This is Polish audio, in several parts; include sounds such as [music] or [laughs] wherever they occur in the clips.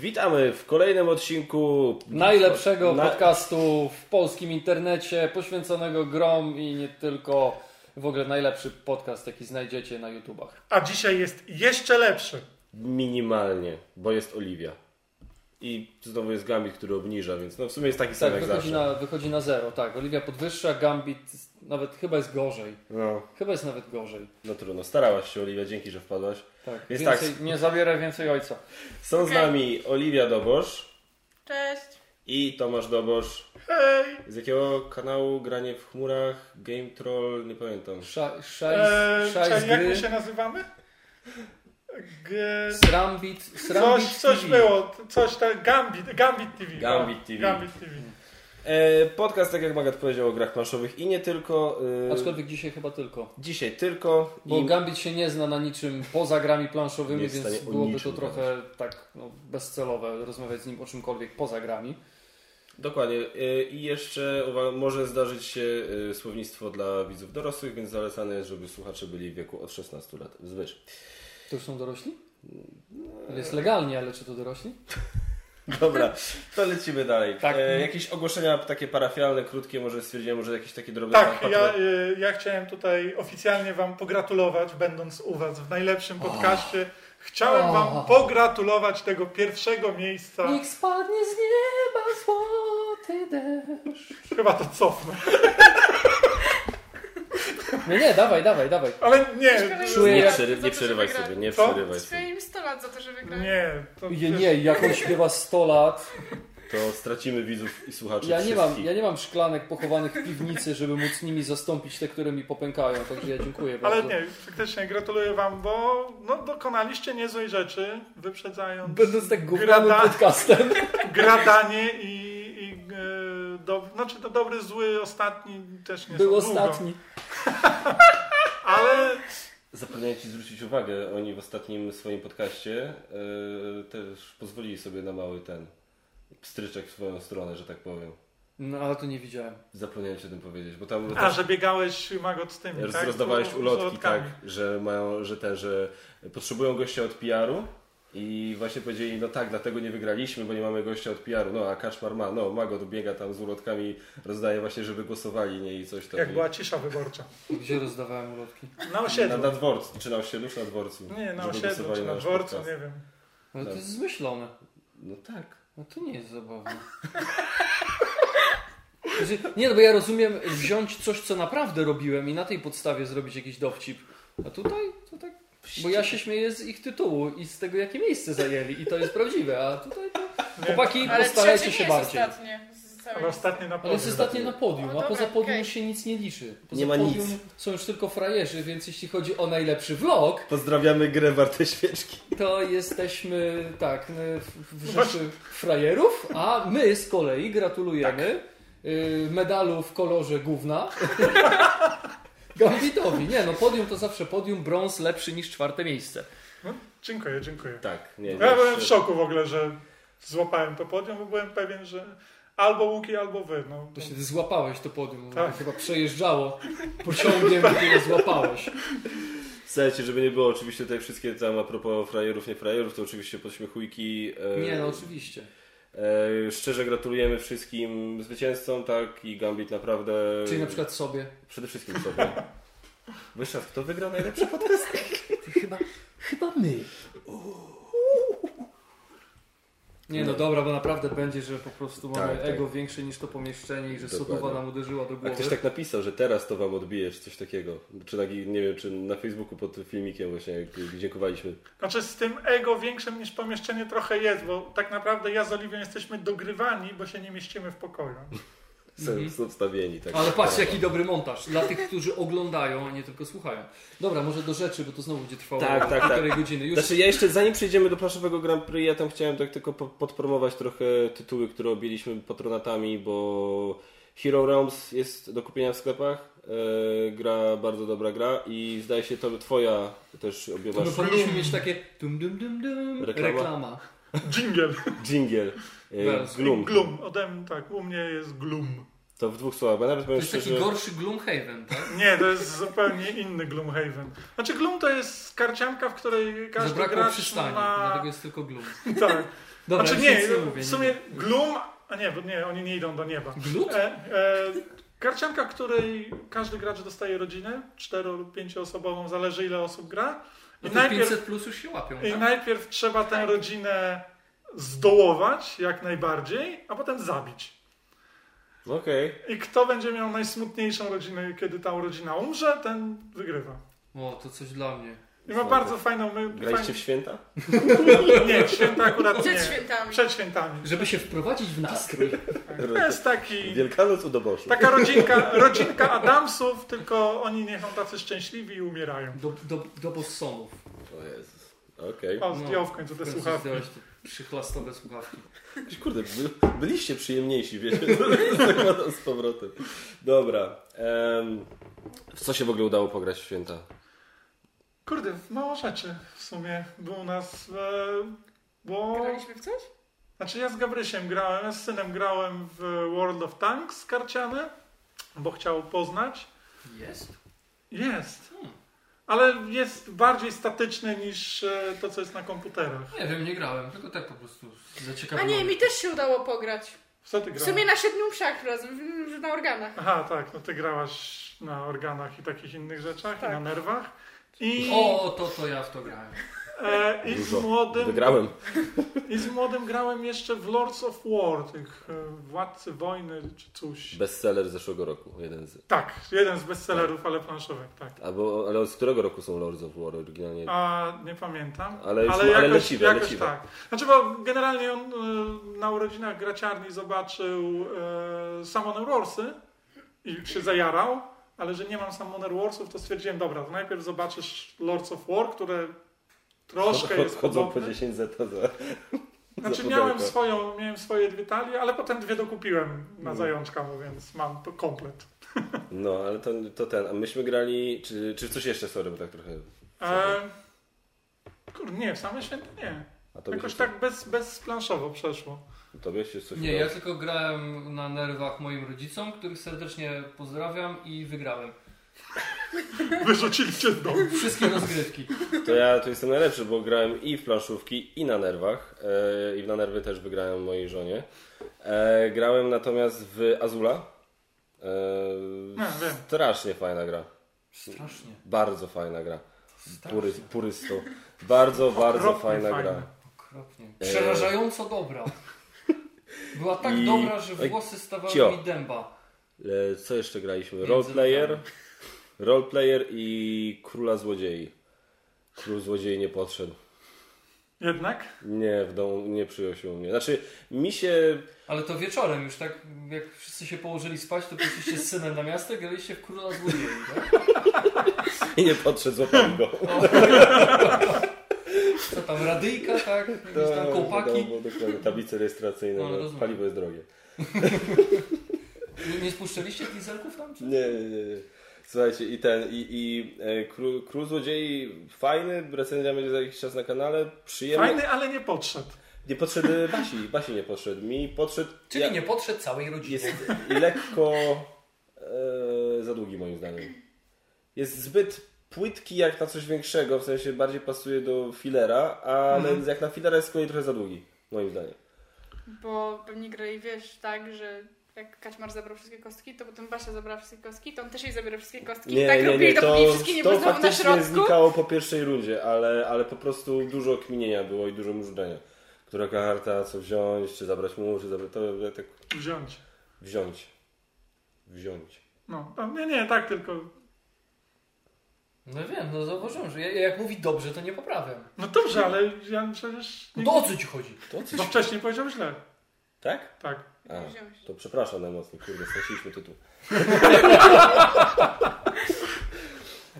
Witamy w kolejnym odcinku Najlepszego Na- podcastu w polskim internecie, poświęconego grom i nie tylko. W ogóle najlepszy podcast, jaki znajdziecie na YouTubach. A dzisiaj jest jeszcze lepszy. Minimalnie, bo jest Oliwia. I znowu jest Gambit, który obniża, więc no w sumie jest taki sam Tak, jak wychodzi zawsze. na, wychodzi na zero. Tak, Oliwia podwyższa, Gambit nawet chyba jest gorzej. No, Chyba jest nawet gorzej. no trudno, starałaś się Oliwia, dzięki, że wpadłaś. Tak, Jest więcej, tak. nie zabieraj więcej ojca. Są z Okej. nami Oliwia Dobosz Cześć. i Tomasz Dobosz. Hej! Z jakiego kanału Granie w chmurach, Game Troll, nie pamiętam. Sza, szajs, Eee, jak gry, my się nazywamy? G... Srambit, Srambit Coś, coś TV. było, coś tak, Gambit, Gambit TV. Gambit TV. Gambit TV. E, podcast, tak jak Magat powiedział, o grach planszowych i nie tylko. E, Aczkolwiek dzisiaj chyba tylko. dzisiaj tylko. Bo i Gambit się nie zna na niczym poza grami planszowymi, więc byłoby to trochę tak no, bezcelowe rozmawiać z nim o czymkolwiek poza grami. Dokładnie. E, I jeszcze może zdarzyć się słownictwo dla widzów dorosłych, więc zalecane jest, żeby słuchacze byli w wieku od 16 lat wzwyż. To już są dorośli? Jest legalnie, ale czy to dorośli? [laughs] Dobra, to lecimy dalej. Tak. E, jakieś ogłoszenia takie parafialne, krótkie, może stwierdziłem, może jakieś takie drobne Tak, ja, y, ja chciałem tutaj oficjalnie Wam pogratulować, będąc u Was w najlepszym podcaście. Chciałem Wam pogratulować tego pierwszego miejsca. Niech spadnie z nieba złoty deszcz. Chyba to cofnę. [laughs] Nie, nie, dawaj, dawaj, dawaj. Ale nie, Czuję Nie, przery, nie to, przerywaj sobie, nie Co? przerywaj sobie. Im 100 lat za to, że wygrali. nie. To Nie, nie, jak on śpiewa 100 lat. To stracimy widzów i słuchaczy Ja nie, mam, ja nie mam szklanek pochowanych w piwnicy, żeby móc nimi zastąpić te, które mi popękają, także ja dziękuję Ale bardzo. nie, faktycznie gratuluję Wam, bo no, dokonaliście niezłej rzeczy, wyprzedzając Będąc tak gównianym podcastem. [laughs] gradanie i, do, znaczy to dobry, zły, ostatni też nie Był ostatni. [laughs] Ale Zapomniałem Ci zwrócić uwagę, oni w ostatnim swoim podcaście e, też pozwolili sobie na mały ten pstryczek w swoją stronę, że tak powiem. No ale to nie widziałem. Zapomniałem Ci o tym powiedzieć, bo tam a, że biegałeś Magot z tymi, roz, tak? rozdawałeś ulotki, tak, że mają, że ten, że potrzebują gościa od PR-u i właśnie powiedzieli, no tak, dlatego nie wygraliśmy, bo nie mamy gościa od PR-u, no a Kaczmar ma, no Magot biega tam z ulotkami, rozdaje właśnie, żeby głosowali, nie, i coś tam. Jak i- była cisza wyborcza. Gdzie rozdawałem ulotki? Na na, osiedlu. na dworcu, czy na osiedlu, czy na dworcu? Nie, na osiedlu, czy na nasz dworcu, podcast. nie wiem. Ale to jest zmyślone. No tak. No to nie jest zabawne. [laughs] Znaczy, Nie, no bo ja rozumiem wziąć coś, co naprawdę robiłem i na tej podstawie zrobić jakiś dowcip. A tutaj to tak. Bo ja się śmieję z ich tytułu i z tego, jakie miejsce zajęli. I to jest prawdziwe. A tutaj to. Chłopaki, Ale postarajcie się nie jest bardziej. ostatnie. Ale ostatnie na Ale podium. jest ostatnie na podium, a poza podium już się nic nie liczy. Poza Nie ma podium nic. są już tylko frajerzy, więc jeśli chodzi o najlepszy vlog, Pozdrawiamy grę warte świeczki. to jesteśmy tak w- w rzeszy frajerów, a my z kolei gratulujemy y, medalu w kolorze gówna [laughs] Gambitowi. Nie no, podium to zawsze podium, brąz lepszy niż czwarte miejsce. No, dziękuję, dziękuję. Tak, nie, Ja byłem w szoku w ogóle, że złapałem to podium, bo byłem pewien, że albo Łuki, albo wy. No, To się ty złapałeś to podium, Tak. tak. chyba przejeżdżało pociągiem, [laughs] które złapałeś. Słuchajcie, żeby nie było oczywiście tutaj wszystkie tam a propos frajerów, nie frajerów, to oczywiście podśmiechujki. E, Nie no, oczywiście. E, szczerze gratulujemy wszystkim zwycięzcom, tak, i Gambit naprawdę... Czyli na przykład sobie. Przede wszystkim sobie. [laughs] Wyszedł, kto wygrał najlepszy [laughs] podcast? Chyba, chyba my. Nie no dobra, bo naprawdę będzie, że po prostu mamy Tak, tak. ego większe niż to pomieszczenie i że sodowa nam uderzyła do A głowy. ktoś tak napisał, że teraz to wam odbijesz, coś takiego. Czy tak, nie wiem, czy na Facebooku pod filmikiem właśnie, jak dziękowaliśmy. Znaczy z tym ego większym niż pomieszczenie trochę jest, bo tak naprawdę ja z Oliwią jesteśmy dogrywani, bo się nie mieścimy w pokoju. Są, Mhm. są wstawieni. Tak. Ale patrz jaki dobry montaż. Dla tych, którzy oglądają, a nie tylko słuchają. Dobra, może do rzeczy, bo to znowu będzie trwało Tak, tak, półtorej godziny. Już Znaczy ja jeszcze zanim przejdziemy do planszowego Grand Prix, ja tam chciałem tak tylko po- podpromować trochę tytuły, które objęliśmy patronatami, bo Hero Realms jest do kupienia w sklepach. E, gra, bardzo dobra gra i zdaje się to twoja też objęłaś powinniśmy mieć takie dum dum dum dum Reklama. reklama. Jingle. jingle. Bells. Gloom. Gloom. Ode mnie tak, u mnie jest gloom. To w dwóch słowach, bo nawet To jest taki szczerze... gorszy Gloomhaven, tak? [laughs] Nie, to jest zupełnie inny Gloomhaven. Znaczy Gloom to jest karcianka, w której każdy Zabrakło gracz przystani, ma... dlatego jest tylko Gloom. [laughs] Tak. Dobra, znaczy nie, nie mówię. w sumie Gloom... A nie, bo nie, oni nie idą do nieba. Glut? E, e, karcianka, w której każdy gracz dostaje rodzinę, cztero lub pięcioosobową, zależy ile osób gra. I No najpierw, 500 plus już się łapią, I tak? najpierw trzeba tę rodzinę zdołować jak najbardziej, a potem zabić. Okej. I kto będzie miał najsmutniejszą rodzinę, kiedy ta rodzina umrze, ten wygrywa. O, to coś dla mnie. I ma bardzo fajną... My, Graliście w święta? [laughs] Nie, w święta akurat Przed nie. świętami. Przed świętami. Żeby się wprowadzić w nastrój. [laughs] To jest taki... Wielkanoc u doboszów. Taka rodzinka, rodzinka Adamsów, tylko oni nie są tacy szczęśliwi i umierają. Do, do, do bossonów. O Jezus. Okej. O, zdjął w końcu te słuchawki. Przychlastowe słuchawki. Kurde, by, byliście przyjemniejsi, wiecie, [laughs] zakładam z powrotem. Dobra. em, w co się w ogóle udało pograć w święta? Kurde, mało rzeczy w sumie było u nas, e, bo... Graliśmy w coś? Znaczy ja z Gabrysiem grałem, ja z synem grałem w World of Tanks karciane, bo chciał poznać. Jest? Jest. Ale jest bardziej statyczny niż e, to, co jest na komputerach. Nie wiem, nie grałem, tylko tak po prostu A zaciekawiłem. nie, mi też się udało pograć. W co ty W grałeś? sumie na siedmiu mszach razem, w- na organach. Aha, tak, no ty grałaś na organach i takich innych rzeczach, Tak. i na nerwach. I, O, to, to ja w to grałem. E, i, z młodym, Wygrałem. [laughs] I z młodym grałem jeszcze w Lords of War, tych e, Władcy Wojny czy coś. Bestseller zeszłego roku, jeden z. Tak, jeden z bestsellerów, ale planszowych, tak. Albo, ale z którego roku są Lords of War oryginalnie? A nie pamiętam. Ale już- ale ale jakoś, leciwe, jakoś leciwe. tak. Znaczy, bo generalnie on e, na urodzinach graciarni zobaczył e, Summoner Warsy i się zajarał, ale że nie mam Summoner Warsów, to stwierdziłem, dobra, to najpierw zobaczysz Lords of War, które troszkę jest Chodzą po podobne. 10 zeta za. Znaczy miałem, swoją, miałem swoje dwie talie, ale potem dwie dokupiłem na Mm. zajączka, więc mam to komplet. [laughs] No, ale to, to ten. A myśmy grali. Czy, czy coś jeszcze, sorry, bo tak trochę. E, kurde, nie, w same święta nie. A to Jakoś tak bez, bezplanszowo przeszło. Tobie się coś Nie, ja tylko grałem na nerwach moim rodzicom, których serdecznie pozdrawiam i wygrałem. [laughs] Wyrzucili cię z domu. Wszystkie rozgrywki. To ja tu jestem najlepszy, bo grałem i w planszówki, i na nerwach. E, I na nerwy też wygrałem mojej żonie. E, grałem natomiast w Azula. E, No, wiem. strasznie fajna gra. Strasznie. Bardzo fajna gra. Pury, purysto. Bardzo, bardzo fajna fajna. gra. Okropnie. Przerażająco dobra. Była tak I- dobra, że włosy stawały cio. mi dęba. Co jeszcze graliśmy? Roleplayer. Roleplayer i Króla Złodziei. Król Złodziei nie podszedł. Jednak? Nie, w domu nie przyjął się u mnie. Znaczy, mi się Ale to wieczorem już tak, jak wszyscy się położyli spać, to poszliście z synem na miasto i graliście w Króla Złodziei, tak? [laughs] i nie podszedł, złapałem go. Co tam, radyjka, tak? Jakieś tam kołpaki? wiadomo, dokładnie, tablice rejestracyjne, No, no, paliwo jest drogie. Nie, nie spuszczaliście dieselków tam? Czy? Nie, nie, nie. nie. Słuchajcie, i ten, i, i e, Król, Król Złodziei fajny, recenzja będzie za jakiś czas na kanale, przyjemny. Fajny, ale nie podszedł. Nie podszedł Basi, Basi nie podszedł. Mi podszedł, Czyli ja- nie podszedł całej rodzinie. jest lekko e, za długi moim zdaniem. Jest zbyt płytki jak na coś większego, w sensie bardziej pasuje do filera, ale Mhm. jak na filera jest z kolei trochę za długi, moim zdaniem. Bo pewnie grali, wiesz, tak, że jak Kaczmar zabrał wszystkie kostki, to potem Basia zabrała wszystkie kostki, to on też jej zabiera wszystkie kostki. Nie, tak nie, robili, nie, to, dopóki wszystkie nie to były znowu na środku. znikało po pierwszej rundzie, ale, ale po prostu dużo kminienia było i dużo mrużdżenia. Która karta, co wziąć, czy zabrać mu, czy zabrać, to ja tak Wziąć. wziąć. Wziąć. No, no, nie, nie, tak tylko. No wiem, no zauważyłem, że ja, jak mówi dobrze, to nie poprawiam. No dobrze, ale ja przecież. No Nie... to o co ci chodzi? To coś... No wcześniej powiedział źle. Tak? Tak. A, to przepraszam najmocniej, kurde, straciliśmy tytuł. [laughs]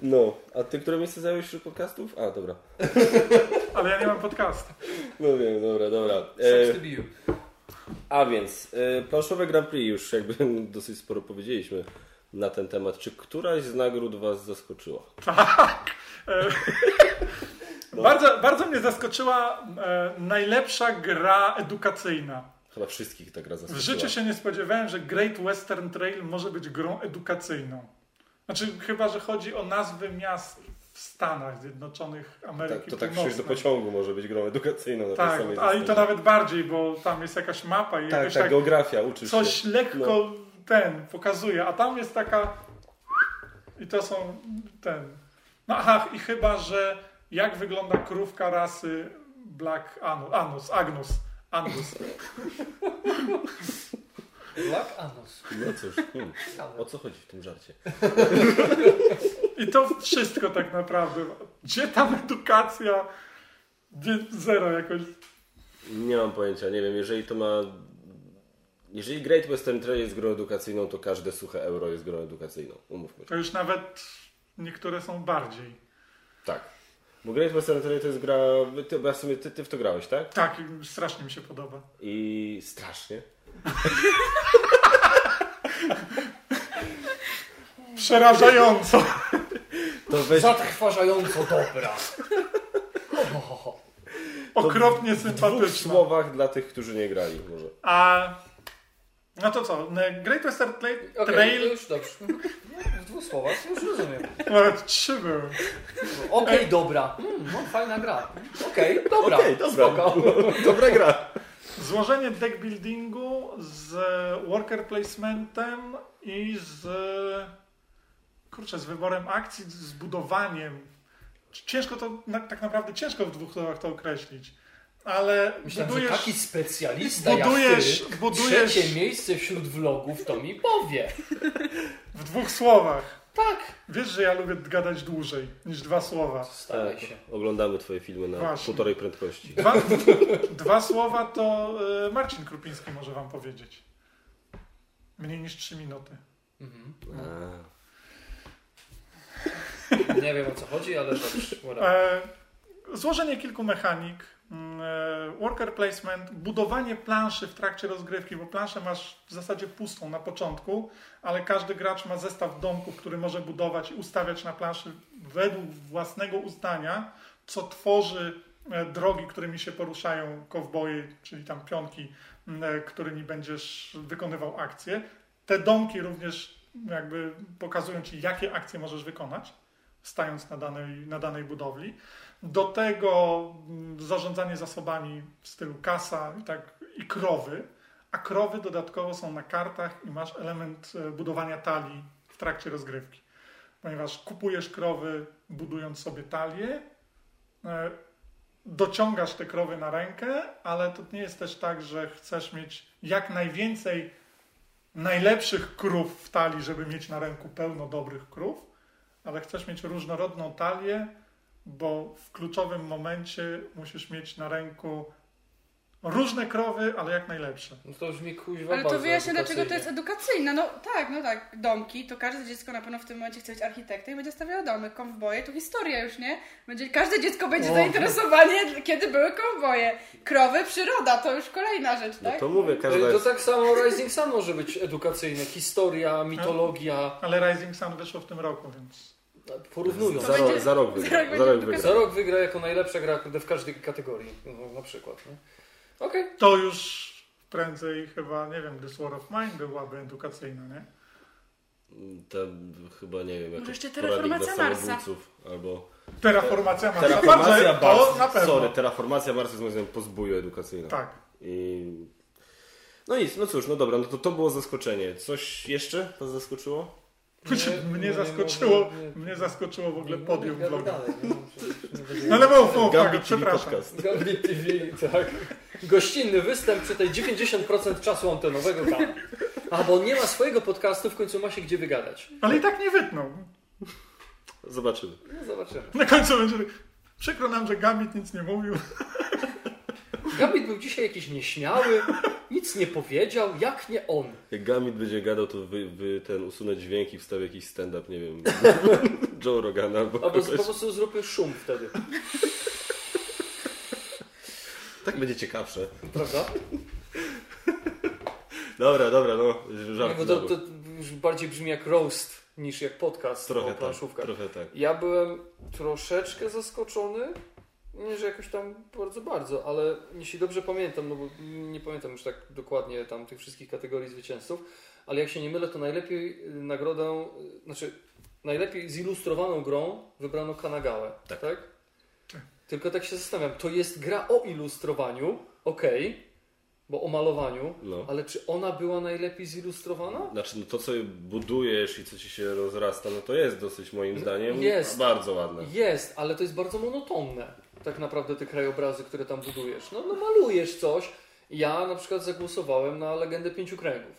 No, a ty które miejsce zająłeś wśród podcastów? A, dobra. [laughs] Ale ja nie mam podcastu. No wiem, dobra, dobra. E, a więc, e, planszowe Grand Prix już jakby [laughs] dosyć sporo powiedzieliśmy na ten temat. Czy któraś z nagród Was zaskoczyła? E, No. bardzo, bardzo mnie zaskoczyła e, najlepsza gra edukacyjna. Chyba wszystkich ta gra W życiu się nie spodziewałem, że Great Western Trail może być grą edukacyjną. Znaczy, chyba, że chodzi o nazwy miast w Stanach Zjednoczonych Ameryki Tak, to tak wsiąść do pociągu może być grą edukacyjną. Na tej Tak, samej a i to nawet bardziej, bo tam jest jakaś mapa i Tak, jakoś tak, tak, geografia, uczysz coś się. lekko ten pokazuje, a tam jest taka i to są ten. No aha, i chyba, że jak wygląda krówka rasy Black Anu- Anus, Agnus, Angus. Black Anus. No cóż, hmm, o co chodzi w tym żarcie? I to wszystko tak naprawdę. Gdzie tam edukacja? Zero jakoś. Nie mam pojęcia, nie wiem, jeżeli to ma... Jeżeli Great Western Trail jest grą edukacyjną, to każde suche euro jest grą edukacyjną. Umówmy się. To już nawet niektóre są bardziej. Tak. Bo Great Western Trail to jest gra... Ty, bo ja w sumie ty, ty w to grałeś, tak? Tak, strasznie mi się podoba. I strasznie. [laughs] Przerażająco. To weź Zatrważająco dobra. Okropnie w dwóch słowach dla tych, którzy nie grali może. A no to co? Great Western Trail, Okej, to trail już dobrze. W dwóch słowach, już rozumiem. nawet trzy były. Okej, dobra. Mm, no, fajna gra. Okej, dobra. Okej, dobra. Spoko. Dobra gra. Złożenie deck buildingu z worker placementem i z kurczę, z wyborem akcji, z budowaniem. Ciężko to, tak naprawdę ciężko w dwóch słowach to określić. Ale Myślałem, budujesz, że taki specjalista budujesz, jak ty, budujesz trzecie miejsce wśród vlogów, to mi powie. w dwóch słowach. Tak. Wiesz, że ja lubię gadać dłużej niż dwa słowa. Staraj Tak, się. oglądamy twoje filmy na Właśnie. półtorej prędkości. Dwa, dwa słowa to e, Marcin Krupiński może wam powiedzieć. Mniej niż trzy minuty. Mhm. Nie wiem o co chodzi, ale dobrze. E, złożenie kilku mechanik, worker placement, budowanie planszy w trakcie rozgrywki, bo planszę masz w zasadzie pustą na początku, ale każdy gracz ma zestaw domków, który może budować i ustawiać na planszy według własnego uznania, co tworzy e, drogi, którymi się poruszają kowboje, czyli tam pionki, m, e, którymi będziesz wykonywał akcje. Te domki również jakby pokazują ci, jakie akcje możesz wykonać stając na danej, na danej budowli. Do tego mm, zarządzanie zasobami w stylu kasa i, tak, i krowy, a krowy dodatkowo są na kartach i masz element e, budowania talii w trakcie rozgrywki. Ponieważ kupujesz krowy, budując sobie talię, e, dociągasz te krowy na rękę, ale to nie jest też tak, że chcesz mieć jak najwięcej najlepszych krów w talii, żeby mieć na ręku pełno dobrych krów, ale chcesz mieć różnorodną talię, bo w kluczowym momencie musisz mieć na ręku różne krowy, ale jak najlepsze. No to brzmi kuźwa Ale to wyjaśnia, dlaczego to jest edukacyjne. No tak, no tak. Domki, to każde dziecko na pewno w tym momencie chce być architektem i będzie stawiało domy. Konwoje to historia już, nie? Będzie, każde dziecko będzie O. zainteresowanie, kiedy były konwoje. Krowy, przyroda, to już kolejna rzecz, No tak? to mówię, każda To jest... tak samo Rising Sun może być edukacyjne. Historia, mitologia. Ale Rising Sun wyszło w tym roku, więc Porównując. Za, będzie- za rok wygra. za rok Za wygra. Za rok wygra jako najlepsza gra w każdej kategorii. No, na przykład. Okej. to już prędzej chyba, nie wiem, War of Mine byłaby edukacyjna, nie? To chyba nie wiem, Może jakoś jeszcze terraformacja Marsa. albo... Terraformacja Marsa. Terraformacja Marsa. na pewno. Sorry, terraformacja Marsa jest moim zdaniem po zbóju edukacyjnym. Tak. I... No nic, no cóż, no dobra, no to to było zaskoczenie. Coś jeszcze was zaskoczyło? Nie, mnie nie, zaskoczyło, nie, nie. mnie zaskoczyło w ogóle Nie, podium vloga. [laughs] nie No ale mów, mów, tak, przepraszam. podcast. Gambit TV, tak. Gościnny występ przy tej 90% czasu antenowego tam. A, bo on nie ma swojego podcastu, w końcu ma się gdzie wygadać. Ale i tak nie wytnął. Zobaczymy. No zobaczymy. Na końcu będzie... Przykro nam, że Gambit nic nie mówił. Gambit był dzisiaj jakiś nieśmiały, nic nie powiedział, jak nie on. Jak Gamit będzie gadał, to wy, wy ten usunę dźwięk i wstawię jakiś stand-up, nie wiem, [laughs] Joe Rogana albo Albo kogoś. po prostu zróbmy szum wtedy, Tak będzie ciekawsze. prawda? Dobra, dobra, no, Nie, żart bo to, to już bardziej brzmi jak roast niż jak podcast Trochę o tak, planszówkach. trochę tak. Ja byłem troszeczkę zaskoczony Nie, że jakoś tam bardzo, bardzo, ale jeśli dobrze pamiętam, no bo nie pamiętam już tak dokładnie tam tych wszystkich kategorii zwycięzców, ale jak się nie mylę, to najlepiej y, nagrodę, y, znaczy najlepiej zilustrowaną grą wybrano Kanagałę, tak? Tak. Tak. Tylko tak się zastanawiam, to jest gra o ilustrowaniu, okej, bo o malowaniu, No. ale czy ona była najlepiej zilustrowana? Znaczy, no to co budujesz i co ci się rozrasta, no to jest dosyć moim zdaniem Jest. bardzo ładne. Jest, ale to jest bardzo monotonne, tak naprawdę te krajobrazy, które tam budujesz. No, no malujesz coś. Ja na przykład zagłosowałem na Legendę Pięciu Kręgów.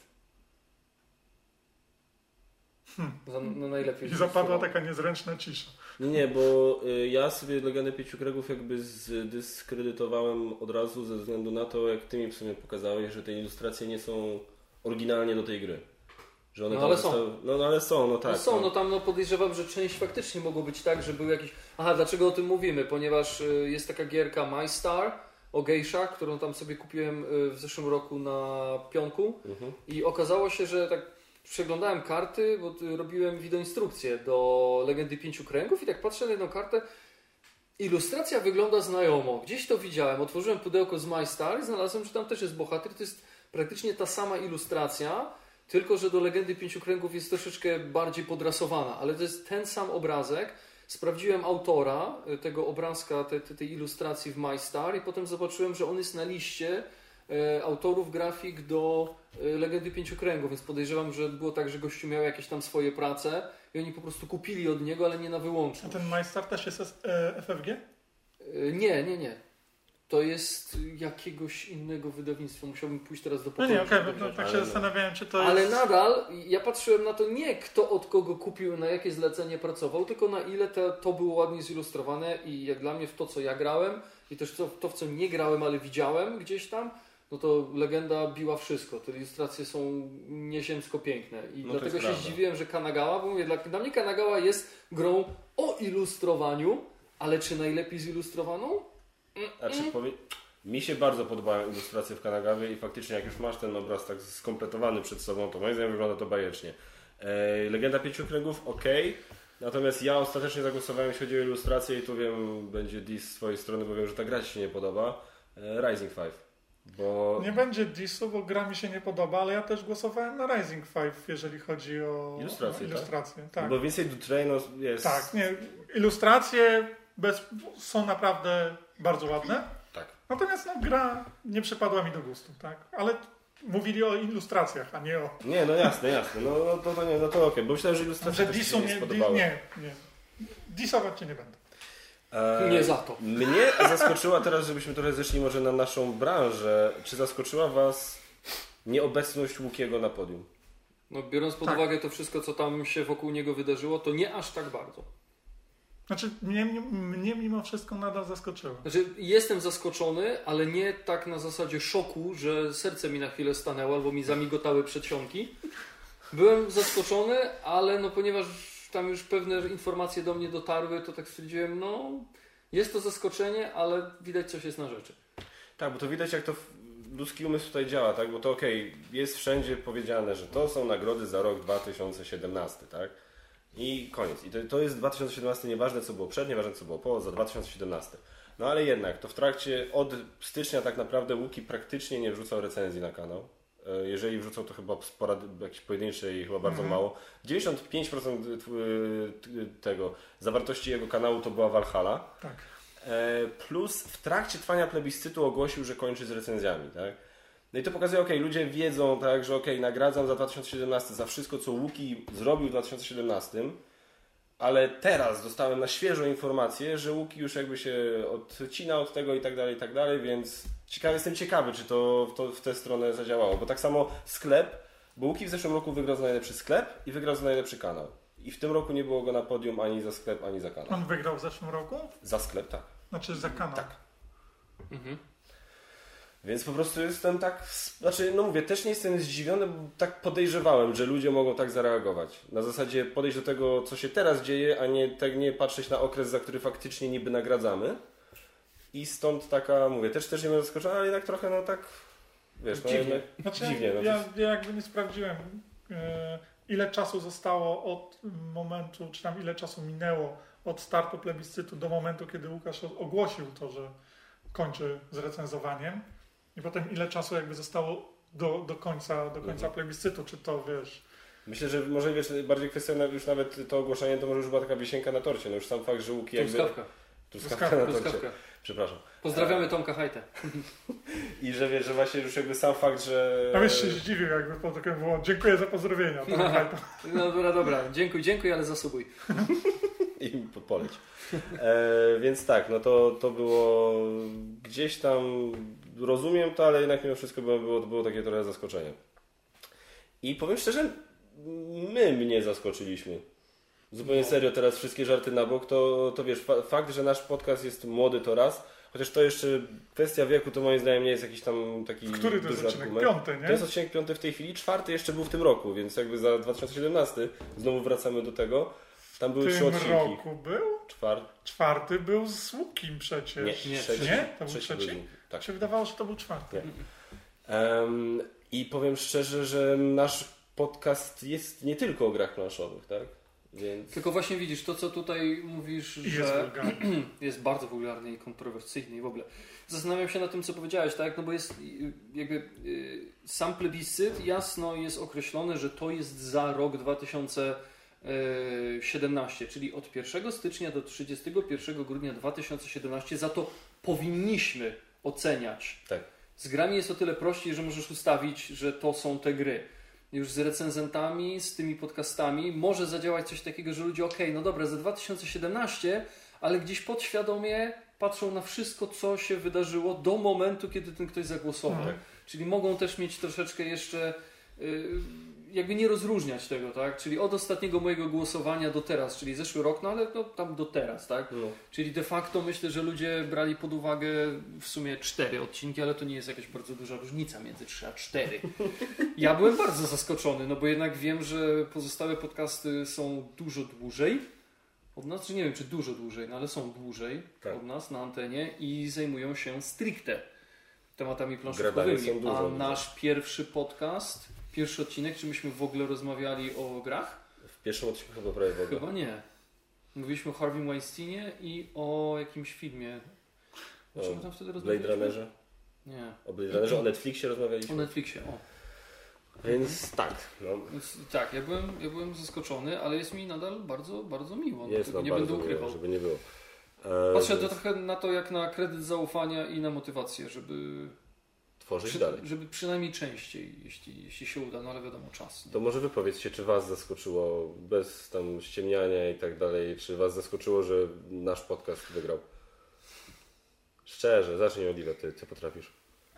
Za, na najlepiej I zapadła taka niezręczna cisza. Nie, nie, bo y, ja sobie Legendę Pięciu Kregów jakby zdyskredytowałem od razu ze względu na to, jak ty mi w sumie pokazałeś, że te ilustracje nie są oryginalnie do tej gry. Że one No, ale są. zostały- No, no ale są, no tak. no są, no tam no podejrzewam, że część faktycznie mogło być tak, że był jakiś... Aha, dlaczego o tym mówimy? Ponieważ y, jest taka gierka My Star o gejszach, którą tam sobie kupiłem y, w zeszłym roku na pionku. Mhm. I okazało się, że tak przeglądałem karty, bo tu robiłem wideoinstrukcję do Legendy Pięciu Kręgów i tak patrzę na jedną kartę. Ilustracja wygląda znajomo. Gdzieś to widziałem. Otworzyłem pudełko z My Star i znalazłem, że tam też jest bohater. To jest praktycznie ta sama ilustracja, tylko że do Legendy Pięciu Kręgów jest troszeczkę bardziej podrasowana, ale to jest ten sam obrazek. Sprawdziłem autora y, tego obrazka, te, te, tej ilustracji w My Star i potem zobaczyłem, że on jest na liście e, autorów grafik do e, Legendy Pięciu Kręgów, więc podejrzewam, że było tak, że gościu miał jakieś tam swoje prace i oni po prostu kupili od niego, ale nie na A wyłączność. ten MyStar też jest e, FFG? Nie, nie, nie. To jest jakiegoś innego wydawnictwa. Musiałbym pójść teraz do No pokoju. nie, okej, bo no, tak ale się no. zastanawiałem, czy to Ale jest... nadal ja patrzyłem na to nie kto od kogo kupił, na jakie zlecenie pracował, tylko na ile to, to było ładnie zilustrowane i jak dla mnie w to, co ja grałem i też to, to w co nie grałem, ale widziałem gdzieś tam, no to legenda biła wszystko. Te ilustracje są nieziemsko piękne i No dlatego się prawda. zdziwiłem, że Kanagawa, bo mówię, dla, dla mnie Kanagawa jest grą o ilustrowaniu, ale czy najlepiej zilustrowaną? Znaczy, powie... Mi się bardzo podobają ilustracje w Kanagawie i faktycznie jak już masz ten obraz tak skompletowany przed sobą, to moim zdaniem wygląda to bajecznie. E, Legenda Pięciu Kręgów, ok. Natomiast ja ostatecznie zagłosowałem, jeśli chodzi o ilustrację i tu wiem, będzie dis z swojej strony, bo wiem, że ta gra ci się nie podoba. E, Rising 5. Bo Nie będzie disu, bo gra mi się nie podoba, ale ja też głosowałem na Rising 5, jeżeli chodzi o Ilustracje, o tak? ilustracje. Tak, Bo więcej Dutrey no, jest. tak. nie. Ilustracje bez, są naprawdę bardzo ładne. Tak. Natomiast no, gra nie przypadła mi do gustu, tak? Ale mówili o ilustracjach, a nie o. Nie, no jasne, jasne. No, no to, to nie, no to okej, bo myślałem, że ilustracje Że też się nie nie, spodobały. nie, nie. Disować cię nie będę. E, Nie za to. Mnie zaskoczyła teraz, żebyśmy trochę zeszli może na naszą branżę. Czy zaskoczyła Was nieobecność Łukiego na podium? No, biorąc pod Tak. uwagę to wszystko, co tam się wokół niego wydarzyło, to nie aż tak bardzo. Znaczy, mnie, mnie mimo wszystko nadal zaskoczyło. Znaczy, jestem zaskoczony, ale nie tak na zasadzie szoku, że serce mi na chwilę stanęło albo mi zamigotały przedsionki. Byłem zaskoczony, ale no ponieważ tam już pewne informacje do mnie dotarły, to tak stwierdziłem, no jest to zaskoczenie, ale widać coś jest na rzeczy. Tak, bo to widać jak to ludzki umysł tutaj działa, tak? Bo to okej, jest wszędzie powiedziane, że to są nagrody za rok 2017, tak? I koniec. I to, to jest 2017, nieważne co było przed, nieważne co było po, za 2017. No ale jednak, to w trakcie, od stycznia tak naprawdę Łuki praktycznie nie wrzucał recenzji na kanał. E, Jeżeli wrzucał, to chyba sporady, jakieś pojedyncze i chyba bardzo Mhm. mało. 95% tw- t- tego zawartości jego kanału to była Valhalla. Tak. E, Plus w trakcie trwania plebiscytu ogłosił, że kończy z recenzjami, tak? No i to pokazuje, ok, ludzie wiedzą, tak, że ok, nagradzam za 2017 za wszystko, co Łuki zrobił w 2017, ale teraz dostałem na świeżo informację, że Łuki już jakby się odcina od tego i tak dalej, i tak dalej, więc ciekawy, jestem ciekawy, czy to, to w tę stronę zadziałało, bo tak samo sklep, bo Łuki w zeszłym roku wygrał za najlepszy sklep i wygrał za najlepszy kanał. I w tym roku nie było go na podium ani za sklep, ani za kanał. On wygrał w zeszłym roku? Za sklep, tak. Znaczy za kanał. Tak. Mhm. Więc po prostu jestem tak, znaczy no mówię, też nie jestem zdziwiony, bo tak podejrzewałem, że ludzie mogą tak zareagować. Na zasadzie podejść do tego, co się teraz dzieje, a nie, tak nie patrzeć na okres, za który faktycznie niby nagradzamy. I stąd taka, mówię, też też nie będę zaskoczony, ale jednak trochę no tak, wiesz, no Dziwnie. jednak Znaczy, dziwnie. No, ja, ja jakby nie sprawdziłem, e, ile czasu zostało od momentu, czy tam ile czasu minęło od startu plebiscytu do momentu, kiedy Łukasz ogłosił to, że kończy z recenzowaniem i potem ile czasu jakby zostało do, do końca, do końca Mhm. plebiscytu, czy to wiesz, Myślę, że może wiesz, bardziej kwestia już nawet to ogłoszenie to może już była taka wisienka na torcie. No już sam fakt, że Łuki jakby... Truskawka. Truskawka Truskawka, na torcie. Truskawka. Przepraszam. Pozdrawiamy Tomka Hajtę. [laughs] I że wiesz, że właśnie już jakby sam fakt, że... Ja byś się zdziwił, jakby po takim było dziękuję za pozdrowienia. [laughs] No dobra, dobra. Dziękuj, dziękuj, ale zasubuj. [laughs] i po- poleć. E, więc tak, no to, to było gdzieś tam, rozumiem to, ale jednak mimo wszystko było, było, było takie trochę zaskoczenie. I powiem szczerze, my mnie zaskoczyliśmy. Zupełnie No. serio, teraz wszystkie żarty na bok, to, to wiesz, fa fakt, że nasz podcast jest młody to raz, chociaż to jeszcze kwestia wieku to moim zdaniem nie jest jakiś tam taki Który to jest odcinek? argument. Piąty, nie? To jest odcinek piąty w tej chwili, czwarty jeszcze był w tym roku, więc jakby za 2017 znowu wracamy do tego. Tam były W trzy tym odcinki. roku był? Czwarty. Czwarty był z Łukim przecież. Nie, Nie, trzeci. nie? To był Trzeci trzeci? Tak. Się wydawało, że to był czwarty. Em, I powiem szczerze, że nasz podcast jest nie tylko o grach planszowych, tak? Więc Tylko właśnie widzisz, to co tutaj mówisz, jest że wulgarny. [clears throat] jest bardzo wulgarny i kontrowersyjny i w ogóle. Zastanawiam się nad tym, co powiedziałeś, tak? No bo jest y, jakby y, sam plebiscyt jasno jest określony, że to jest za rok 2017, czyli od 1 stycznia do 31 grudnia 2017. Za to powinniśmy oceniać. tak. Z grami jest o tyle prościej, że możesz ustawić, że to są te gry. Już z recenzentami, z tymi podcastami może zadziałać coś takiego, że ludzie, okej, no dobra, za 2017, ale gdzieś podświadomie patrzą na wszystko, co się wydarzyło do momentu, kiedy ten ktoś zagłosował. Mhm. Czyli mogą też mieć troszeczkę jeszcze, y, jakby nie rozróżniać tego, tak? Czyli od ostatniego mojego głosowania do teraz, czyli zeszły rok, no ale no, tam do teraz, tak? No. Czyli de facto myślę, że ludzie brali pod uwagę w sumie cztery odcinki, ale to nie jest jakaś bardzo duża różnica między trzy a cztery. [laughs] Ja byłem bardzo zaskoczony, no bo jednak wiem, że pozostałe podcasty są dużo dłużej od nas, czy nie wiem, czy dużo dłużej, no ale są dłużej Tak. od nas na antenie i zajmują się stricte tematami planszówkowymi. A nasz pierwszy podcast, pierwszy odcinek, czy myśmy w ogóle rozmawiali o grach? W pierwszym odcinku chyba prawie w ogóle. Chyba nie. Mówiliśmy o Harvey Weinsteinie i o jakimś filmie. O czym tam wtedy Blade rozmawialiśmy? Runnerze. Nie. O Blade Runnerze, o Netflixie O rozmawialiśmy. Netflixie, o. Więc tak, no. Więc tak, ja byłem, ja byłem zaskoczony, ale jest mi nadal bardzo, bardzo miło. Jest Tego nam nie bardzo będę ukrywał. miło, żeby nie było. Patrzę więc trochę na to jak na kredyt zaufania i na motywację, żeby, Tworzyć przy, dalej. żeby przynajmniej częściej, jeśli, jeśli się uda, no ale wiadomo, czas. Nie? To może wy powiedzcie, czy was zaskoczyło, bez tam ściemniania i tak dalej, czy was zaskoczyło, że nasz podcast wygrał? Szczerze, zacznij Oliwia, ty, ty potrafisz.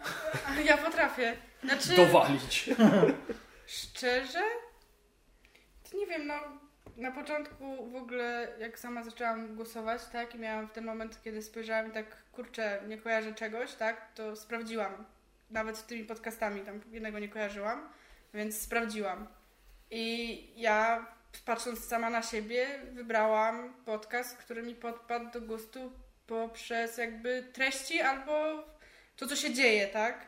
[laughs] Ja potrafię. Znaczy, Dowalić. [laughs] szczerze? To nie wiem, no na początku w ogóle jak sama zaczęłam głosować, tak, i miałam w ten moment, kiedy spojrzałam i tak, kurczę, nie kojarzę czegoś, tak, to sprawdziłam. Nawet z tymi podcastami, tam jednego nie kojarzyłam, więc sprawdziłam. I ja, patrząc sama na siebie, wybrałam podcast, który mi podpadł do gustu poprzez jakby treści albo to, co się dzieje, tak?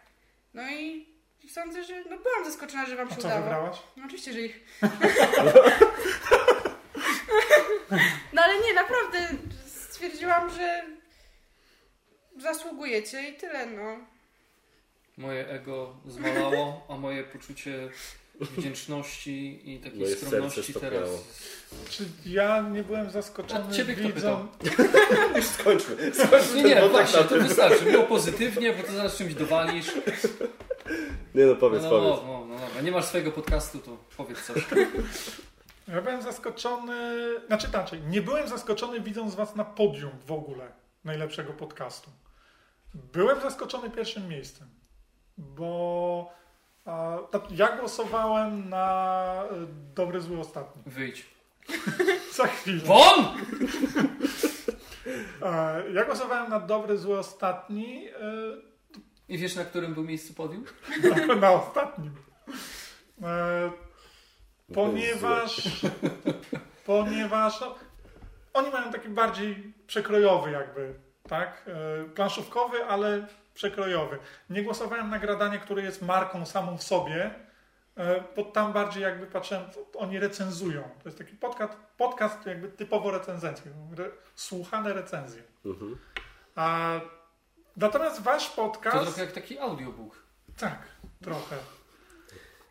No i sądzę, że no byłam zaskoczona, że wam A się co udało. wybrałaś? No oczywiście, że ich. [laughs] no ale nie, naprawdę stwierdziłam, że zasługujecie i tyle, no. Moje ego zmalało, a moje poczucie wdzięczności i takiej Moje skromności teraz. Czy ja nie byłem A zaskoczony ciebie kto widząc... [laughs] Już skończmy. Skończmy Nie, nie, właśnie, to tym. wystarczy. Było pozytywnie, bo to zaraz czymś dowalisz. Nie no, powiedz, no, powiedz. no, no, dobra. Nie masz swojego podcastu, to powiedz coś. Ja byłem zaskoczony, znaczy inaczej, nie byłem zaskoczony widząc was na podium w ogóle najlepszego podcastu. Byłem zaskoczony pierwszym miejscem, bo tak, ja głosowałem na e, Dobry Zły Ostatni. Wyjdź. [laughs] Za chwilę. WON! E, Ja głosowałem na Dobry Zły Ostatni, I wiesz, na którym był miejscu podium? e, [laughs] na ostatnim. E, ponieważ [laughs] ponieważ no, oni mają taki bardziej przekrojowy jakby, tak? E, Planszówkowy, ale przekrojowy. Nie głosowałem na gradanie, które jest marką samą w sobie, e, bo tam bardziej jakby patrzyłem, to oni recenzują. To jest taki podcast, podcast jakby typowo recenzencki, re, słuchane recenzje. Mhm. A, natomiast wasz To podcast... trochę jak taki audiobook. Tak, trochę.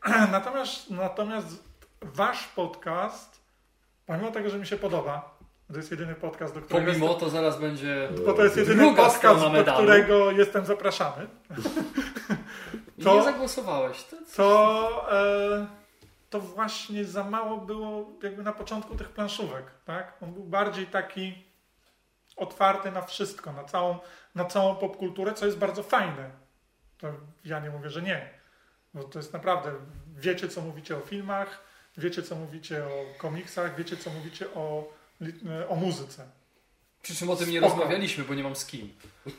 [clears throat] Natomiast, natomiast wasz podcast, pomimo tego, że mi się podoba, to jest jedyny podcast, do którego Pomimo jestem, to zaraz będzie bo to jest jedyny podcast, do którego jestem zapraszany, I [laughs] To- nie zagłosowałeś. To... to, e, to właśnie za mało było jakby na początku tych planszówek, tak? On był bardziej taki otwarty na wszystko, na całą, na całą popkulturę, co jest bardzo fajne. To ja nie mówię, że nie. Bo to jest naprawdę, wiecie co mówicie o filmach, wiecie co mówicie o komiksach, wiecie co mówicie o, o muzyce. Przy czym o tym nie Spoko. rozmawialiśmy, bo nie mam z kim.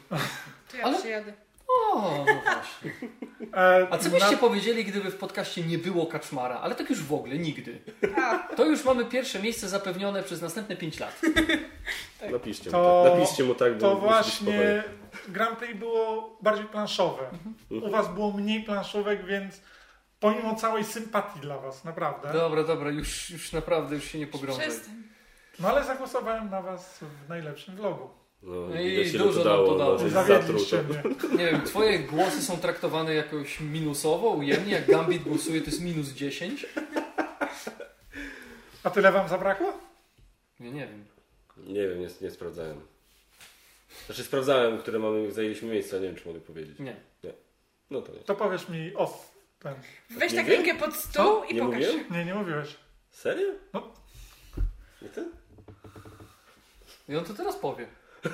[laughs] To ja Ale- przyjadę. O, no właśnie. E, A co byście powiedzieli, gdyby w podcaście nie było Kaczmara? Ale tak już w ogóle, nigdy. A, To już mamy pierwsze miejsce zapewnione przez następne 5 lat. [laughs] Napiszcie, To- mu tak. Napiszcie mu tak, bo To właśnie Grand Prix było bardziej planszowe. Mhm. U was było mniej planszówek, więc pomimo całej sympatii dla was, naprawdę. Dobra, dobra, już, już naprawdę już się nie pogrążaj. przestań. No ale zagłosowałem na was w najlepszym vlogu. No, i dużo to nam to dało. no, Zawiedliście mnie. [laughs] Nie wiem, twoje głosy są traktowane jakoś minusowo, ujemnie. Jak Gambit głosuje, to jest minus 10. A tyle wam zabrakło? Nie, nie wiem. Nie wiem, nie, nie sprawdzałem. Znaczy sprawdzałem, które mamy, zajęliśmy miejsce, ale nie wiem, czy mogę powiedzieć. Nie. No to nie. To powiesz mi off. Ten. Weź Nie tak rękę pod stół i Nie pokaż. mówiłem? Nie, nie mówiłeś. Serio? No. Nie ty? I on to teraz powie. [laughs]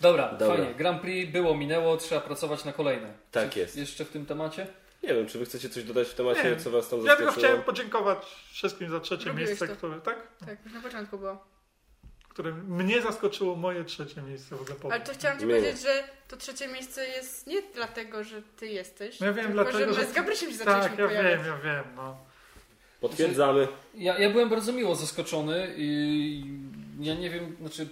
Dobra, Dobra. fajnie. Grand Prix było, minęło, trzeba pracować na kolejne. Tak Czy jest. Jeszcze w tym temacie? Nie wiem, czy wy chcecie coś dodać w temacie, Nie. co was tam Ja zaskoczyło? tylko chciałem podziękować wszystkim za trzecie Robiłeś miejsce, to. które, tak? Tak, już na początku było. które mnie zaskoczyło moje trzecie miejsce w ogóle. Ale to chciałam ci Miło. powiedzieć, że to trzecie miejsce jest nie dlatego, że ty jesteś. No ja wiem, tylko, dlatego, że my że- z Gabrysiem się zaczęliśmy Tak, ja pojawiać. wiem, ja wiem, no. Potwierdzamy. Ja, ja byłem bardzo miło zaskoczony i ja nie wiem, znaczy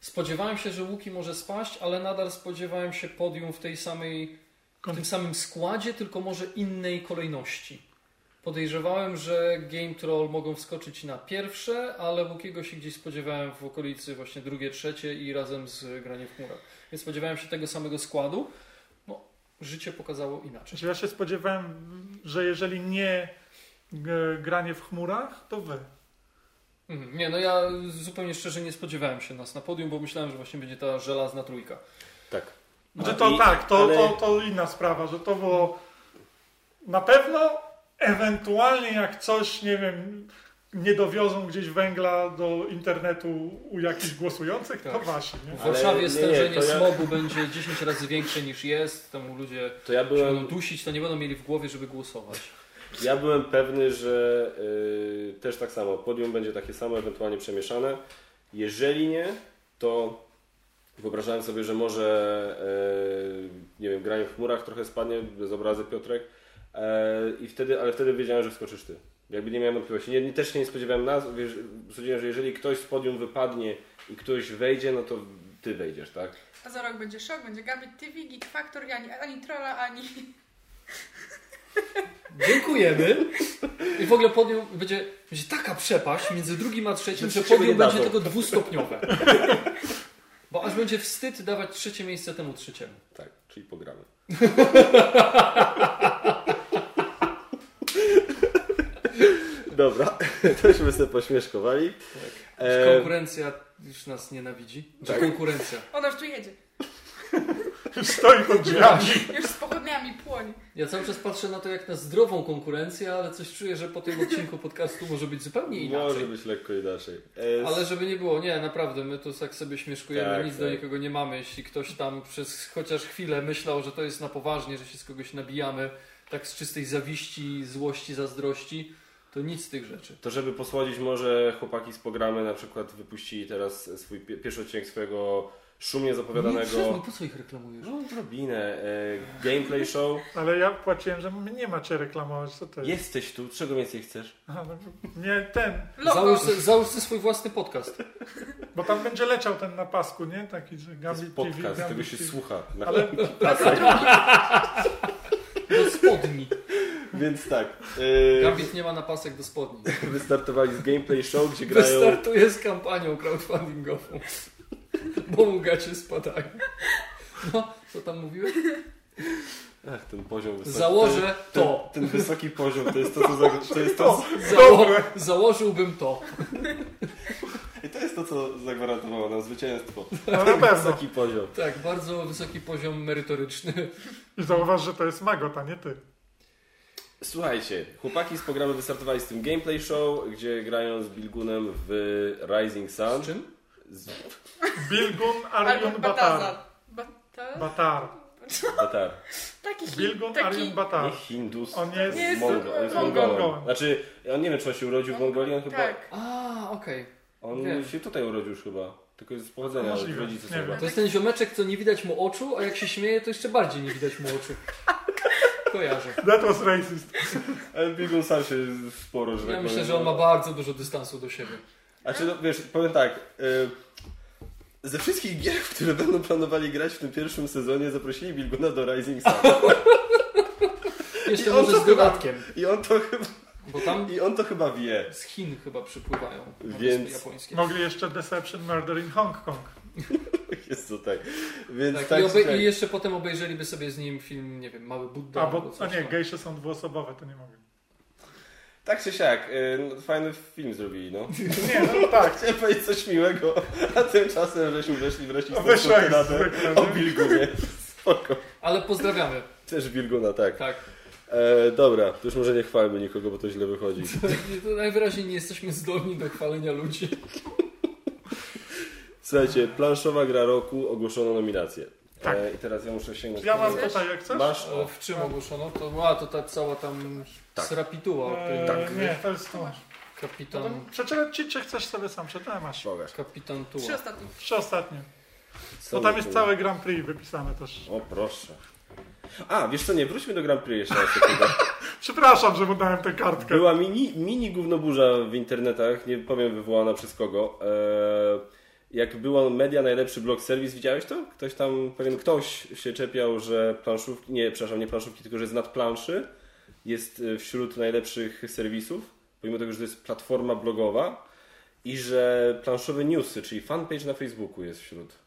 spodziewałem się, że Łuki może spaść, ale nadal spodziewałem się podium w tej samej, w tym samym składzie, tylko może innej kolejności. Podejrzewałem, że Game Troll mogą wskoczyć na pierwsze, ale Łukiego się gdzieś spodziewałem w okolicy właśnie drugie, trzecie i razem z Granie w chmurach. Więc spodziewałem się tego samego składu. No, życie pokazało inaczej. Znaczy ja się spodziewałem, że jeżeli nie granie w chmurach, to wy. Mhm. Nie, no ja zupełnie szczerze nie spodziewałem się nas na podium, bo myślałem, że właśnie będzie ta żelazna trójka. Tak. Znaczy to i- tak, to, ale- to, to inna sprawa, że to było na pewno ewentualnie jak coś, nie wiem, nie dowiozą gdzieś węgla do internetu u jakichś głosujących, to Tak. wasi, nie? W Warszawie nie, stężenie to ja- smogu będzie 10 razy większe niż jest, temu ludzie To ja się będą byłem, dusić, to nie będą mieli w głowie, żeby głosować. Ja byłem pewny, że y, też tak samo, podium będzie takie samo, ewentualnie przemieszane. Jeżeli nie, to wyobrażałem sobie, że może y, nie wiem, granie w chmurach trochę spadnie, bez obrazy Piotrek. E, I wtedy, ale wtedy wiedziałem, że wskoczysz ty. Jakby nie miałem wątpliwości. Nie, też się nie spodziewałem nas. Sądziłem, że jeżeli ktoś z podium wypadnie i ktoś wejdzie, no to ty wejdziesz, tak? A za rok będzie szok, będzie Gambit TV, Geek Factor, ani, ani Trolla, ani... Dziękujemy. I w ogóle podium będzie, będzie taka przepaść między drugim a trzecim, Że że podium będzie tylko dwustopniowe. Bo aż będzie wstyd dawać trzecie miejsce temu trzeciemu. Tak, czyli pogramy. Dobra, [laughs] tośmy sobie pośmieszkowali. Już E, konkurencja już nas nienawidzi. Czy Tak. konkurencja? Ona już tu jedzie. Stoi pod drzwiami. Już płonie. Ja cały czas patrzę na to jak na zdrową konkurencję, ale coś czuję, że po tym odcinku podcastu może być zupełnie inaczej. może być lekko inaczej. E, Ale żeby nie było, nie, naprawdę, my tu tak sobie śmieszkujemy, Tak, nic do tak. nikogo nie mamy. Jeśli ktoś tam przez chociaż chwilę myślał, że to jest na poważnie, że się z kogoś nabijamy, tak z czystej zawiści, złości, zazdrości, to nic z tych rzeczy. To żeby posłodzić może chłopaki z programy na przykład wypuścili teraz swój pie- pierwszy odcinek swojego szumnie Nie, zapowiadanego przestań, po co ich reklamujesz? no odrobinę e, gameplay show. Ale ja płaciłem, że mnie nie macie reklamować, co to jest? Jesteś tu, czego więcej chcesz? Aha, no, nie ten, Logo. Załóż, se- załóż sobie swój własny podcast. bo tam będzie leciał ten na pasku, nie? Taki, że Gambit jest TV, podcast, tego się TV. słucha. Na Ale drugi. [laughs] Do spodni. Więc tak. Yy, Gambit nie ma napasek do spodni. wystartowali z gameplay show, gdzie grają. Wystartuje z kampanią crowdfundingową. Bo mu gacie spadają. No, co tam mówiłeś? Ach, ten poziom wysoki. Założę ten, to. Ten, ten wysoki poziom to jest to, co, za, to, jest to, Zało założyłbym to. i to jest to, co zagwarantowało nam zwycięstwo. No na pewno. Wysoki poziom. Tak, bardzo wysoki poziom merytoryczny. I zauważ, że to jest Magot, a nie ty. Słuchajcie, chłopaki z programu wystartowali z tym gameplay show, gdzie grają z Bilgunem w Rising Sun. Z czym? Z Bilgun Arjun Batar. Batar? Batar. Batar. Taki Bilgun taki... Arjun Batar. Nie Hindus. On jest- jest Mongo, on jest Mongolem. Znaczy, on nie wiem, czy on się urodził w Mongolii, on chyba... Tak. A, okej. On Wiem. się tutaj urodził już chyba. Tylko jest z pochodzenia, Możliwe, rodzice nie są. To jest ten ziomeczek, co nie widać mu oczu, a jak się śmieje, to jeszcze bardziej nie widać mu oczu. [laughs] Kojarzę. That was racist. Ale Bilgun sam się sporo, że Ja tak myślę, powiem. że on ma bardzo dużo dystansu do siebie. Znaczy, no, wiesz, powiem tak. Y, ze wszystkich gier, w które będą planowali grać w tym pierwszym sezonie, zaprosili Bilguna do Rising Sun. [laughs] Jeszcze I on może to z chyba- dodatkiem, I on to chyba, bo tam i on to chyba wie. z Chin chyba przypływają na Więc- wyspy japońskie. Mogli jeszcze Deception Murder in Hong Kong. [laughs] Jest to tak. Więc Tak, tak, i, tak, obe- I jeszcze potem obejrzeliby sobie z nim film, nie wiem, Mały Buddha. A, albo bo, a coś nie, tam. gejsze są dwuosobowe, to nie mogę. Tak czy siak, y, no, fajny film zrobili, no. [laughs] Nie, no [laughs] tak. Chciałem powiedzieć coś miłego, a tymczasem żeśmy weszli w rasistowską jak tyradę zwykle, o nie? Bilgunie. Spoko. Ale pozdrawiamy. Też Bilguna, tak. Tak. E, dobra, to już może nie chwalmy nikogo, bo to źle wychodzi. [laughs] To najwyraźniej nie jesteśmy zdolni do chwalenia ludzi. Słuchajcie, planszowa gra roku, ogłoszono nominację. Tak. E, I teraz ja muszę sięgnąć. Ja mam tutaj, jak chcesz? Masz? O, w czym ogłoszono? To, a, to ta cała tam Tak. srapituła, o której Eee, tak. nie, to jest to. No kapitan, to przeczytać ci, czy chcesz sobie sam przeczytać? Masz. Pokaż. kapitan Tuła. Trzy ostatnie. Trzy ostatnie. Bo tam jest całe Grand Prix wypisane też. O proszę. A, wiesz co, nie, wróćmy do Grand Prix jeszcze na sekundę. [laughs] Przepraszam, że mu dałem tę kartkę. Była mini, mini gównoburza w internetach, nie powiem wywołana przez kogo. E, jak było media najlepszy blog serwis, widziałeś to? Ktoś tam, pewien ktoś się czepiał, że planszówki, nie, przepraszam, nie planszówki, tylko że jest nad planszy, jest e, wśród najlepszych serwisów, pomimo tego, że to jest platforma blogowa i że planszowe newsy, czyli fanpage na Facebooku jest wśród.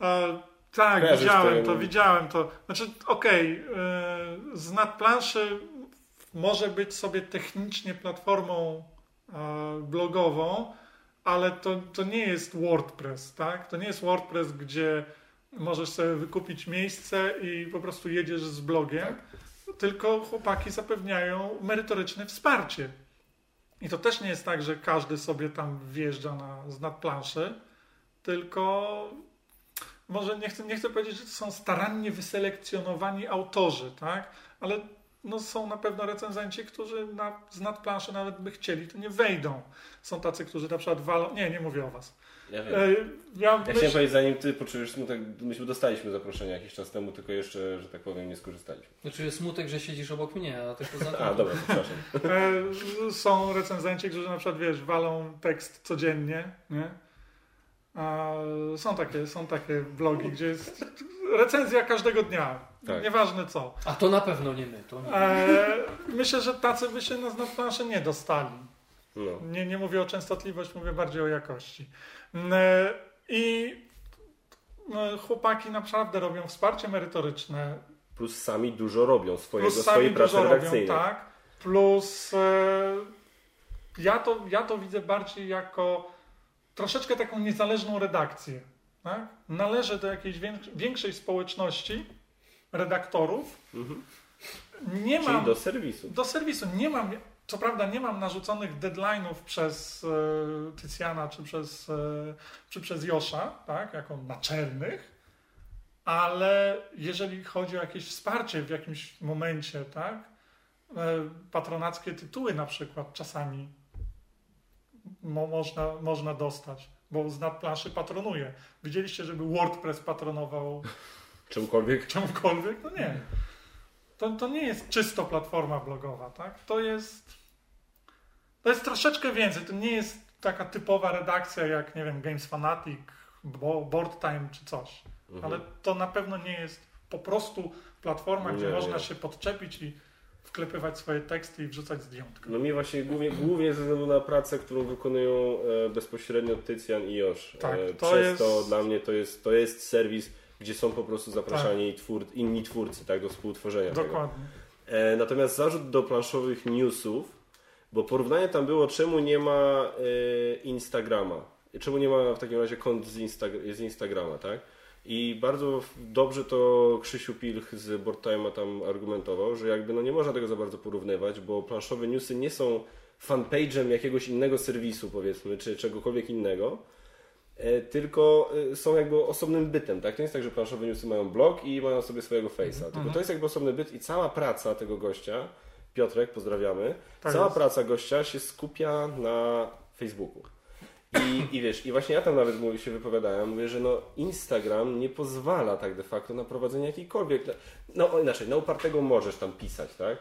E, tak, Kojarzysz widziałem to? widziałem to. Znaczy, okej, e, z nadplanszy może być sobie technicznie platformą e, blogową, ale to, to nie jest WordPress, tak? To nie jest WordPress, gdzie możesz sobie wykupić miejsce i po prostu jedziesz z blogiem, tylko chłopaki zapewniają merytoryczne wsparcie. I to też nie jest tak, że każdy sobie tam wjeżdża na, z nadplanszy, tylko może nie chcę, nie chcę powiedzieć, że to są starannie wyselekcjonowani autorzy, tak? Ale no, są na pewno recenzenci, którzy na, z nadplanszy nawet by chcieli, to nie wejdą. Są tacy, którzy na przykład walą... Nie, nie mówię o was. Ja wiem. E, ja Ja myśl- chciałem powiedzieć, zanim ty poczujesz smutek, myśmy dostaliśmy zaproszenie jakiś czas temu, tylko jeszcze, że tak powiem, nie skorzystaliśmy. Znaczy jest smutek, że siedzisz obok mnie, a tak poza [laughs] tym... A, dobra, przepraszam. E, są recenzenci, którzy na przykład, wiesz, walą tekst codziennie, nie? Są takie, są takie blogi, gdzie jest recenzja każdego dnia, Tak. nieważne co. A to na pewno nie my, to nie. E, myślę, że tacy by się na nadplanszę nie dostali. No. Nie, nie mówię o częstotliwości, mówię bardziej o jakości. I e, chłopaki naprawdę robią wsparcie merytoryczne, Plus sami dużo robią swojego, plus swojej pracy dużo robią, redakcyjnej. tak. Plus e, ja, to, ja to widzę bardziej jako troszeczkę taką niezależną redakcję. Tak? Należę do jakiejś więks- większej społeczności redaktorów. Mhm. Nie Czyli mam do serwisu. do serwisu. Nie mam, co prawda nie mam narzuconych deadline'ów przez e, Tycjana czy przez, e, czy przez Josza, tak, jako naczelnych, ale jeżeli chodzi o jakieś wsparcie w jakimś momencie, tak, e, patronackie tytuły na przykład czasami mo, można, można dostać, bo z nadplanszy patronuje. Widzieliście, żeby WordPress patronował Czymkolwiek. czemukolwiek? No nie. To, to nie jest czysto platforma blogowa, tak? To jest. To jest troszeczkę więcej. To nie jest taka typowa redakcja jak, nie wiem, Games Fanatic, Bo- Board Time czy coś. Mhm. Ale to na pewno nie jest po prostu platforma, gdzie Nie, można się podczepić i wklepywać swoje teksty i wrzucać zdjętka. No mi właśnie głównie, głównie ze względu na pracę, którą wykonują e, bezpośrednio Tycjan i Josz. Tak, e, to przez jest- to dla mnie to jest, to jest serwis, gdzie są po prostu zapraszani twór, inni twórcy tak, do współtworzenia tego. Dokładnie. E, natomiast zarzut do planszowych newsów, bo porównanie tam było, czemu nie ma e, Instagrama. Czemu nie ma w takim razie kont z, Insta- z Instagrama, tak? I bardzo dobrze to Krzysiu Pilch z Boardtime'a tam argumentował, że jakby no nie można tego za bardzo porównywać, bo planszowe newsy nie są fanpage'em jakiegoś innego serwisu powiedzmy, czy czegokolwiek innego, tylko e, są jakby osobnym bytem, tak? To nie jest tak, że planszowe newsy mają blog i mają sobie swojego face'a, tylko to jest jakby osobny byt i cała praca tego gościa, Piotrek, pozdrawiamy, Tak cała jest. praca gościa się skupia na Facebooku. I, [coughs] I wiesz, i właśnie ja tam nawet mówię, się wypowiadałem, mówię, że no Instagram nie pozwala tak de facto na prowadzenie jakiejkolwiek, no inaczej, na upartego możesz tam pisać, tak?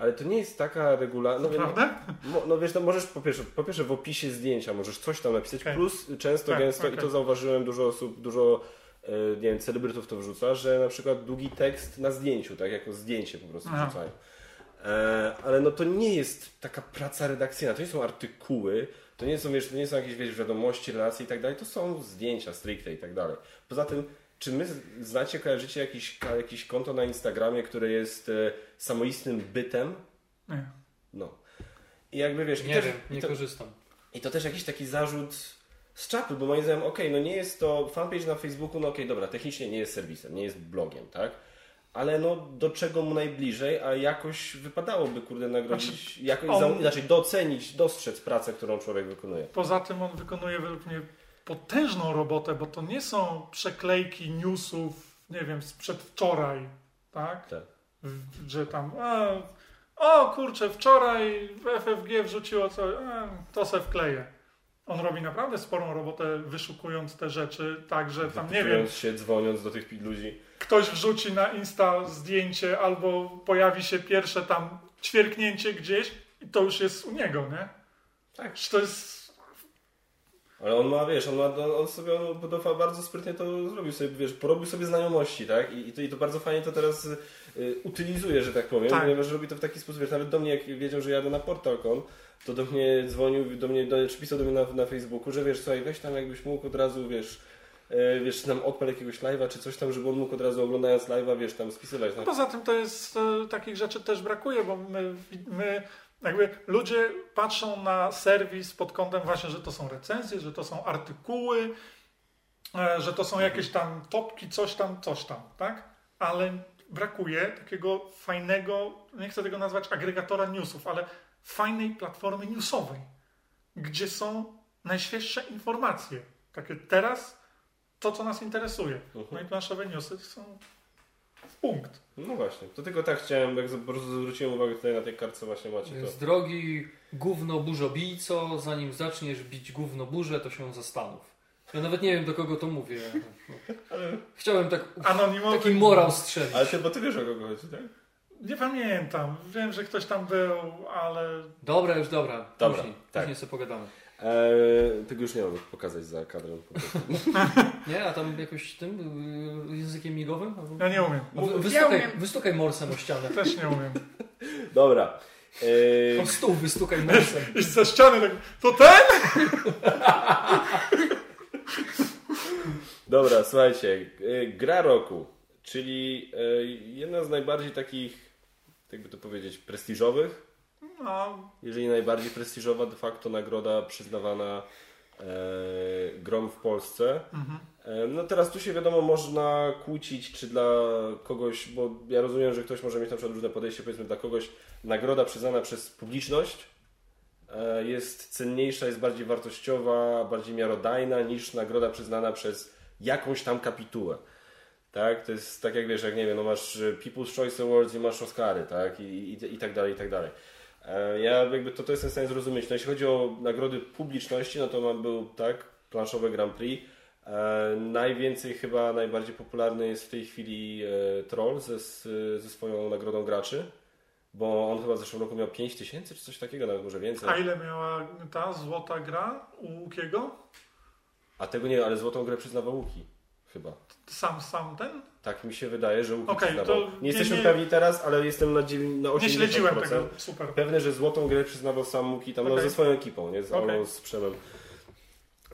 Ale to nie jest taka regularna, no, Prawda? Mo, no wiesz, no możesz po pierwsze, po pierwsze w opisie zdjęcia możesz coś tam napisać, Okej. plus często, Tak, gęsto, i okej. to zauważyłem, dużo osób, dużo e, nie wiem, celebrytów to wrzuca, że na przykład długi tekst na zdjęciu, tak, jako zdjęcie po prostu Aha. wrzucają. E, ale no to nie jest taka praca redakcyjna, to nie są artykuły, to nie są, wiesz, to nie są jakieś wiesz, wiadomości, relacje i tak dalej, to są zdjęcia stricte i tak dalej. Poza tym, czy my znacie, kojarzycie jakiś, ka- jakieś konto na Instagramie, które jest e, samoistnym bytem? Nie. No. I jakby wiesz, i Nie też, wiem, i nie to, korzystam. i to też jakiś taki zarzut z czapy, bo moim zdaniem, okej, no nie jest to fanpage na Facebooku, no okej, dobra, technicznie nie jest serwisem, nie jest blogiem, tak? Ale no do czego mu najbliżej, a jakoś wypadałoby, kurde, nagrodzić, Znaczy, jakoś, on- za, znaczy docenić, dostrzec pracę, którą człowiek wykonuje. Poza tym on wykonuje według mnie potężną robotę, bo to nie są przeklejki newsów, nie wiem, sprzed wczoraj, tak? Tak. W- Że tam, a, o kurczę, wczoraj FFG wrzuciło coś, a, to se wkleję. On robi naprawdę sporą robotę wyszukując te rzeczy, tak, że tam, nie wiem, się, dzwoniąc do tych ludzi. ktoś wrzuci na Insta zdjęcie albo pojawi się pierwsze tam ćwierknięcie gdzieś i to już jest u niego, nie? Tak. Że to jest Ale on ma, wiesz, on, ma, on sobie on bardzo sprytnie to zrobił sobie, wiesz, porobił sobie znajomości, tak? I, i, to, i to bardzo fajnie to teraz y, utylizuje, że tak powiem, Tak. ponieważ robi to w taki sposób, wiesz, nawet do mnie, jak wiedział, że jadę na PortalCon, to do mnie dzwonił, do mnie, do, czy pisał do mnie na, na Facebooku, że wiesz, słuchaj, weź tam jakbyś mógł od razu, wiesz, e, wiesz, nam odpal jakiegoś live'a, czy coś tam, żeby on mógł od razu oglądając live'a, wiesz, tam spisywać. No Tak? Poza tym to jest, e, takich rzeczy też brakuje, bo my, my jakby ludzie patrzą na serwis pod kątem właśnie, że to są recenzje, że to są artykuły, e, że to są jakieś tam topki, coś tam, coś tam, tak? Ale brakuje takiego fajnego, nie chcę tego nazwać agregatora newsów, ale fajnej platformy newsowej, gdzie są najświeższe informacje. Takie teraz to, co nas interesuje. No i planszowe newsy są punkt. No właśnie, to tylko tak chciałem, jak po prostu zwróciłem uwagę tutaj na tej kartce właśnie macie to. Więc drogi gówno burzobijco, zanim zaczniesz bić gówno burzę, to się zastanów. Ja nawet nie wiem do kogo to mówię. Chciałem tak, Anonimowy. taki morał strzelić. Ale ty, bo ty wiesz o kogo chodzi, tak? Nie pamiętam. Wiem, że ktoś tam był, ale Dobra, już dobra. Dobra, później, tak. później sobie pogadamy. Eee, tego już nie mam pokazać za kadrem. [laughs] Nie, a tam jakoś tym y, językiem migowym? Albo... ja nie umiem. A wy- Ja Wystukaj, umiem. wystukaj morsem o ścianę. Też nie umiem. [laughs] Dobra. Eee, O stół wystukaj morsem. [laughs] I ze ściany tak, to ten? dobra, słuchajcie. e, Gra roku, czyli e, jedna z najbardziej takich, jakby to powiedzieć, prestiżowych, No, jeżeli najbardziej prestiżowa de facto nagroda przyznawana e, grom w Polsce. E, No teraz tu się wiadomo można kłócić, czy dla kogoś, bo ja rozumiem, że ktoś może mieć na przykład różne podejście, powiedzmy dla kogoś nagroda przyznana przez publiczność e, jest cenniejsza, jest bardziej wartościowa, bardziej miarodajna niż nagroda przyznana przez jakąś tam kapitułę. Tak, to jest tak jak wiesz, jak nie wiem, no masz e, People's Choice Awards i masz Oscary, tak, i, i, i tak dalej, i tak dalej. E, Ja jakby to, to jestem w stanie zrozumieć. No, jeśli chodzi o nagrody publiczności, no to mam był tak, planszowe Grand Prix. E, najwięcej chyba, najbardziej popularny jest w tej chwili e, Troll ze, ze swoją nagrodą graczy, bo on chyba w zeszłym roku miał 5 tysięcy czy coś takiego, nawet może więcej. a ile miała ta złota gra u Łukiego? A tego nie, ale złotą grę przyznawał Łuki chyba. Sam, sam ten? Tak mi się wydaje, że Łuki Okej, przyznawał. Nie, nie- jesteśmy nie- pewni teraz, ale jestem na, na 80%. Nie śledziłem tego. Super. Pewny, że złotą grę przyznawał sam Muki tam no, Okej. ze swoją ekipą, nie? Z Okej. Alą, z Przemem.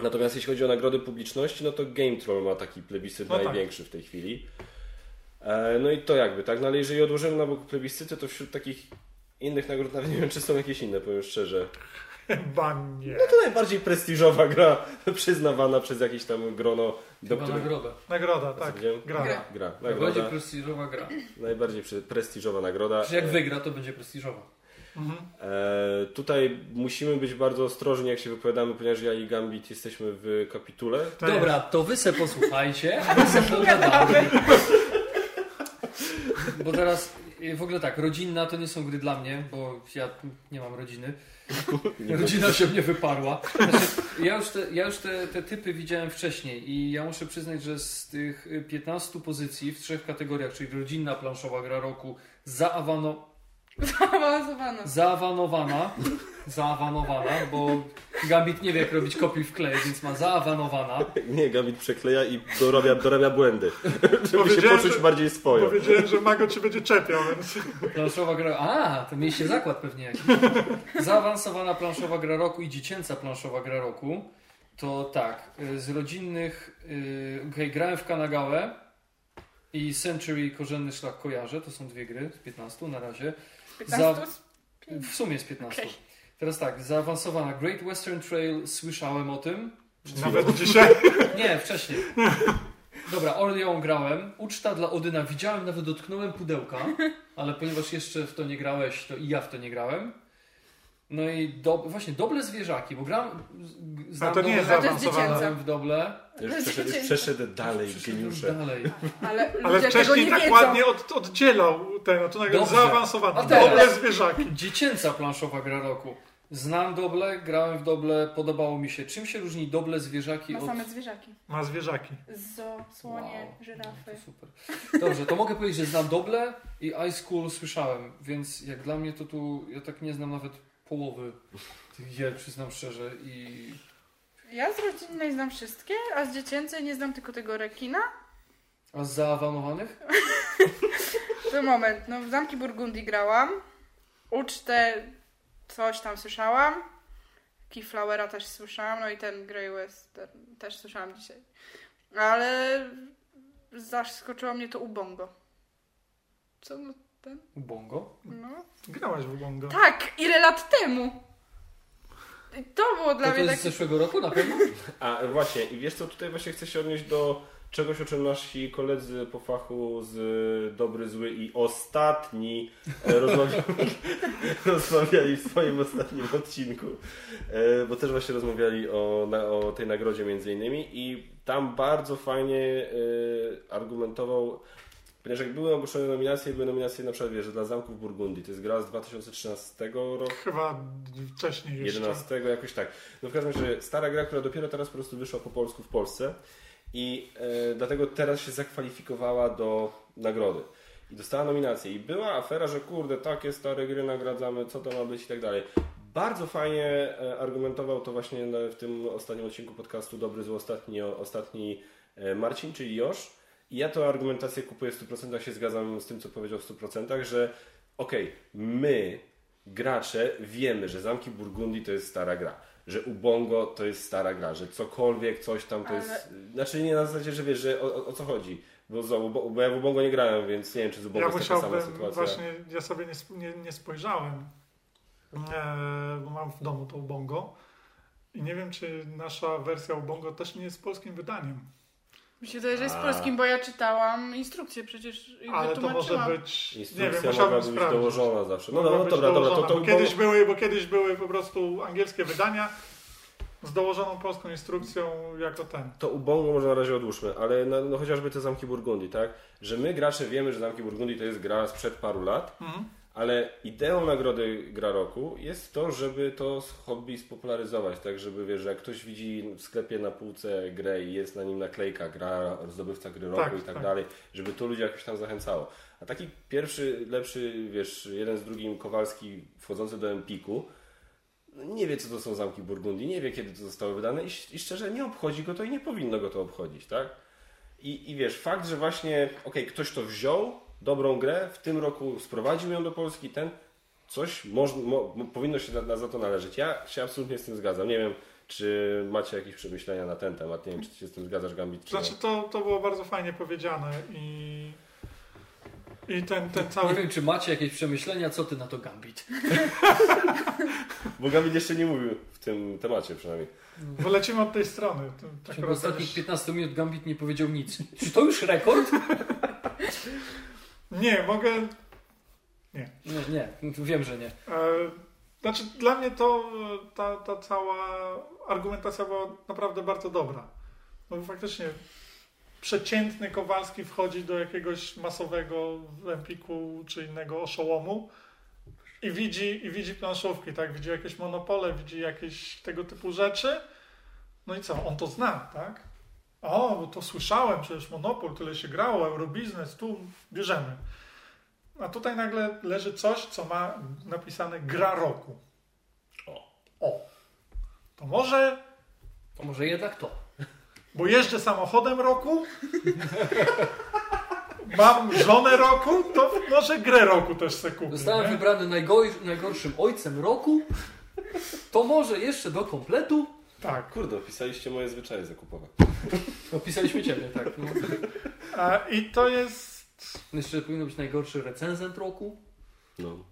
Natomiast jeśli chodzi o nagrody publiczności, no to Game Troll ma taki plebiscyt No tak. największy w tej chwili. E, no i to jakby, tak? No ale jeżeli odłożymy na bok plebiscyty, to wśród takich innych nagród nawet nie wiem, czy są jakieś inne, powiem szczerze. [laughs] Chyba nie. No to najbardziej prestiżowa gra przyznawana przez jakieś tam grono, Chyba nagroda. Nagroda, tak. Gra. Gra. Gra, Najbardziej nagroda, prestiżowa gra. najbardziej prestiżowa nagroda. Że jak E, wygra, to będzie prestiżowa. Mhm. E, tutaj musimy być bardzo ostrożni, jak się wypowiadamy, ponieważ ja i Gambit jesteśmy w kapitule. To Dobra, to wy se posłuchajcie, a [laughs] my se pogadamy. Bo teraz w ogóle tak, rodzinna to nie są gry dla mnie, bo ja nie mam rodziny. [laughs] Rodzina się mnie wyparła. Znaczy, ja już, te, ja już te, te typy widziałem wcześniej i ja muszę przyznać, że z tych y, 15 pozycji w trzech kategoriach, czyli rodzinna planszowa gra roku, zaawano, Zaawansowana. zaawanowana, zaawanowana, bo Gambit nie wie jak robić kopii w klej, więc ma zaawanowana. Nie, Gambit przekleja i dorabia, dorabia błędy, [laughs] żeby się Powiedziałem, poczuć że- bardziej swojo. Powiedziałem, że Mago ci będzie czepiał, więc... Planszowa gra. A, to mieliście zakład pewnie jakiś. Zaawansowana planszowa gra roku i dziecięca planszowa gra roku. To tak, y, z rodzinnych. Yy, okay, grałem w Kanagałę i Century Korzenny Szlak kojarzę. To są dwie gry z 15 na razie. 15? W sumie z 15. Okej. Teraz tak, zaawansowana Great Western Trail, słyszałem o tym. Nawet dzisiaj... [laughs] Nie, wcześniej. Dobra, Orlean grałem. Uczta dla Odyna widziałem, nawet dotknąłem pudełka, ale ponieważ jeszcze w to nie grałeś, to i ja w to nie grałem. No i do, właśnie doble zwierzaki, bo gram. z- Znam A to nie jest doble- zaawansowane. w doble. Już przeszedł, już przeszedł dalej, Przyszedłem geniusze. dalej. Ale, Ale wcześniej nie tak wiedzą. ładnie od, oddzielał ten, no to nagle Dobrze. zaawansowany. A teraz? Dobre zwierzaki. Dziecięca planszowa gra roku. Znam doble, grałem w doble, podobało mi się. Czym się różni doble zwierzaki Ma od same zwierzaki. Ma zwierzaki. Zo, słonie, Wow, żyrafy. To super. Dobrze, to mogę powiedzieć, że znam Doble i Ice School słyszałem, więc jak dla mnie to tu, ja tak nie znam nawet połowy tych gier, przyznam szczerze i Ja z rodzinnej znam wszystkie, a z dziecięcej nie znam tylko tego rekina. a z zaawanowanych? [laughs] To moment, no w Zamki Burgundii grałam. Ucztę coś tam słyszałam. Keyflowera też słyszałam, no i ten Grey Western też słyszałam dzisiaj. Ale zaskoczyło mnie to Ubongo. Co no ten? Ubongo? No. Grałaś w Bongo. Tak, ile lat temu? To było dla To, to mnie jest z takie... zeszłego roku na pewno? [laughs] A właśnie, i wiesz co, tutaj właśnie chcę się odnieść do czegoś, o czym nasi koledzy po fachu z Dobry, Zły i Ostatni e, rozmawiali, [laughs] rozmawiali w swoim ostatnim odcinku, e, bo też właśnie rozmawiali o, o tej nagrodzie między innymi i tam bardzo fajnie e, argumentował Ponieważ jak były ogłoszone nominacje, były nominacje na przykład, wiesz, dla Zamków Burgundii. To jest gra z 2013 roku. Chyba wcześniej jeszcze. 11 jakoś tak. No w każdym razie stara gra, która dopiero teraz po prostu wyszła po polsku w Polsce i e, dlatego teraz się zakwalifikowała do nagrody. I dostała nominację. I była afera, że kurde, takie stare gry nagradzamy, co to ma być i tak dalej. Bardzo fajnie e, argumentował to właśnie w tym ostatnim odcinku podcastu Dobry Zły Ostatni, ostatni e, Marcin, czyli Josz. I ja tę argumentację kupuję w 100%, się zgadzam z tym, co powiedział w 100%, że okej, my, gracze, wiemy, że Zamki Burgundii to jest stara gra, że Ubongo to jest stara gra, że cokolwiek, coś tam to Ale- jest... Znaczy nie na zasadzie, że wiesz, że o, o, o co chodzi. Bo, za, Ubo- bo ja w Ubongo nie grałem, więc nie wiem, czy z Ubongo Ja jest taka sama sytuacja. właśnie, ja sobie nie, sp- nie, nie spojrzałem, e, bo mam w domu to Ubongo i nie wiem, czy nasza wersja Ubongo też nie jest polskim wydaniem, Mi się wydaje, że jest A. polskim, bo ja czytałam instrukcję przecież i ale to może wytłumaczyłam. być, nie Instrukcja wiem, musiałbym mogłaby być sprawdzić. dołożona zawsze. No, no, Mogła no być dobra, dobra, to, dołożona, to bo, kiedyś były, bo kiedyś były po prostu angielskie wydania z dołożoną polską instrukcją jako ten. To Ubongo może na razie odłóżmy, ale no, no chociażby te Zamki Burgundii, tak? Że my gracze wiemy, że Zamki Burgundii to jest gra sprzed paru lat, Mhm. Ale ideą nagrody Gra Roku jest to, żeby to hobby spopularyzować, tak żeby wiesz, że jak ktoś widzi w sklepie na półce grę i jest na nim naklejka gra, zdobywca gry roku Tak, i tak, tak. dalej, żeby to ludzi jakoś tam zachęcało. A taki pierwszy, lepszy, wiesz, jeden z drugim Kowalski wchodzący do Empiku, nie wie co to są zamki Burgundii, nie wie kiedy to zostało wydane i, i szczerze nie obchodzi go to i nie powinno go to obchodzić, tak? I, I wiesz, fakt, że właśnie, okej, ktoś to wziął, dobrą grę, w tym roku sprowadził ją do Polski, ten, coś moż, mo, powinno się na, na za to należeć. Ja się absolutnie z tym zgadzam. Nie wiem, czy macie jakieś przemyślenia na ten temat. Nie wiem, czy ty się z tym zgadzasz, Gambit, czy Znaczy to, to było bardzo fajnie powiedziane i, i ten, ten cały... Nie wiem, czy macie jakieś przemyślenia, co ty na to Gambit? [laughs] Bo Gambit jeszcze nie mówił w tym temacie przynajmniej. Bo lecimy od tej strony. W tak naprawdę ostatnich też- 15 minut Gambit nie powiedział nic. Czy to już rekord? Nie, mogę... Nie, nie, wiem, że nie. E, znaczy dla mnie to ta, ta cała argumentacja była naprawdę bardzo dobra. No bo faktycznie przeciętny Kowalski wchodzi do jakiegoś masowego Empiku czy innego oszołomu i widzi, i widzi planszówki, tak? Widzi jakieś monopole, widzi jakieś tego typu rzeczy. No i co? On to zna, tak? O, bo to słyszałem, przecież Monopol, tyle się grało, Eurobiznes, tu bierzemy. A tutaj nagle leży coś, co ma napisane gra roku. O. O. To może, To może jednak to. bo jeżdżę samochodem roku, mam żonę roku, to może grę roku też se kupię. Zostałem nie? wybrany najgorszym ojcem roku. To może jeszcze do kompletu. Tak. Kurde, opisaliście moje zwyczaje zakupowe. [laughs] Opisaliśmy ciebie, tak. No. A, I to jest Jeszcze powinno być najgorszy recenzent roku. No,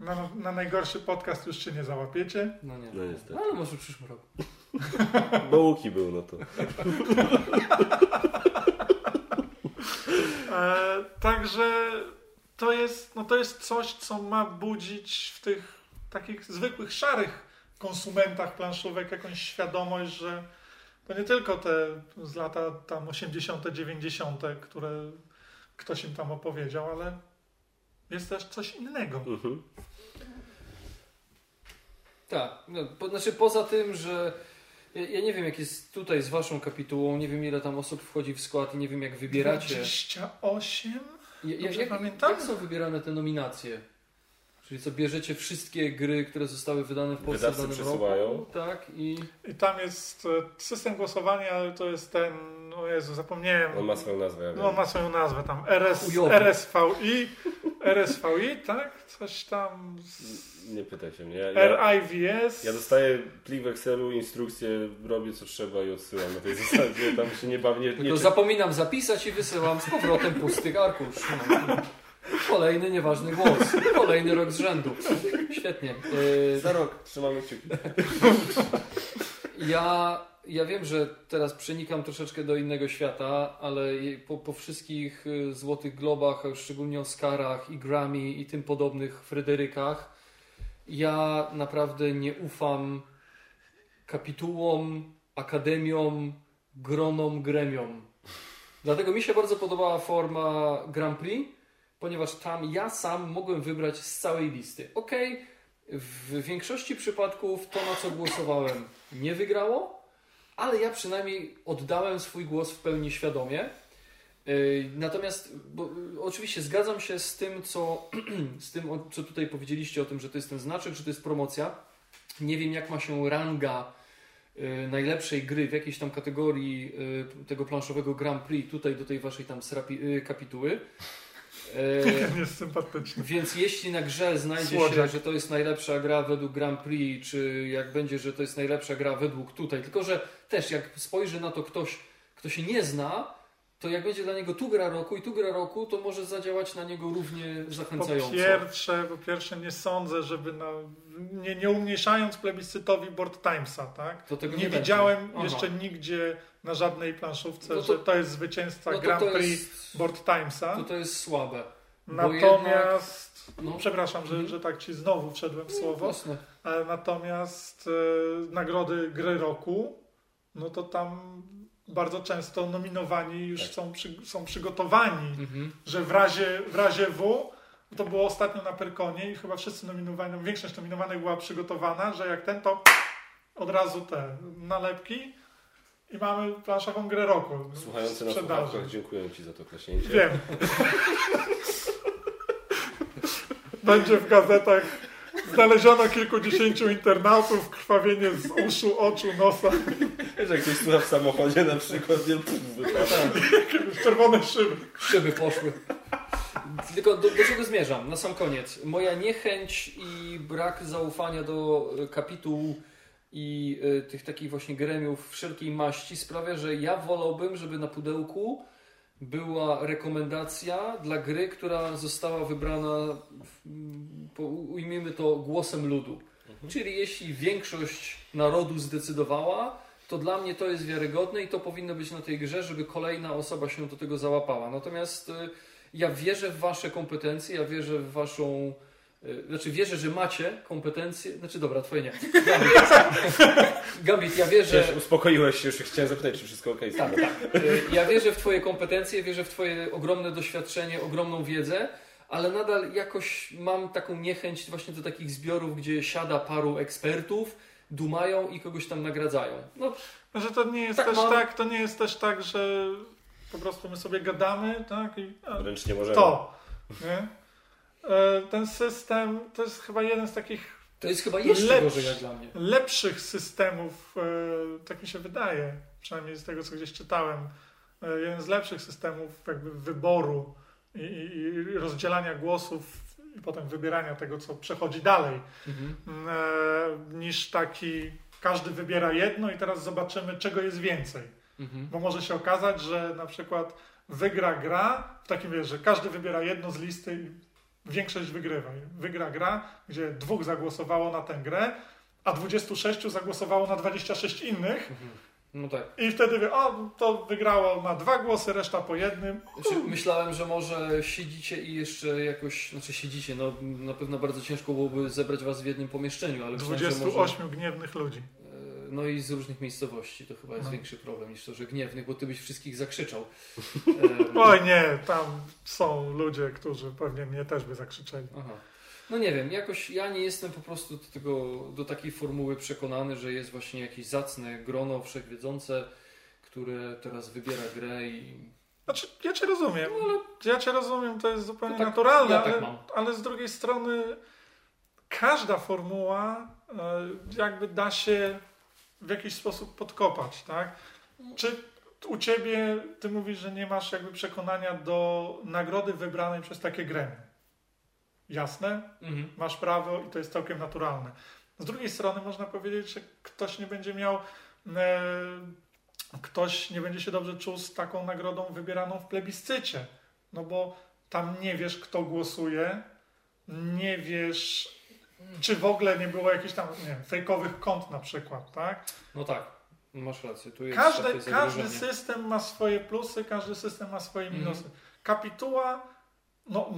na, na najgorszy podcast już się nie załapiecie. No nie. no niestety. Ale może w przyszłym roku. [laughs] Bo Łuki był, no to. [laughs] E, także to jest, no to jest coś, co ma budzić w tych takich zwykłych, szarych konsumentach planszówek jakąś świadomość, że to nie tylko te z lata tam 80., 90., które ktoś im tam opowiedział, ale jest też coś innego. Mhm. Tak. No, po, znaczy poza tym, że ja, ja nie wiem jak jest tutaj z waszą kapitułą, nie wiem ile tam osób wchodzi w skład i nie wiem jak wybieracie. 28? Ja, ja, jak, pamiętam? jak są wybierane te nominacje? Czyli co, bierzecie wszystkie gry, które zostały wydane w Polsce w Wydawcy danym przesyłają. roku? Tak, i I tam jest e, system głosowania, ale to jest ten, o Jezu, zapomniałem. On ma swoją nazwę, ja No, on ma swoją nazwę tam. RS, Chujowy. RSVI. [laughs] RSVI, tak? Coś tam. z- Nie pytaj się mnie. Ja, ja, RIVS. ja dostaję plik w Excelu, instrukcje, robię co trzeba i odsyłam na tej [laughs] zasadzie. Tam się nie bawię. Nie, nie, zapominam zapisać i wysyłam z powrotem pustych arkusz. Kolejny nieważny głos. Kolejny rok z rzędu. Świetnie. Yy, Za rok trzymamy kciuki. Ja, ja wiem, że teraz przenikam troszeczkę do innego świata, ale po, po wszystkich y, Złotych Globach, szczególnie Oscarach i Grammy i tym podobnych Fryderykach, ja naprawdę nie ufam kapitułom, akademiom, gronom, gremiom. Dlatego mi się bardzo podobała forma Grand Prix, ponieważ tam ja sam mogłem wybrać z całej listy. Okej, w większości przypadków to, na co głosowałem, nie wygrało, ale ja przynajmniej oddałem swój głos w pełni świadomie. Yy, Natomiast bo, y, oczywiście zgadzam się z tym, co, [clears throat] z tym, co tutaj powiedzieliście o tym, że to jest ten znaczek, że to jest promocja. Nie wiem, jak ma się ranga y, najlepszej gry w jakiejś tam kategorii y, tego planszowego Grand Prix tutaj do tej waszej tam kapituły. Y, [laughs] Jest sympatyczny. więc jeśli na grze znajdzie się, Słodziak. że to jest najlepsza gra według Grand Prix, czy jak będzie, że to jest najlepsza gra według tutaj, tylko że też jak spojrzy na to ktoś, kto się nie zna, to jak będzie dla niego tu gra roku i tu gra roku, to może zadziałać na niego równie Po zachęcająco. pierwsze, po pierwsze nie sądzę, żeby na, nie, nie umniejszając plebiscytowi Board Timesa, tak? To tego nie nie widziałem jeszcze nigdzie na żadnej planszówce, No to- że to jest zwycięzca No to, Grand to, Prix jest, Board Timesa. to to jest słabe. Natomiast, No, przepraszam, że, Mhm. że tak ci znowu wszedłem w słowo, Jasne. ale natomiast e, nagrody gry roku, no to tam bardzo często nominowani już Tak. są, przy, są przygotowani, Mhm. że w razie, w razie W, to było ostatnio na Perkonie i chyba wszyscy nominowani, większość nominowanych była przygotowana, że jak ten to od razu te nalepki i mamy planszową grę roku. Słuchający na sprzedaży. słuchawkach, dziękuję Ci za to klaśnięcie. Wiem. Będzie w gazetach Znaleziono kilkudziesięciu internautów, krwawienie z uszu, oczu, nosa, Wiesz, jak ktoś słucha w samochodzie na przykład, nie wypada. czerwone szyby. Szyby poszły. Tylko do, do czego zmierzam? Na sam koniec. Moja niechęć i brak zaufania do y, kapituł i y, tych takich właśnie gremiów wszelkiej maści sprawia, że ja wolałbym, żeby na pudełku była rekomendacja dla gry, która została wybrana, ujmijmy to, głosem ludu. Czyli jeśli większość narodu zdecydowała, to dla mnie to jest wiarygodne i to powinno być na tej grze, żeby kolejna osoba się do tego załapała. Natomiast y, ja wierzę w Wasze kompetencje, ja wierzę w Waszą. Y, Znaczy, wierzę, że macie kompetencje. Znaczy, dobra, Twoje nie. [laughs] Gambit, Gambit ja wierzę. Wiesz, uspokoiłeś się, już chciałem zapytać, czy wszystko okej. Tak, tak. Y, Ja wierzę w Twoje kompetencje, wierzę w Twoje ogromne doświadczenie, ogromną wiedzę, ale nadal jakoś mam taką niechęć właśnie do takich zbiorów, gdzie siada paru ekspertów, dumają i kogoś tam nagradzają. No, Że to nie jest Tak też mam. tak, to nie jest też tak, że po prostu my sobie gadamy, tak? I, a, Wręcz nie możemy. to. Nie? E, Ten system to jest chyba jeden z takich to jest chyba jeszcze gorzej jak dla mnie. lepszych systemów, e, tak mi się wydaje, przynajmniej z tego, co gdzieś czytałem, e, jeden z lepszych systemów jakby wyboru i, i, rozdzielania głosów i potem wybierania tego, co przechodzi dalej, Mhm. niż taki każdy wybiera jedno i teraz zobaczymy, czego jest więcej. Mhm. Bo może się okazać, że na przykład wygra gra, w takim wiesz, że każdy wybiera jedno z listy i większość wygrywa. Wygra gra, gdzie dwóch zagłosowało na tę grę, a 26 zagłosowało na 26 innych No tak. i wtedy wie, o, to wygrało na dwa głosy, reszta po jednym. Znaczy, myślałem, że może siedzicie i jeszcze jakoś, znaczy siedzicie, no na pewno bardzo ciężko byłoby zebrać was w jednym pomieszczeniu, ale myślałem, że może, 28 gniewnych ludzi. No i z różnych miejscowości, to chyba jest No. większy problem niż to, że gniewnych, bo ty byś wszystkich zakrzyczał. [laughs] Oj nie, tam są ludzie, którzy pewnie mnie też by zakrzyczeli. Aha. No nie wiem, jakoś ja nie jestem po prostu do, tego, do takiej formuły przekonany, że jest właśnie jakieś zacne grono wszechwiedzące, które teraz wybiera grę i... Znaczy, ja cię rozumiem. Ja cię rozumiem, to jest zupełnie To tak- naturalne, ja tak ale, ale z drugiej strony każda formuła e, jakby da się w jakiś sposób podkopać, tak? Czy u ciebie, ty mówisz, że nie masz jakby przekonania do nagrody wybranej przez takie gremium. Jasne? Mhm. masz prawo i to jest całkiem naturalne. Z drugiej strony można powiedzieć, że ktoś nie będzie miał, e, ktoś nie będzie się dobrze czuł z taką nagrodą wybieraną w plebiscycie, no bo tam nie wiesz, kto głosuje, nie wiesz, czy w ogóle nie było jakichś tam, nie wiem, fejkowych kont na przykład, tak? No tak, masz rację, Każdy, każdy system ma swoje plusy, każdy system ma swoje Mhm. minusy. Kapituła, no,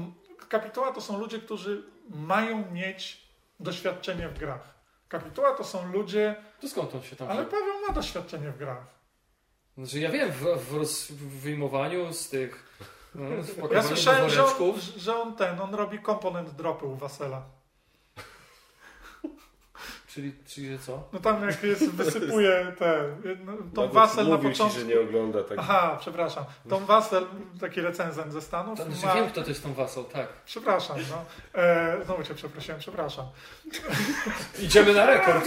kapituła to są ludzie, którzy mają mieć doświadczenie w grach. Kapituła to są ludzie, To skąd on się tam ale? Paweł ma doświadczenie w grach. Znaczy ja wiem, w, w, roz, w wyjmowaniu z tych... No, Ja słyszałem, że on, że on ten, on robi komponent dropy u Wasela. Czyli, czyli że co? No tam jak jest, [laughs] wysypuje te, no, Tom Nawet Wasel na początku. Ci, że nie ogląda tak. Aha, przepraszam. Tom Wasel, taki recenzent ze Stanów, To, znaczy, ma... Wiem, kto to jest tą wasą, tak. Przepraszam, no. E, znowu cię przeprosiłem, przepraszam. [laughs] Idziemy na rekord.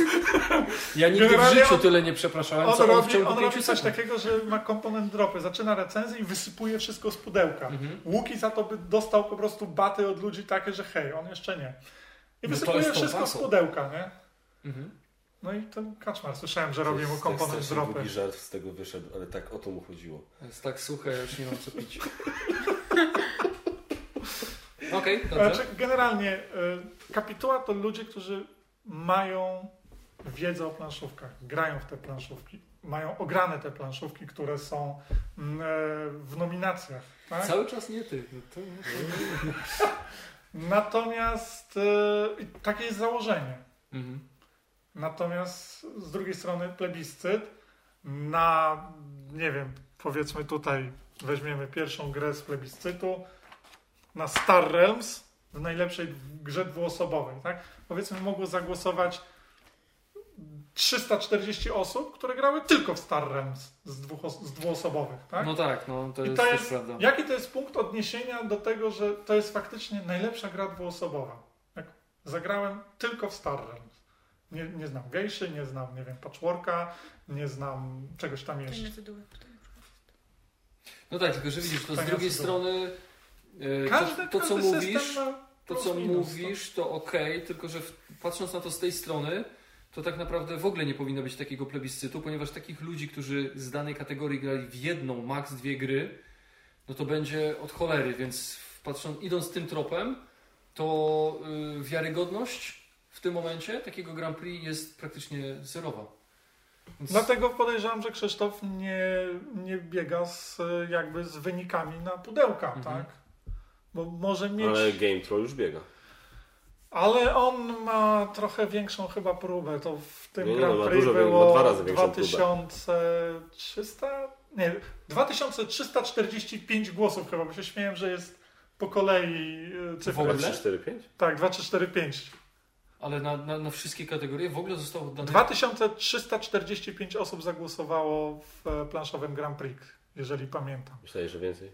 Ja nigdy w Generalnie życiu on- tyle nie przepraszałem, On co on w robi, ciągu on 5 robi coś takiego, że ma komponent dropy. Zaczyna recenzję i wysypuje wszystko z pudełka. Mhm. Łuki za to by dostał po prostu baty od ludzi takie, że hej, on jeszcze nie. I No wysypuje tą wszystko z pudełka, nie? Mhm. No i ten kaczmar, słyszałem, że To robi jest mu komponent strasznie dropy. długi żart z tego wyszedł, ale tak o to mu chodziło. Jest tak suche, ja już nie mam co pić. [laughs] Okej, dobrze. Znaczy, generalnie y, kapituła to ludzie, którzy mają wiedzę o planszówkach, grają w te planszówki, mają ograne te planszówki, które są mm, e, w nominacjach. Tak? Cały czas nie ty. No to... [laughs] Natomiast e, takie jest założenie. Mhm. Natomiast z drugiej strony plebiscyt na, nie wiem, powiedzmy tutaj weźmiemy pierwszą grę z plebiscytu na Star Realms w najlepszej grze dwuosobowej, tak? Powiedzmy mogło zagłosować 340 osób, które grały tylko w Star Realms z, dwóch, z dwuosobowych, tak? No tak, no to jest to jest, prawda. jaki to jest punkt odniesienia do tego, że to jest faktycznie najlepsza gra dwuosobowa? Jak Zagrałem tylko w Star Realms. Nie, nie znam Gejszy, nie znam, nie wiem, Patchworka, nie znam czegoś tam jeszcze. No tak, tylko że widzisz, to z drugiej strony e, Każdy, to, to co mówisz, ma to co minus, mówisz, to okej, tylko że w, patrząc na to z tej strony, to tak naprawdę w ogóle nie powinno być takiego plebiscytu, ponieważ takich ludzi, którzy z danej kategorii grali w jedną, max dwie gry, no to będzie od cholery, więc patrząc, idąc tym tropem, to y, wiarygodność w tym momencie takiego Grand Prix jest praktycznie zerowa. Więc Dlatego podejrzewam, że Krzysztof nie, nie biega z, jakby z wynikami na pudełka, Mhm. tak? Bo może mieć... Ale Game Troll już biega. Ale on ma trochę większą chyba próbę. To w tym Nie, nie, Grand no, ma Prix dużo wie- było dwa razy większą próbę. 2300, nie, 2345 głosów chyba, bo się śmieję, że jest po kolei W cyfra. ogóle? 2, 3, 4, 5? Tak, 2, 3, 4, 5. Ale na, na, na wszystkie kategorie w ogóle zostało oddane 2345 osób zagłosowało w e, planszowym Grand Prix, jeżeli pamiętam. Myślę, że więcej.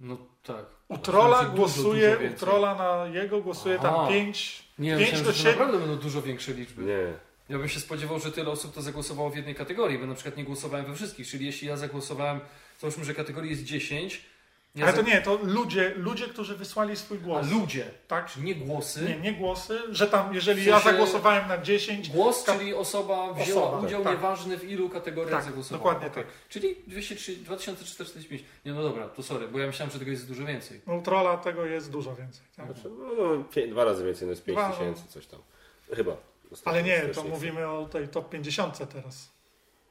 No tak. U Myślałem, że dużo, głosuje, dużo u. Trolla na jego głosuje tam Aha. 5, Nie, 5 myślałem, do że to 7. naprawdę będą dużo większe liczby. Nie. Ja bym się spodziewał, że tyle osób to zagłosowało w jednej kategorii, bo na przykład nie głosowałem we wszystkich, czyli jeśli ja zagłosowałem, załóżmy, że kategorii jest 10, ja Ale to nie, to ludzie, ludzie, którzy wysłali swój A głos. ludzie, Tak? czyli nie głosy. Nie, nie głosy, że tam, jeżeli W ja sensie- zagłosowałem na 10, Głos, Ka- czyli osoba wzięła Osoba, udział, tak. nieważny w ilu kategoriach Tak, zagłosowała. dokładnie Okej. tak. Czyli 203, 2345. Nie, no dobra, to sorry, bo ja myślałem, że tego jest dużo więcej. u trolla tego jest dużo więcej. Tak? Znaczy, no, no, pię- dwa razy więcej, no jest 5 Dwa, no. tysięcy, coś tam. Chyba. Ale nie, to mówimy o tej top 50 teraz.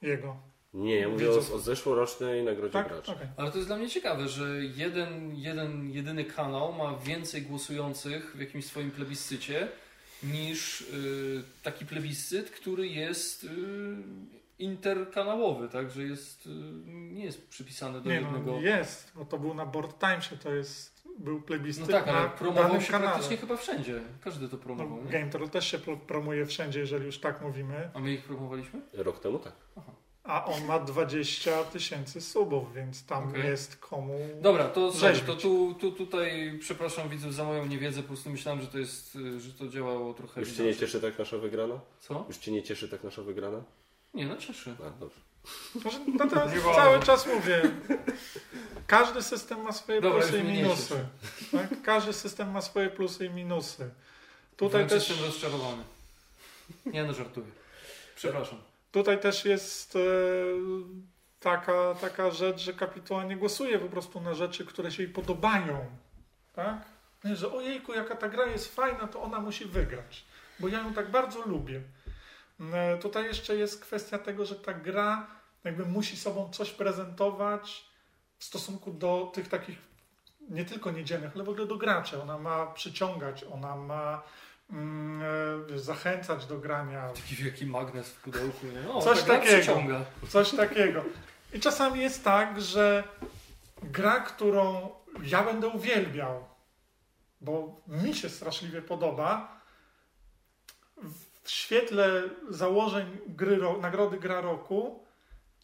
Jego. Nie, ja mówię o, Widzów. o zeszłorocznej nagrodzie Tak? gracza. Okej. Ale to jest dla mnie ciekawe, że jeden, jeden, jedyny kanał ma więcej głosujących w jakimś swoim plebiscycie niż y, taki plebiscyt, który jest y, interkanałowy, tak, że jest, y, nie jest przypisany do Nie jednego. no, jest, bo to był na Board Timesie, to jest, był plebiscyt No tak, ale na promował się kanale. praktycznie chyba wszędzie. Każdy to No, promował, nie? Game Troll też się pro- promuje wszędzie, jeżeli już tak mówimy. A my ich promowaliśmy? Rok temu tak. A on ma 20 tysięcy subów, więc tam Okej. jest komu... Dobra, to, sorry, to tu, tu, tutaj przepraszam widzów za moją niewiedzę, po prostu myślałem, że to jest, y, że to działało trochę Już Cię nie cieszy tak nasza wygrana? Co? Już Cię nie cieszy tak nasza wygrana? Nie, no cieszy. A, dobrze. No to [laughs] Nie wolno. cały czas mówię. Każdy system ma swoje Dobra, plusy i minusy. Tak? Każdy system ma swoje plusy i minusy. Tutaj Wręcz też, jestem rozczarowany. Nie no, żartuję. Przepraszam. Tutaj też jest e, taka, taka rzecz, że kapituła nie głosuje po prostu na rzeczy, które się jej podobają. Tak? Że ojejku, jaka ta gra jest fajna, to ona musi wygrać. Bo ja ją tak bardzo lubię. E, Tutaj jeszcze jest kwestia tego, że ta gra jakby musi sobą coś prezentować w stosunku do tych takich nie tylko niedzielnych, ale w ogóle do graczy. Ona ma przyciągać, ona ma zachęcać do grania, Taki wielki magnes w pudełku. Nie? O, Coś tak takiego. przyciąga. coś takiego. I czasami jest tak, że gra, którą ja będę uwielbiał, bo mi się straszliwie podoba, w świetle założeń gry, ro- nagrody gra roku,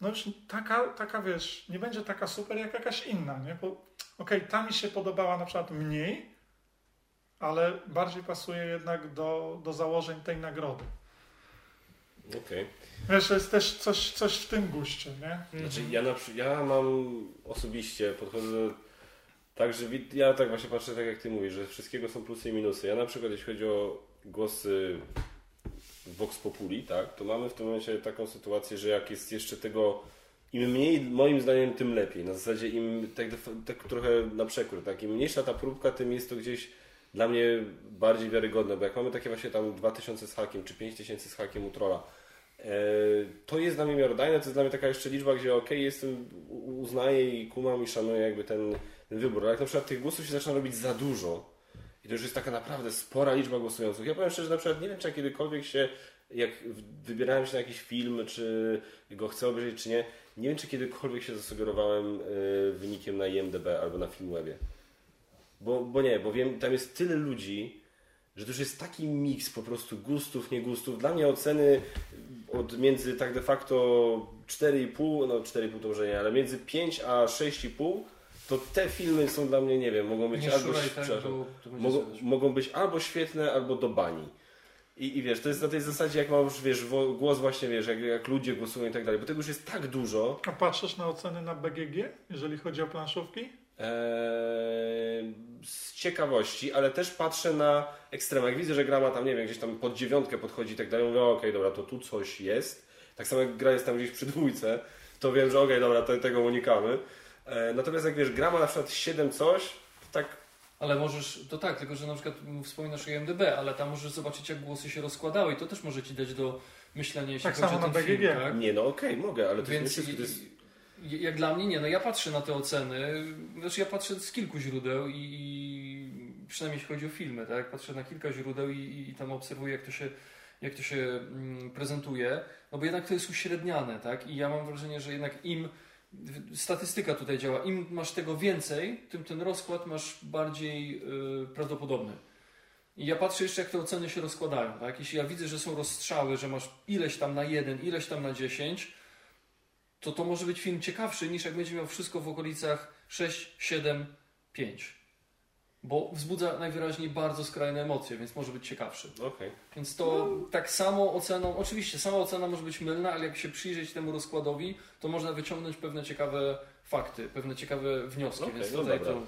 no już taka, taka wiesz, nie będzie taka super jak jakaś inna, nie? Bo okej, ta mi się podobała na przykład mniej, ale bardziej pasuje jednak do, do założeń tej nagrody. Okej. Wiesz, jest też coś, coś w tym guście, nie? Znaczy ja, na, ja mam osobiście podchodzę tak, że ja tak właśnie patrzę tak jak ty mówisz, że wszystkiego są plusy i minusy. Ja na przykład jeśli chodzi o głosy Vox Populi, tak, to mamy w tym momencie taką sytuację, że jak jest jeszcze tego im mniej, moim zdaniem, tym lepiej. Na zasadzie im tak, tak trochę na przekór, tak, im mniejsza ta próbka, tym jest to gdzieś dla mnie bardziej wiarygodne, bo jak mamy takie właśnie tam 2000 z hakiem, czy 5000 z hakiem u e, to jest dla mnie miarodajne, to jest dla mnie taka jeszcze liczba, gdzie okej, jestem, uznaję i kumam i szanuję jakby ten, ten wybór. Ale jak na przykład tych głosów się zaczyna robić za dużo i to już jest taka naprawdę spora liczba głosujących. Ja powiem szczerze, że na przykład nie wiem, czy ja kiedykolwiek się, jak wybierałem się na jakiś film, czy go chcę obejrzeć, czy nie, nie wiem, czy kiedykolwiek się zasugerowałem e, wynikiem na IMDB albo na Filmwebie. Bo, bo nie, bo wiem, tam jest tyle ludzi, że to już jest taki miks po prostu gustów, nie gustów. Dla mnie oceny od między tak de facto 4,5, no 4,5 to może nie, ale między 5 a 6,5 to te filmy są dla mnie, nie wiem, mogą być Nie albo szuraj tak, to mogą, mogą być albo świetne, albo do bani. I, I wiesz, to jest na tej zasadzie, jak masz, wiesz, głos właśnie, wiesz, jak, jak ludzie głosują i tak dalej, bo tego już jest tak dużo. A patrzysz na oceny na BGG, jeżeli chodzi o planszówki? Eee, z ciekawości, ale też patrzę na ekstrema. Jak widzę, że gra ma tam, nie wiem, gdzieś tam pod dziewiątkę podchodzi i tak dalej, mówię, okej, dobra, to tu coś jest. Tak samo jak gra jest tam gdzieś przy dwójce, to wiem, że okej, dobra, to, tego unikamy. Eee, natomiast jak wiesz, gra ma na przykład 7 coś, to tak Ale możesz, to tak, tylko że na przykład wspominasz o IMDB, ale tam możesz zobaczyć jak głosy się rozkładały i to też może Ci dać do myślenia, jeśli Tak chodzi samo o ten na film, BGG. tak? Nie, no okej, mogę, ale to Więc jest, to jest... jak dla mnie nie, no ja patrzę na te oceny, znaczy ja patrzę z kilku źródeł i, i przynajmniej jeśli chodzi o filmy, tak? Patrzę na kilka źródeł i, i tam obserwuję jak to się, jak to się mm, prezentuje, no bo jednak to jest uśredniane, tak? I ja mam wrażenie, że jednak im statystyka tutaj działa, im masz tego więcej, tym ten rozkład masz bardziej y, prawdopodobny. I ja patrzę jeszcze, jak te oceny się rozkładają. Tak? Jeśli ja widzę, że są rozstrzały, że masz ileś tam na jeden, ileś tam na 10, to to może być film ciekawszy niż jak będzie miał wszystko w okolicach 6, 7, 5. Bo wzbudza najwyraźniej bardzo skrajne emocje, więc może być ciekawszy. Okej. Więc to tak samo oceną, oczywiście sama ocena może być mylna, ale jak się przyjrzeć temu rozkładowi, to można wyciągnąć pewne ciekawe fakty, pewne ciekawe wnioski. Okej, więc no tutaj dobra. to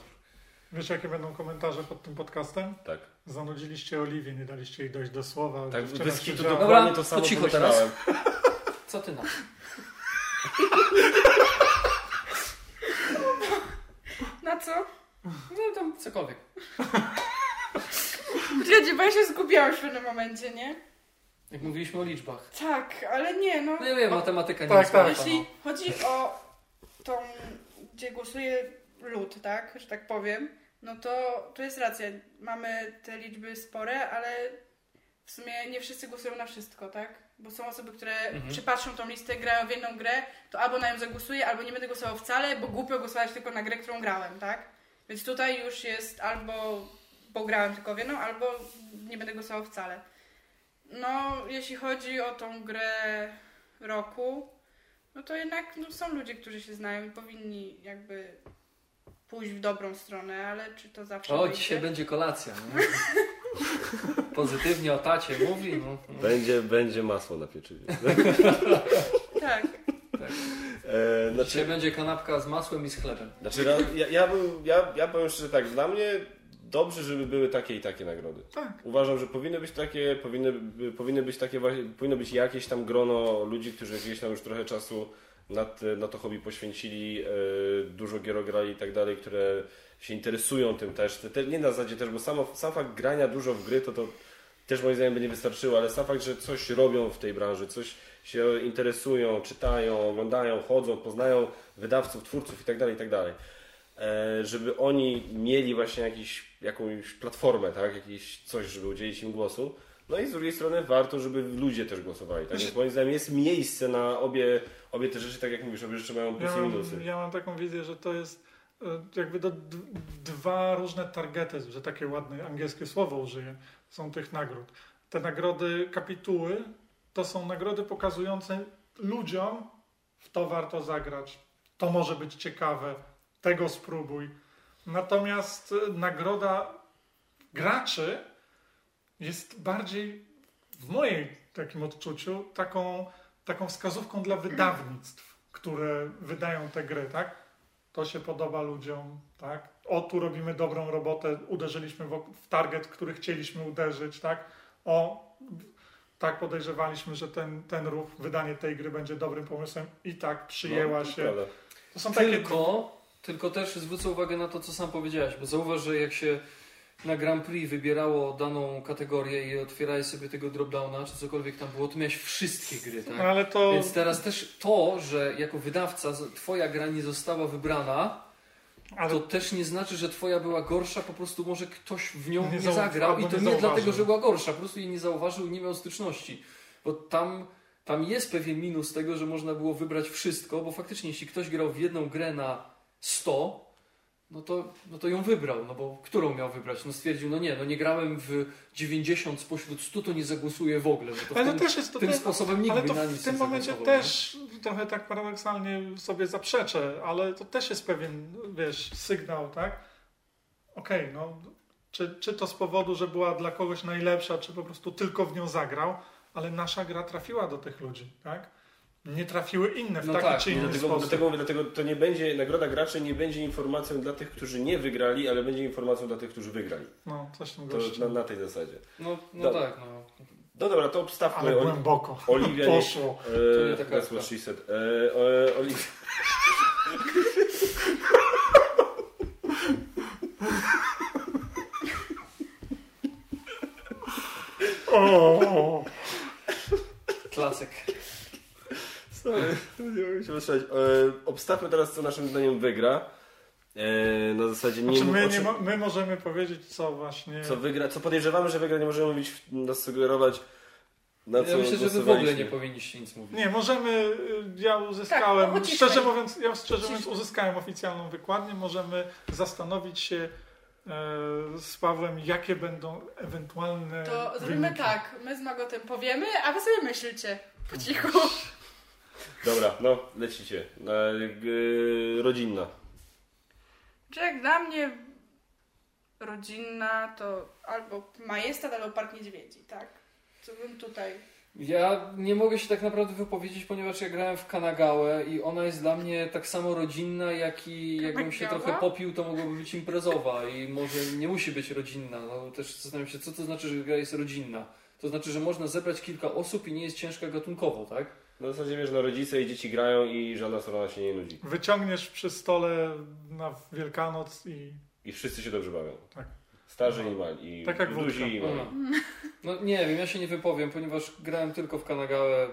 Wiesz, jakie będą komentarze pod tym podcastem? Tak. Zanudziliście Oliwię, nie daliście jej dojść do słowa. Tak, Dziewczyna bez dokładnie to samo to cicho pomyślałem. co ty na to? Na co? No tam cokolwiek. Czekajcie, bo ja się zgubiłam w pewnym momencie, nie? Jak mówiliśmy o liczbach. Tak, ale nie, no. No ja wiem, matematyka nie Tak, jest tak. łatwa, Jeśli no. chodzi o tą, gdzie głosuje lud, tak, że tak powiem, no to to jest racja. Mamy te liczby spore, ale w sumie nie wszyscy głosują na wszystko, tak? Bo są osoby, które Mhm. przypatrzą tą listę, grają w jedną grę, to albo na nią zagłosuję, albo nie będę głosował wcale, bo głupio głosować tylko na grę, którą grałem, tak? Więc tutaj już jest albo bo grałem tylko w jedną, albo nie będę głosował wcale. No, jeśli chodzi o tą grę roku, no to jednak no, są ludzie, którzy się znają i powinni jakby pójść w dobrą stronę, ale czy to zawsze O, dzisiaj będzie kolacja, nie? [laughs] [laughs] Pozytywnie o tacie mówi, no. no. Będzie, będzie masło na pieczywie. [laughs] Tak. E, Dzisiaj znaczy, będzie kanapka z masłem i z chlebem. znaczy ja, ja, bym, ja, ja powiem szczerze tak, dla mnie dobrze, żeby były takie i takie nagrody. Tak. Uważam, że powinny być takie, powinny, powinny być takie, właśnie- powinno być jakieś tam grono ludzi, którzy gdzieś tam już trochę czasu na, te- na to hobby poświęcili, e, dużo gier grali i tak dalej, które się interesują tym też. Te, te, nie na zasadzie też, bo samo, sam fakt grania dużo w gry, to to też moim zdaniem by nie wystarczyło, ale sam fakt, że coś robią w tej branży, coś się interesują, czytają, oglądają, chodzą, poznają wydawców, twórców i tak dalej, i tak dalej. E, żeby oni mieli właśnie jakiś, jakąś platformę, tak, jakieś coś, żeby udzielić im głosu. No i z drugiej strony warto, żeby ludzie też głosowali. Tak? Więc moim zdaniem jest miejsce na obie, obie te rzeczy, tak jak mówisz, obie rzeczy mają Ja plusy i minusy. mam, ja mam taką wizję, że to jest jakby do, dwa różne targety, że takie ładne angielskie słowo użyję, są tych nagród. Te nagrody kapituły to są nagrody pokazujące ludziom, w to warto zagrać, to może być ciekawe, tego spróbuj. Natomiast e, nagroda graczy jest bardziej w mojej takim odczuciu taką, taką wskazówką dla wydawnictw, które wydają te gry, tak? To się podoba ludziom, tak? O, tu robimy dobrą robotę, uderzyliśmy w, w target, który chcieliśmy uderzyć, tak? O, tak podejrzewaliśmy, że ten, ten ruch, wydanie tej gry będzie dobrym pomysłem i tak przyjęła No, się. prawda. To są takie Tylko, tylko też zwrócę uwagę na to, co sam powiedziałeś, bo zauważ, że jak się na Grand Prix wybierało daną kategorię i otwierałeś sobie tego dropdowna, czy cokolwiek tam było, to miałeś wszystkie gry, tak? No, ale to Więc teraz też to, że jako wydawca twoja gra nie została wybrana, ale to też nie znaczy, że twoja była gorsza, po prostu może ktoś w nią Nie nie, zau- zagrał i to nie zauważył. dlatego, że była gorsza, po prostu jej nie zauważył nie miał styczności. Bo tam, tam jest pewien minus tego, że można było wybrać wszystko, bo faktycznie jeśli ktoś grał w jedną grę na 100, no to, no to ją wybrał, no bo którą miał wybrać? No stwierdził, no nie, no nie grałem w 90 spośród 100, to nie zagłosuję w ogóle. No to Ale to też jest to tym też- sposobem nikt Ale to w tym nie momencie też trochę tak paradoksalnie sobie zaprzeczę, ale to też jest pewien, wiesz, sygnał, tak? Okej, no, czy, czy to z powodu, że była dla kogoś najlepsza, czy po prostu tylko w nią zagrał, ale nasza gra trafiła do tych ludzi, tak? Nie trafiły inne w No taki tak, czy no inny Dlatego, sposób. dlatego, dlatego to nie będzie, nagroda graczy nie będzie informacją dla tych, którzy nie wygrali, ale będzie informacją dla tych, którzy wygrali. No, coś tam To na, na tej zasadzie. No, no Dobra. tak, no. No dobra, to obstawmy. Ale głęboko. Oliwia [laughs] nie- Poszło. To nie E, taka that's what akcja. she said. E, e, Oliwia... O, Klasyk. Sorry, nie mogę się wytrzymać. E, obstawmy teraz, co naszym zdaniem wygra. E, na zasadzie nie, znaczy my, nie mo- my możemy powiedzieć, co właśnie... co wygra, co podejrzewamy, że wygra, nie możemy mówić, nas sugerować na co Ja myślę, że wy w ogóle nie powinniście nic mówić. Nie, możemy, y, ja uzyskałem, Tak, no, szczerze mówiąc, ja szczerze mówiąc uzyskałem oficjalną wykładnię, możemy zastanowić się e, z Pawłem, jakie będą ewentualne To zrobimy wyniki. tak, my z Magotem powiemy, a wy sobie myślcie po cichu. Dobra, no, lecicie. E, rodzinna. Czy jak dla mnie rodzinna to albo majestat, albo park niedźwiedzi, tak? Co bym tutaj... Ja nie mogę się tak naprawdę wypowiedzieć, ponieważ ja grałem w Kanagałę i ona jest dla mnie tak samo rodzinna, jak i jakbym się trochę popił, to mogłaby być imprezowa i może nie musi być rodzinna. No, też zastanawiam się, co to znaczy, że gra jest rodzinna. To znaczy, że można zebrać kilka osób i nie jest ciężka gatunkowo, tak? No w zasadzie wiesz, no rodzice i dzieci grają i żadna strona się nie nudzi. Wyciągniesz przy stole na Wielkanoc i I wszyscy się dobrze bawią. Tak. Starzy i mali. I Tak jak duzi i mali. Aha. No nie wiem, ja się nie wypowiem, ponieważ grałem tylko w Kanagałę.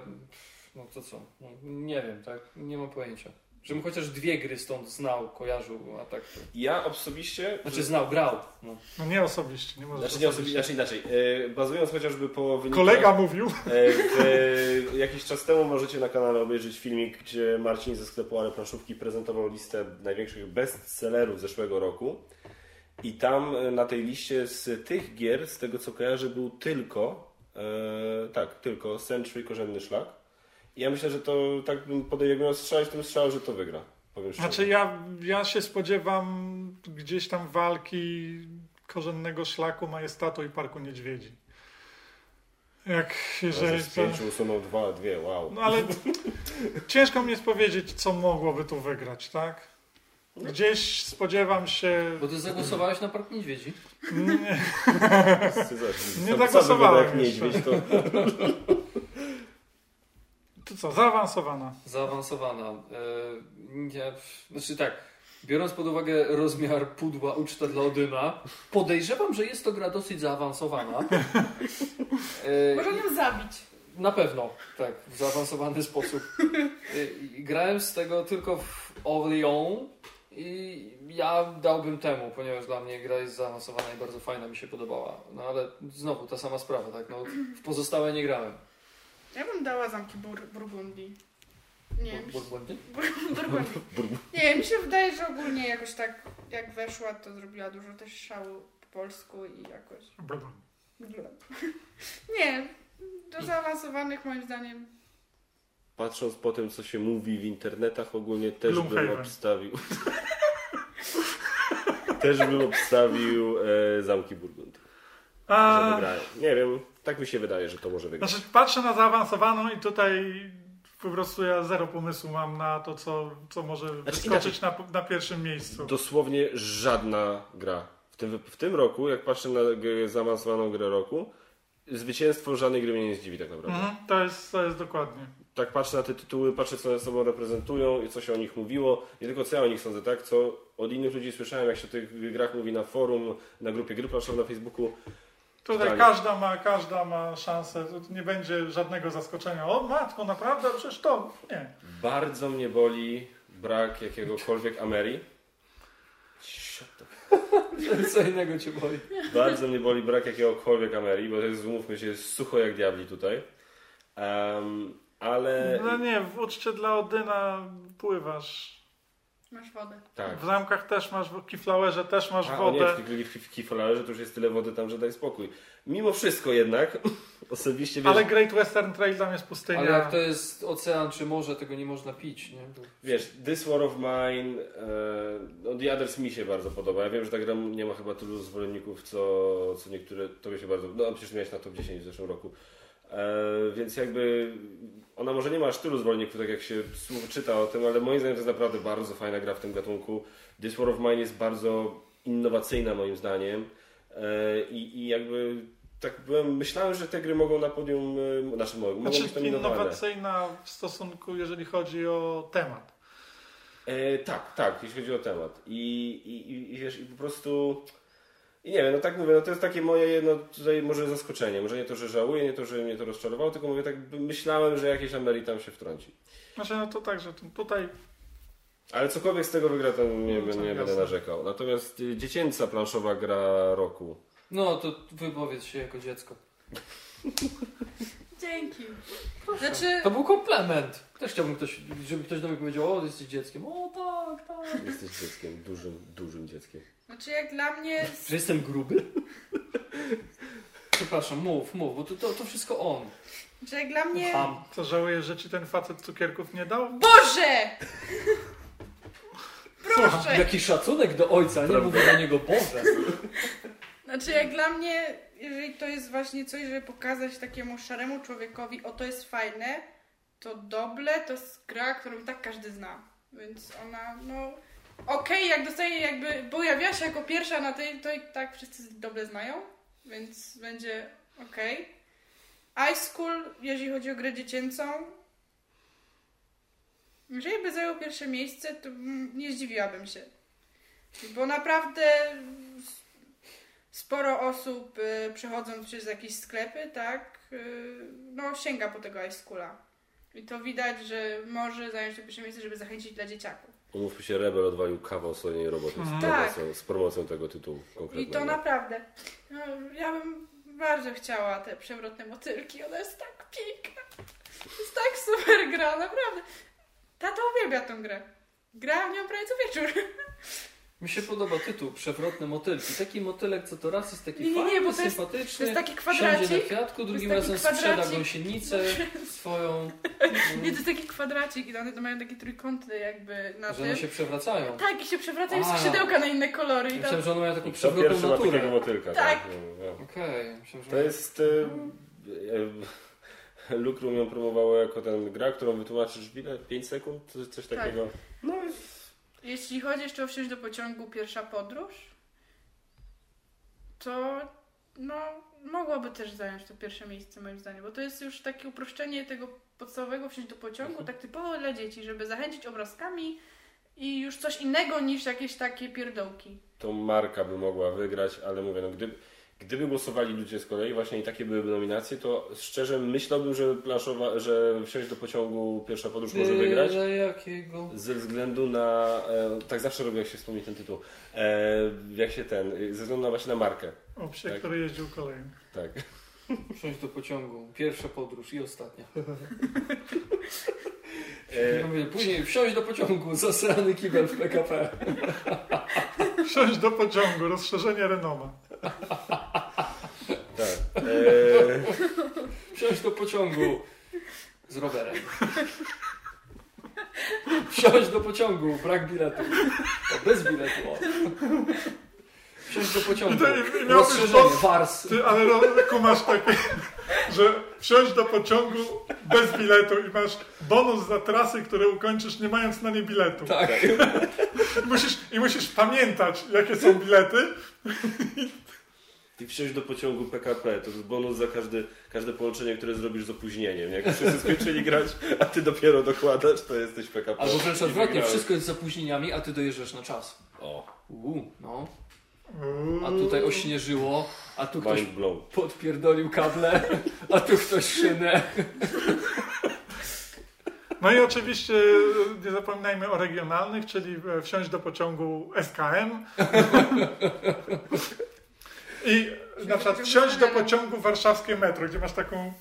No to co? No, nie wiem, tak? Nie mam pojęcia. Żebym chociaż dwie gry stąd znał, kojarzył, a tak to... Ja osobiście... Znaczy znał, grał. No. no nie osobiście, nie możesz Znaczy, nie osobiście, znaczy inaczej. E, bazując chociażby po wynikach... Kolega mówił. E, w, jakiś czas temu możecie na kanale obejrzeć filmik, gdzie Marcin ze sklepu Ale Planszówki prezentował listę największych bestsellerów zeszłego roku. I tam e, na tej liście z tych gier, z tego co kojarzę, był tylko, e, tak, tylko Century Korzenny Szlak. Ja myślę, że to tak bym podejmował, jakbym miał strzelać, to bym strzelał, że to wygra. Powiem szczerze. Znaczy ja, ja się spodziewam gdzieś tam walki korzennego szlaku, majestatu i parku niedźwiedzi. Jak jeżeli... Jeżeli z pięciu usunął dwa, dwie, wow. No ale [laughs] ciężko mi jest powiedzieć, co mogłoby tu wygrać, tak? Gdzieś spodziewam się... Bo ty zagłosowałeś na Park Niedźwiedzi? Nie, Nie zagłosowałem jak niedźwiedź, to to co, zaawansowana. Zaawansowana. E, ja, znaczy tak, biorąc pod uwagę rozmiar pudła uczta dla Odyna, podejrzewam, że jest to gra dosyć zaawansowana. E, Można ją zabić. Na pewno, tak, w zaawansowany sposób. I Grałem z tego tylko w Orleans i ja dałbym temu, ponieważ dla mnie gra jest zaawansowana i bardzo fajna, mi się podobała. No ale znowu ta sama sprawa, tak, no w pozostałe nie grałem. Ja bym dała zamki Bur Burgundii. Nie wiem. Bur- bur- [laughs] [laughs] Burgundii. Nie, mi się wydaje, że ogólnie jakoś tak jak weszła, to zrobiła dużo też szału po polsku i jakoś... [laughs] Nie, do zaawansowanych moim zdaniem. patrząc po tym, co się mówi w internetach, ogólnie też bym Gloomhaven. obstawił. też bym obstawił e, zamki Burgund. Że A, wygrają. Nie wiem, tak mi się wydaje, że to może wygrać. znaczy patrzę na zaawansowaną i tutaj po prostu ja zero pomysłu mam na to, co, co może wyskoczyć na, na pierwszym miejscu. Dosłownie żadna gra. W tym, w tym roku, jak patrzę na zaawansowaną grę roku, zwycięstwo żadnej gry mnie nie zdziwi tak naprawdę. Mhm, to, jest, to jest dokładnie. Tak patrzę na te tytuły, patrzę co one sobą reprezentują i co się o nich mówiło. Nie tylko co ja o nich sądzę, tak? Co od innych ludzi słyszałem, jak się o tych grach mówi na forum, na grupie gry planszowej na Facebooku. Tutaj każda ma, każda ma szansę, to nie będzie żadnego zaskoczenia. O matko, naprawdę? Przecież to... Nie. Bardzo mnie boli brak jakiegokolwiek Ameri. Shut the Co innego cię boli. Bardzo mnie boli brak jakiegokolwiek Ameri, bo to jest, umówmy się, jest sucho jak diabli tutaj. Em, ale No nie, w uczcie dla Odyna pływasz. Masz wodę. Tak. W zamkach też masz, w Keyflowerze też masz A, o nie, wodę. w, Kifolarze to już jest tyle wody tam, że daj spokój. Mimo wszystko jednak, [laughs] osobiście wiesz, Ale Great Western Trail tam jest pustynia. Ale jak to jest ocean czy morze, tego nie można pić, nie? Bo- wiesz, This War of Mine, e, no The Others mi się bardzo podoba. Ja wiem, że ta gra nie ma chyba tylu zwolenników, co, co niektóre, tobie się bardzo, no przecież miałeś na top 10 w zeszłym roku. E, więc jakby ona może nie ma aż tylu zwolenników, tak jak się czyta o tym, ale moim zdaniem to jest naprawdę bardzo fajna gra w tym gatunku. This War of Mine jest bardzo innowacyjna moim zdaniem e, i, i jakby tak byłem, myślałem, że te gry mogą na podium, e, znaczy mogą, Znaczy być nominowane. innowacyjna w stosunku, jeżeli chodzi o temat. E, tak, tak, jeśli chodzi o temat. I, i, i wiesz, i po prostu. I nie wiem, no tak mówię, no to jest takie moje jedno tutaj może zaskoczenie. Może nie to, że żałuję, nie to, że mnie to rozczarowało, tylko mówię tak, myślałem, że jakieś Ameri tam się wtrąci. Znaczy no to tak, że tu- tutaj Ale cokolwiek z tego wygra, to nie, No, nie, tak, nie będę narzekał. Natomiast y, dziecięca planszowa gra roku. No to wypowiedz się jako dziecko. [laughs] Dzięki. Znaczy, To był komplement. Też chciałbym ktoś, żeby ktoś do mnie powiedział, o, jesteś dzieckiem. O tak, tak. Jesteś dzieckiem, dużym, dużym dzieckiem. znaczy jak dla mnie... Że jestem gruby? Przepraszam, mów, mów, bo to, to, to wszystko on. Znaczy jak dla mnie... Ham. co żałuję, że ci ten facet cukierków nie dał? Boże! Proszę! Jaki szacunek do ojca, nie mówię do niego Boże. Znaczy jak dla mnie, jeżeli to jest właśnie coś, żeby pokazać takiemu szaremu człowiekowi, o to jest fajne, to Doble to jest gra, którą tak każdy zna. Więc ona, no... Okej, jak dostaje jakby, pojawia się jako pierwsza na tej, to i tak wszyscy Doble znają, więc będzie okej. High School, jeżeli chodzi o grę dziecięcą, jeżeli by zajął pierwsze miejsce, to mm, nie zdziwiłabym się. Bo naprawdę sporo osób y, przechodząc przez jakieś sklepy, tak, y, no sięga po tego High Schoola. I to widać, że może zająć to pierwsze miejsce, żeby zachęcić dla dzieciaków. Umówmy się, Rebel odwalił kawał swojej roboty z, Tak. promocją, z promocją tego tytułu I konkretnego. to naprawdę. No, ja bym bardzo chciała te przewrotne motylki. Ona jest tak piękna. Jest tak super gra, naprawdę. Tato uwielbia tą grę. Gra w nią prawie co wieczór. Mi się podoba tytuł, Przewrotne motylki. Taki motylek, co to raz jest taki Nie, nie, nie, fajny, bo to jest- sympatyczny. To jest taki Siądzie na kwadracik. kwiatku, drugim taki razem sprzeda kwadracik. gąsienicę [laughs] swoją. [laughs] Nie, to jest taki kwadracik i one to mają takie trójkąty jakby na Że tym. one się przewracają. Tak, i się przewracają A. skrzydełka na inne kolory. I tam... Myślałem, że one mają taką przewrotną takiego naturę. motylka. Tak. No. Okej, myślałem, że... To jest. E, e, Lucrum ją promowało jako ten gra, którą wytłumaczysz w ile? 5 sekund? Coś, coś Tak. takiego. No Jeśli chodzi jeszcze o wsiąść do pociągu pierwsza podróż, to no, mogłoby też zająć to pierwsze miejsce moim zdaniem, bo to jest już takie uproszczenie tego podstawowego wsiąść do pociągu, tak typowo dla dzieci, żeby zachęcić obrazkami i już coś innego niż jakieś takie pierdołki. to marka by mogła wygrać, ale mówię, no gdyby, gdyby głosowali ludzie z kolei właśnie i takie byłyby nominacje, to szczerze myślałbym, że planszowa, że wsiąść do pociągu pierwsza podróż może wygrać. Byle jakiego... Ze względu na. E, tak zawsze robię, jak się wspomni ten tytuł. E, jak się ten. Ze względu na właśnie na markę. O psie, Tak. który jeździł kolejny. Tak. Wsiąść do pociągu. Pierwsza podróż i ostatnia. E, [laughs] Ja mówię, później wsiąść do pociągu, zasrany kibel w PKP. Wsiąść do pociągu, rozszerzenie Renoma. Tak. E, Wsiąść do pociągu z rowerem. Wsiąść do pociągu, brak biletu. O, bez biletu. O. Wsiąść do pociągu, I to- rozszerzenie, pod- wars. Ty, ale ro- kumasz takie, że wsiąść do pociągu bez biletu i masz bonus za trasy, które ukończysz nie mając na nie biletu. Tak. I musisz, I musisz pamiętać, jakie są bilety. I wsiąść do pociągu PKP, to jest bonus za każdy, każde połączenie, które zrobisz z opóźnieniem. Jak wszyscy [laughs] skończyli grać, a ty dopiero dokładasz, to jesteś PKP. Albo wręcz odwrotnie, wszystko jest z opóźnieniami, a ty dojeżdżasz na czas. O, Uuu, no. A tutaj ośnieżyło, a tu ktoś podpierdolił kable, [laughs] a tu ktoś szynę. [laughs] No i oczywiście e, nie zapominajmy o regionalnych, czyli e, wsiąść do pociągu SKM. I na przykład wsiąść do pociągu warszawskie metro, gdzie masz taką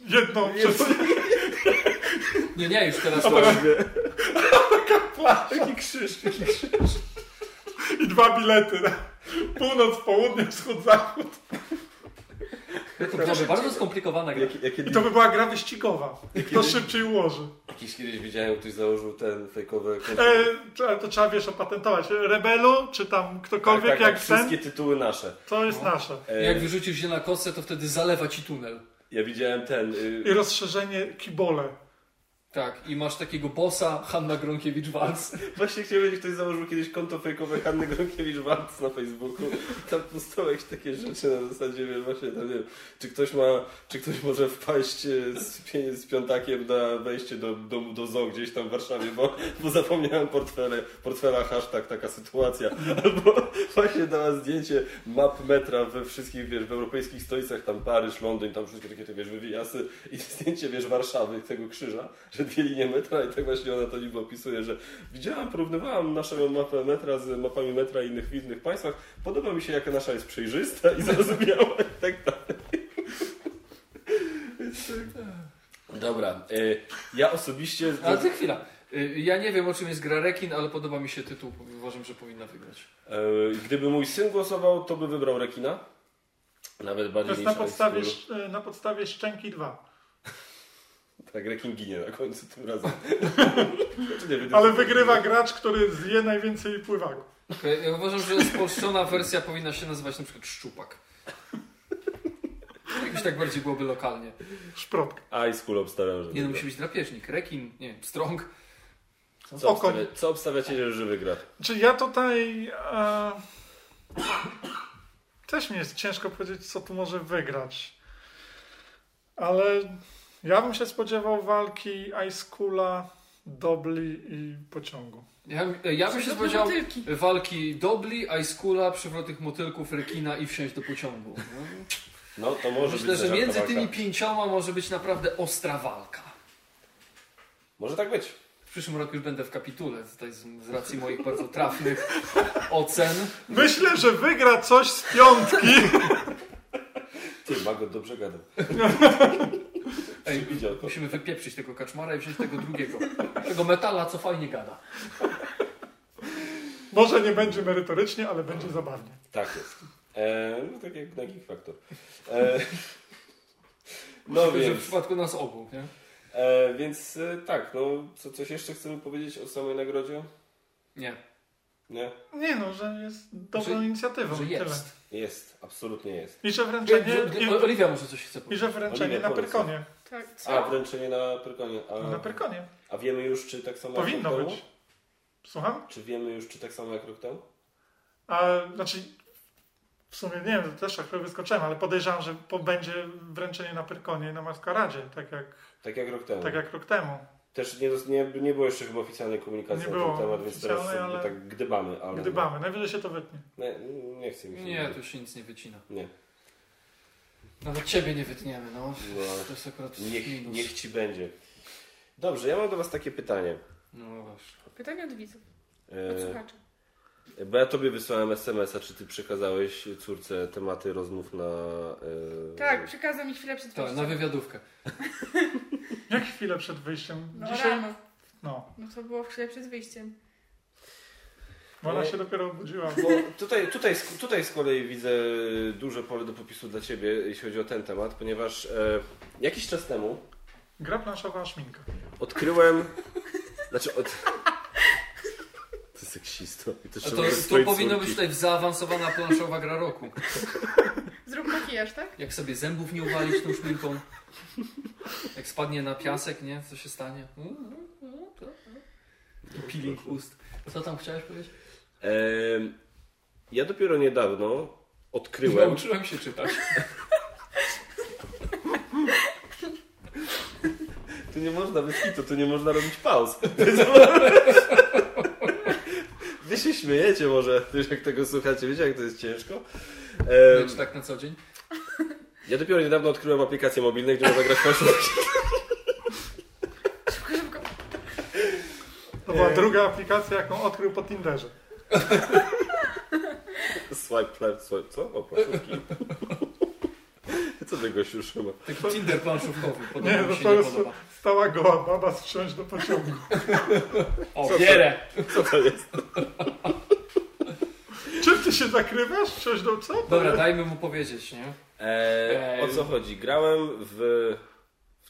jedną przez... [laughs] Nie, nie, już teraz A to... teraz- Taki krzyż, taki krzyż. I dwa bilety. Północ, południe, wschód, zachód. To byłaby bardzo skomplikowana gra. Jak, jak I to by była gra wyścigowa. Kto szybciej ułoży. Jakiś kiedyś widziałem, ktoś założył ten fejkowy E, to, to trzeba wiesz opatentować. Rebelu, czy tam ktokolwiek tak, tak, jak tak, ten, wszystkie tytuły nasze. to jest No. nasze. E, Jak wyrzucisz się na kostce, to wtedy zalewa ci tunel. Ja widziałem ten. I Y, rozszerzenie kibole. Tak, i masz takiego bossa, Hanna Gronkiewicz-Walc. [laughs] właśnie chciałem, że ktoś założył kiedyś konto fejkowe Hanny Gronkiewicz-Walc na Facebooku. Tam pustało jakieś takie rzeczy na zasadzie, wiesz, właśnie tam nie wiem, czy ktoś ma, czy ktoś może wpaść e, z, z piątakiem na wejście do, do, do zoo gdzieś tam w Warszawie, bo, bo zapomniałem portfele, portfela hashtag taka sytuacja. Albo [laughs] właśnie dała zdjęcie map metra we wszystkich, wiesz, w europejskich stolicach, tam Paryż, Londyn, tam wszystkie takie, te, wiesz, wywijasy i zdjęcie, wiesz, Warszawy, tego krzyża, że dwie linie metra i tak właśnie ona to niby opisuje, że widziałam, porównywałam naszą mapę metra z mapami metra innych w innych państwach. Podoba mi się, jaka nasza jest przejrzysta i zrozumiała i tak dalej. E, Dobra, e, ja osobiście... Ale ty chwila. Y, Ja nie wiem o czym jest gra Rekin, ale podoba mi się tytuł. Uważam, że powinna wygrać. E, Gdyby mój syn głosował, to by wybrał rekina. Nawet To bardziej jest niż na podstawie, na podstawie Szczęki 2. Tak, rekin ginie na końcu tym razem. [laughs] Ale wygrywa gracz, który zje najwięcej pływaków. Okej, Ja uważam, że spolszczona wersja powinna się nazywać na przykład Szczupak. Jakoś tak bardziej byłoby lokalnie. Szprotka. High School obstawiam, że Nie no, musi być drapieżnik. Rekin, nie wiem, strąg. Co, Okoń. obstawia, co obstawiacie, że wygra? Czy ja tutaj... E, też mi jest ciężko powiedzieć, co tu może wygrać. Ale ja bym się spodziewał walki Ice Coola, Dobli i pociągu. Ja, ja bym się spodziewał motylki. walki Dobli, Ice Coola, przewrotnych motylków, rekina i wsiąść do pociągu. No. To może Myślę, być że między walka. tymi pięcioma może być naprawdę ostra walka. Może tak być. W przyszłym roku już będę w kapitule, tutaj z, z racji moich bardzo trafnych [laughs] ocen. Myślę, że wygra coś z piątki. Ty, Mago dobrze gadał. [laughs] Ej, Widział to. musimy wypieprzyć tego kaczmara i wziąć tego drugiego. Tego metala, co fajnie gada. Może nie będzie merytorycznie, ale będzie zabawnie. Tak jest. E, no tak jak na Geek Factor. E, no że w więc, przypadku nas obu, nie? e, więc e, tak, no co, coś jeszcze chcemy powiedzieć o samej nagrodzie? Nie, Nie? Nie no, że jest dobrą Że- inicjatywą. że Tyle. jest. Jest, absolutnie jest. I że wręczenie, i, Oliwia może coś chce i powiedzieć. że wręczenie Oliwia, na powiedz. Pyrkonie. Tak, A, co? wręczenie na Pyrkonie. A, Na Pyrkonie. a wiemy już, czy tak samo Powinno jak rok być. temu? Słucham? Czy wiemy już, czy tak samo jak rok temu? A, znaczy, w sumie nie wiem, to też trochę wyskoczyłem, ale podejrzewam, że po, będzie wręczenie na Pyrkonie na Maskaradzie, tak jak, Tak jak rok temu. tak jak rok temu. Też nie, dos- nie, nie było jeszcze chyba oficjalnej komunikacji Nie na było ten temat, więc teraz oficjalnej, sobie ale- tak gdybamy. Ale Gdybamy, najwyżej się to wytnie. Nie, nie chcę mi się. Nie, tu się nic nie wycina. Nie. Nawet ciebie nie wytniemy, no. No. To jest akurat Niech, minus. niech ci będzie. Dobrze, ja mam do Was takie pytanie. No właśnie. Pytanie od widzów, od E, słuchaczy. bo ja Tobie wysłałem SMS-a, czy Ty przekazałeś córce tematy rozmów na. E, Tak, przekazał mi chwilę przed Tak, wyjściem. na wywiadówkę. [laughs] Jak chwilę przed wyjściem? No Dzisiaj? rano. No, No to było chwilę przed wyjściem. Bo ona się dopiero obudziła. Bo tutaj, tutaj, z- tutaj z kolei widzę duże pole do popisu dla Ciebie, jeśli chodzi o ten temat, ponieważ e, jakiś czas temu Gra planszowa szminka. odkryłem. Znaczy od. Seksisto. To, A trzeba to, to swojej powinno być tutaj zaawansowana planszowa gra roku. Zrób makijaż, tak? Jak sobie zębów nie uwalić tą szminką. Jak spadnie na piasek, nie? Co się stanie? Peeling ust. Co tam chciałeś powiedzieć? Ja dopiero niedawno odkryłem. Nauczyłem się czytać. [laughs] Tu nie można bez hitu, tu nie można robić pauz. [laughs] Wy się śmiejecie może, też jak tego słuchacie, wiecie jak to jest ciężko. Em, Czy tak na co dzień? ja dopiero niedawno odkryłem aplikację mobilną, gdzie można grać w fałszywe. Szybko, szybko. To była druga aplikacja, jaką odkrył po Tinderze. [laughs] Swipe left, swipe, co? O, płaszczówki. Co tego już chyba? Taki Tinder planszówkowy, Nie, podobno no mi się to nie jest podoba. stała goła baba wsiąść do pociągu. O, Co to? bierę! Co to jest? Czym ty się zakrywasz? Wsiąść do co? Dobra, dajmy mu powiedzieć, nie? E, o Eee. co chodzi? Grałem w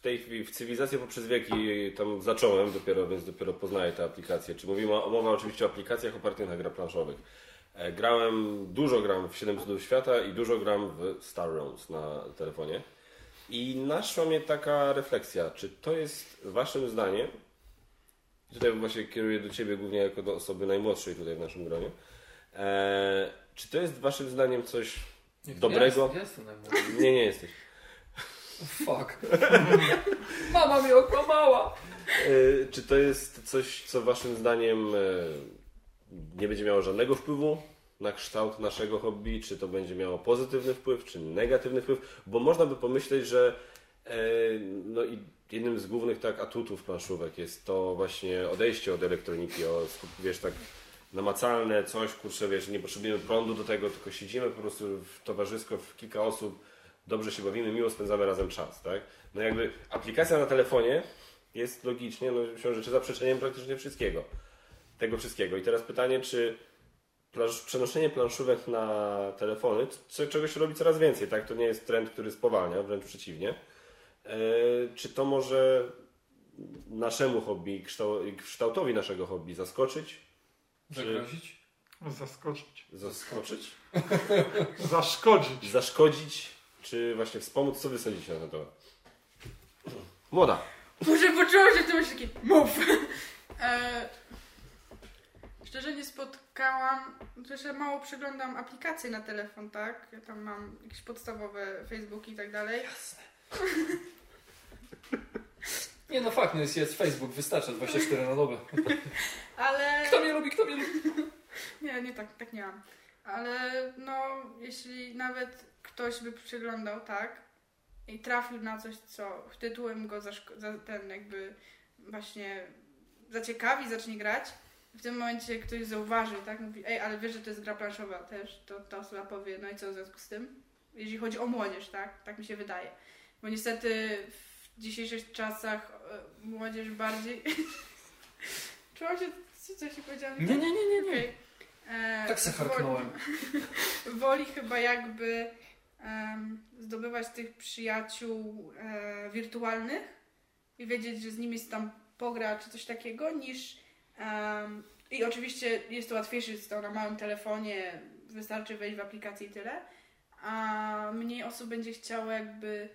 tej chwili w cywilizację poprzez wieki, tam zacząłem dopiero, więc dopiero poznaję te aplikacje. Czy mówimy o, mowa oczywiście o aplikacjach opartych na grach planszowych. E, grałem, dużo gram w 7 cudów świata i dużo gram w Star Realms na telefonie. I naszła mnie taka refleksja, czy to jest waszym zdaniem, tutaj właśnie kieruję do ciebie głównie jako do osoby najmłodszej tutaj w naszym gronie, e, czy to jest waszym zdaniem coś Dobrego? Ja jestem najmłodszy. nie, nie jesteś. Fuck. [laughs] Mama mnie okłamała. E, Czy to jest coś, co waszym zdaniem e, nie będzie miało żadnego wpływu na kształt naszego hobby? Czy to będzie miało pozytywny wpływ, czy negatywny wpływ? Bo można by pomyśleć, że e, no i jednym z głównych tak atutów planszówek jest to właśnie odejście od elektroniki, o, wiesz, tak namacalne coś, kurczę, wiesz, nie potrzebujemy prądu do tego, tylko siedzimy po prostu w towarzysko, w kilka osób, dobrze się bawimy, miło spędzamy razem czas, tak? No jakby aplikacja na telefonie jest logicznie, no się rzeczy zaprzeczeniem praktycznie wszystkiego. Tego wszystkiego. I teraz pytanie, czy przenoszenie planszówek na telefony, c- czego się robi coraz więcej, tak? To nie jest trend, który spowalnia, wręcz przeciwnie. E, czy to może naszemu hobby, kształ- kształtowi naszego hobby zaskoczyć? Zagrozić? Zaskoczyć. Zaskoczyć? Zaszkodzić. Zaszkodzić? Czy właśnie wspomóc? Co wy sądzicie na ten temat? Młoda. Może poczułam się tym taki mów. E, szczerze nie spotkałam, też ja mało przeglądam aplikacje na telefon, tak? Ja tam mam jakieś podstawowe Facebooki i tak dalej. [laughs] Nie no fakt, no jest, jest Facebook, wystarcza 24 na dobę. [laughs] Ale... Kto mnie lubi, kto mnie lubi? [laughs] Nie, nie tak, tak nie mam. Ale no, jeśli nawet ktoś by przeglądał, tak, i trafił na coś, co tytułem go zaszko- za ten jakby właśnie zaciekawi, zacznie grać, w tym momencie ktoś zauważy, tak, mówi, ej, ale wiesz, że to jest gra planszowa też, to ta osoba powie, no i co w związku z tym? Jeśli chodzi o młodzież, tak, tak mi się wydaje. Bo niestety w dzisiejszych czasach e, młodzież bardziej... [laughs] Czułam się, co, co się powiedziałam? Nie, nie, nie, nie, nie. Okej. E, Tak se woli- harknąłem. [laughs] Woli chyba jakby zdobywać tych przyjaciół e, wirtualnych i wiedzieć, że z nimi się tam pogra czy coś takiego, niż i oczywiście jest to łatwiejsze, jest to na małym telefonie, wystarczy wejść w aplikację i tyle, a mniej osób będzie chciało jakby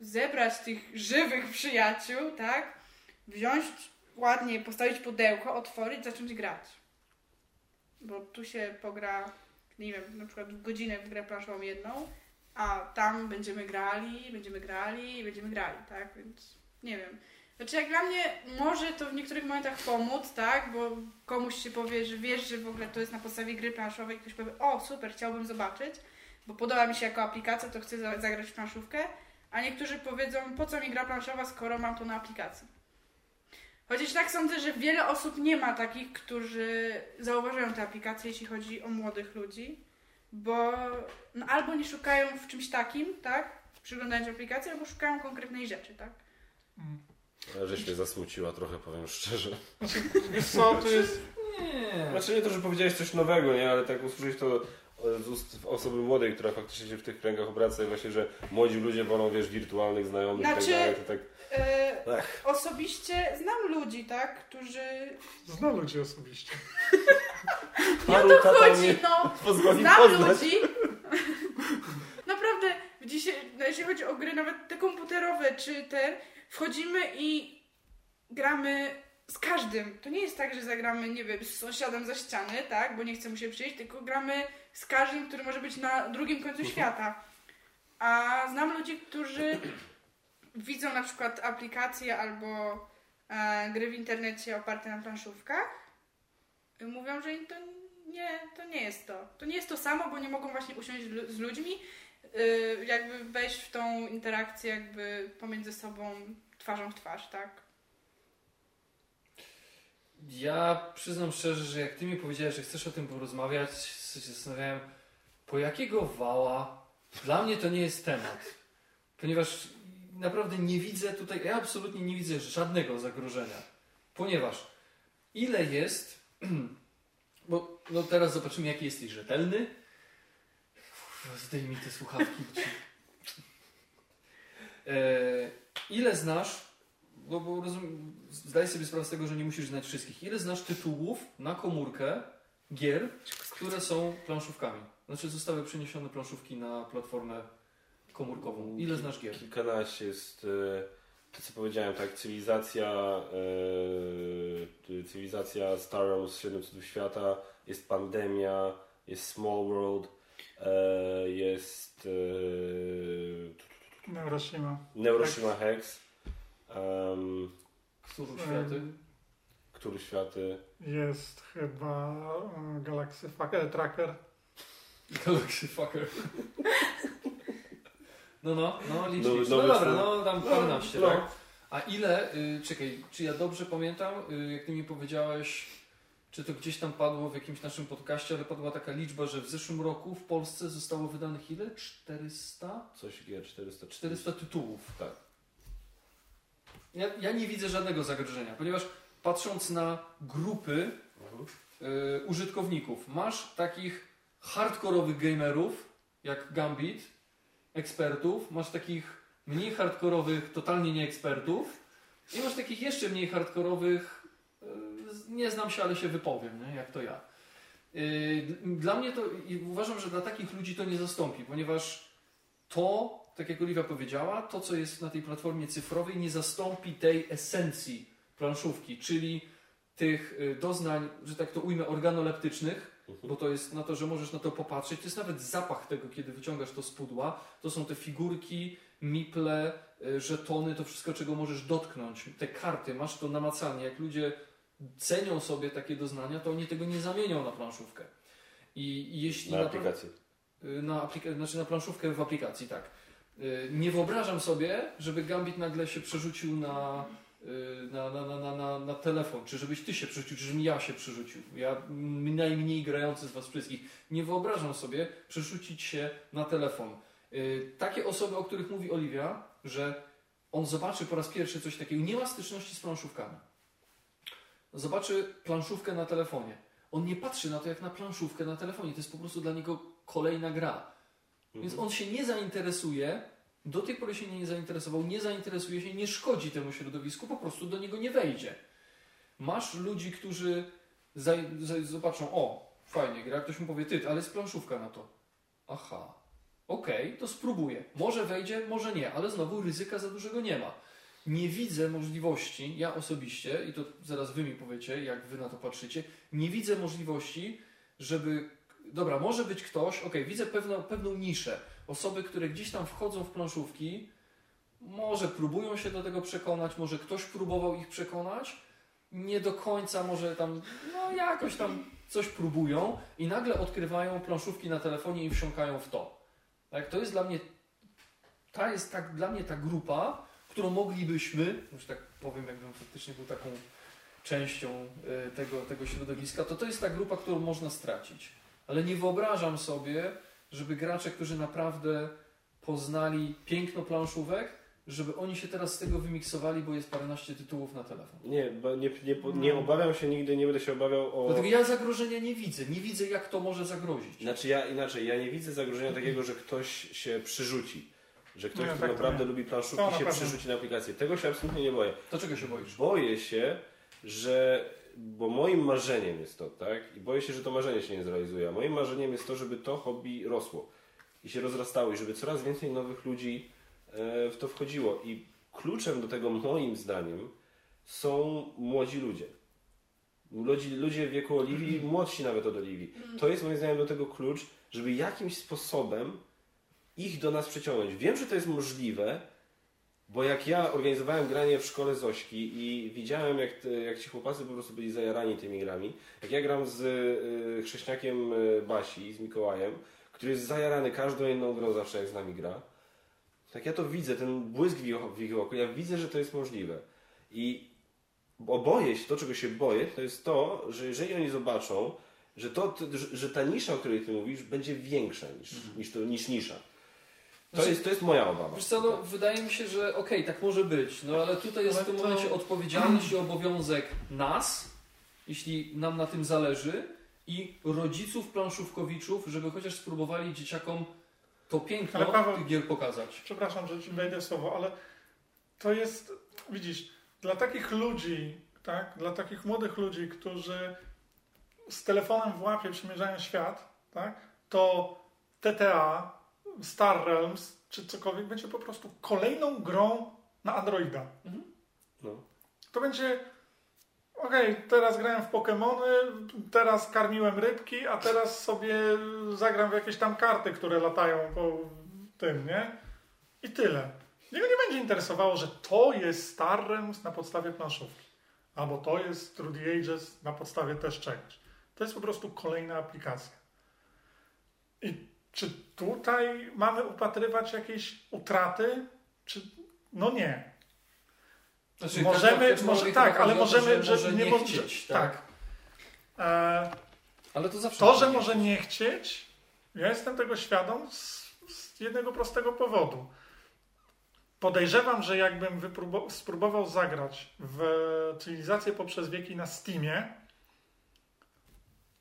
zebrać tych żywych przyjaciół, tak? Wziąć ładnie, postawić pudełko, otworzyć, zacząć grać. Bo tu się pogra, nie wiem, na przykład w godzinę w grę planszową jedną, a tam będziemy grali, będziemy grali i będziemy grali, tak? Więc nie wiem. Znaczy jak dla mnie może to w niektórych momentach pomóc, tak? Bo komuś się powie, że wiesz, że w ogóle to jest na podstawie gry planszowej, ktoś powie, o super, chciałbym zobaczyć, bo podoba mi się jako aplikacja, to chcę za- zagrać w planszówkę, a niektórzy powiedzą, po co mi gra planszowa, skoro mam to na aplikacji. Chociaż tak sądzę, że wiele osób nie ma takich, którzy zauważają te aplikacje, jeśli chodzi o młodych ludzi, bo no, albo nie szukają w czymś takim, tak, przyglądając aplikacji, albo szukają konkretnej rzeczy, tak. A Żeś mnie zasmuciła trochę, powiem szczerze. Wiesz co, to jest... Nie. Znaczy nie to, że powiedziałeś coś nowego, nie? Ale tak usłyszeć to z ust osoby młodej, która faktycznie się w tych kręgach obraca i właśnie, że młodzi ludzie wolą, wiesz, wirtualnych znajomych i Znaczy- tak dalej, to tak... E, osobiście znam ludzi, tak, którzy... Znam ludzi osobiście. [laughs] Paru To chodzi, no, znam poznać. ludzi. [laughs] Naprawdę, w dzisiaj, no, jeśli chodzi o gry, nawet te komputerowe, czy te, wchodzimy i gramy z każdym. To nie jest tak, że zagramy, nie wiem, z sąsiadem za ściany, tak, bo nie chce mu się przyjść, tylko gramy z każdym, który może być na drugim końcu świata. A znam ludzi, którzy widzą na przykład aplikacje albo e, gry w internecie oparte na planszówkach mówią, że im to nie, to nie jest to. To nie jest to samo, bo nie mogą właśnie usiąść z ludźmi, y, jakby wejść w tą interakcję jakby pomiędzy sobą twarzą w twarz, tak? Ja przyznam szczerze, że jak ty mi powiedziałeś, że chcesz o tym porozmawiać, się zastanawiałem, po jakiego wała? Dla mnie to nie jest temat. Ponieważ naprawdę nie widzę tutaj, ja absolutnie nie widzę żadnego zagrożenia. Ponieważ ile jest, [clears throat] bo no teraz zobaczymy jaki jesteś rzetelny. Zdejmij te słuchawki. E, ile znasz, bo rozum, zdaj sobie sprawę z tego, że nie musisz znać wszystkich. Ile znasz tytułów na komórkę gier, które są planszówkami? Znaczy zostały przeniesione planszówki na platformę komórkową. Ile znasz gier? Kilkanaście jest e, to co powiedziałem, tak, cywilizacja e, cywilizacja Star Wars 7 cudów świata, jest pandemia, jest Small World, e, jest e, Neuroshima. Neuroshima Hex. Um, Który światy? Który światy? Jest chyba Galaxy Fucker Tracker. Galaxy Fucker. [laughs] No, no, no, licz, No, licz. no, No, no, dobra, no. no tam paręnaście, No. tak? A ile, y, czekaj, czy ja dobrze pamiętam, y, jak ty mi powiedziałeś, czy to gdzieś tam padło w jakimś naszym podcaście, ale padła taka liczba, że w zeszłym roku w Polsce zostało wydanych ile? 400? Coś gier 400. 400 tytułów. Tak. Ja, ja nie widzę żadnego zagrożenia, ponieważ patrząc na grupy Mhm. y, użytkowników, masz takich hardkorowych gamerów, jak Gambit, ekspertów, masz takich mniej hardkorowych, totalnie nieekspertów i masz takich jeszcze mniej hardkorowych, z- nie znam się, ale się wypowiem, nie? jak to ja. Y, Dla mnie to, i uważam, że dla takich ludzi to nie zastąpi, ponieważ to, tak jak Oliwia powiedziała, to co jest na tej platformie cyfrowej nie zastąpi tej esencji planszówki, czyli tych y, doznań, że tak to ujmę, organoleptycznych, bo to jest na to, że możesz na to popatrzeć. To jest nawet zapach tego, kiedy wyciągasz to z pudła. To są te figurki, miple, y, żetony, to wszystko, czego możesz dotknąć. Te karty, masz to namacalnie. Jak ludzie cenią sobie takie doznania, to oni tego nie zamienią na planszówkę. I, jeśli Na aplikację. Y, na, aplika- znaczy na planszówkę w aplikacji, tak. Nie wyobrażam sobie, żeby Gambit nagle się przerzucił na, na, na, na, na, na, telefon, czy żebyś ty się przerzucił, czy żebym ja się przerzucił. Ja najmniej grający z was wszystkich. Nie wyobrażam sobie przerzucić się na telefon. Y, Takie osoby, o których mówi Oliwia, że on zobaczy po raz pierwszy coś takiego, nie ma styczności z planszówkami. Zobaczy planszówkę na telefonie. On nie patrzy na to jak na planszówkę na telefonie. To jest po prostu dla niego kolejna gra. Więc on się nie zainteresuje, do tej pory się nie zainteresował, nie zainteresuje się, nie szkodzi temu środowisku, po prostu do niego nie wejdzie. Masz ludzi, którzy zobaczą, o, fajnie gra, ktoś mu powie, ty, ale jest planszówka na to. Aha, okej, to spróbuję. Może wejdzie, może nie, ale znowu ryzyka za dużego nie ma. Nie widzę możliwości, ja osobiście, i to zaraz wy mi powiecie, jak wy na to patrzycie, nie widzę możliwości, żeby dobra, może być ktoś, ok, widzę pewną, pewną niszę. Osoby, które gdzieś tam wchodzą w planszówki, może próbują się do tego przekonać, może ktoś próbował ich przekonać, nie do końca, może tam, no jakoś tam coś próbują i nagle odkrywają planszówki na telefonie i wsiąkają w to. Tak, to jest dla mnie, ta jest tak, dla mnie ta grupa, którą moglibyśmy, już tak powiem, jakbym faktycznie był taką częścią y, tego, tego środowiska, to to jest ta grupa, którą można stracić. Ale nie wyobrażam sobie, żeby gracze, którzy naprawdę poznali piękno planszówek, żeby oni się teraz z tego wymiksowali, bo jest paręnaście tytułów na telefon. Nie, bo nie, nie, nie obawiam się nigdy, nie będę się obawiał o... Dlatego ja zagrożenia nie widzę. Nie widzę, jak to może zagrozić. Znaczy ja inaczej, ja nie widzę zagrożenia takiego, że ktoś się przyrzuci. Że ktoś, Nie, kto tak naprawdę nie. lubi planszówki, na się pewno. przyrzuci na aplikację. Tego się absolutnie nie boję. To czego się boisz? Boję się, że. Bo moim marzeniem jest to, tak? I boję się, że to marzenie się nie zrealizuje. A moim marzeniem jest to, żeby to hobby rosło i się rozrastało, i żeby coraz więcej nowych ludzi e, w to wchodziło. I kluczem do tego, moim zdaniem, są młodzi ludzie. Ludzi, ludzie w wieku Oliwii, młodsi nawet od Oliwii. To jest moim zdaniem do tego klucz, żeby jakimś sposobem ich do nas przyciągnąć. Wiem, że to jest możliwe, bo jak ja organizowałem granie w szkole Zośki i widziałem, jak, jak ci chłopacy po prostu byli zajarani tymi grami, jak ja gram z y, chrześniakiem y, Basi, z Mikołajem, który jest zajarany każdą jedną grą zawsze jak z nami gra, tak ja to widzę, ten błysk w ich, oku, ja widzę, że to jest możliwe. I bo boję się, to czego się boję, to jest to, że jeżeli oni zobaczą, że, to, że, że ta nisza, o której ty mówisz, będzie większa niż, niż, to, niż nisza. To jest, to jest moja obawa. Wiesz co, no, wydaje mi się, że okej, tak może być, no ale tutaj jest Ale w tym to- momencie odpowiedzialność i obowiązek nas, jeśli nam na tym zależy, i rodziców planszówkowiczów, żeby chociaż spróbowali dzieciakom to piękno Ale Paweł- tych gier pokazać. Przepraszam, że ci wejdę w słowo, ale to jest, widzisz, dla takich ludzi, tak, dla takich młodych ludzi, którzy z telefonem w łapie przemierzają świat, tak, to TTA, Star Realms czy cokolwiek będzie po prostu kolejną grą na Androida. No. To będzie okej, teraz grałem w Pokémony, teraz karmiłem rybki, a teraz sobie zagram w jakieś tam karty, które latają po tym, nie? I tyle. Niego nie będzie interesowało, że to jest Star Realms na podstawie planszówki. Albo to jest Through the Ages na podstawie też czegoś. To jest po prostu kolejna aplikacja. I czy tutaj mamy upatrywać jakieś utraty? Czy... No nie. Znaczy, Możemy, każda może, tak, ale możemy, że, może nie, nie mo- chcieć, tak. tak? E, Ale to zawsze to, że może może nie chcieć, ja jestem tego świadom z, z jednego prostego powodu. Podejrzewam, że jakbym spróbował zagrać w cywilizację poprzez wieki na Steamie,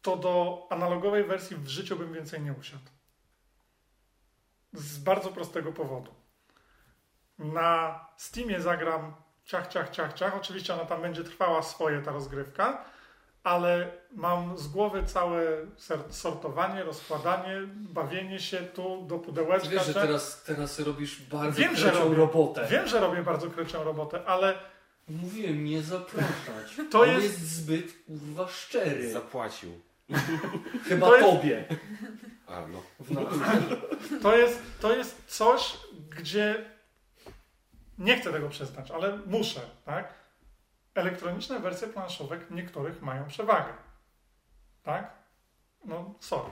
to do analogowej wersji w życiu bym więcej nie usiadł. Z bardzo prostego powodu. Na Steamie zagram ciach, ciach, ciach, ciach. Oczywiście ona tam będzie trwała swoje, ta rozgrywka, ale mam z głowy całe sortowanie, rozkładanie, bawienie się tu do pudełeczka. Wiesz, że teraz, teraz robisz bardzo Wiem, krecią robię. robotę. Wiem, że robię bardzo kreczą robotę, ale Mówiłem, nie zapraszać. [laughs] To On jest- jest zbyt kurwa szczery. Zapłacił. Chyba to jest- tobie. A, no. Naturze. to jest, to jest coś, gdzie nie chcę tego przyznać, ale muszę, tak? Elektroniczne wersje planszówek niektórych mają przewagę. Tak? No, sorry.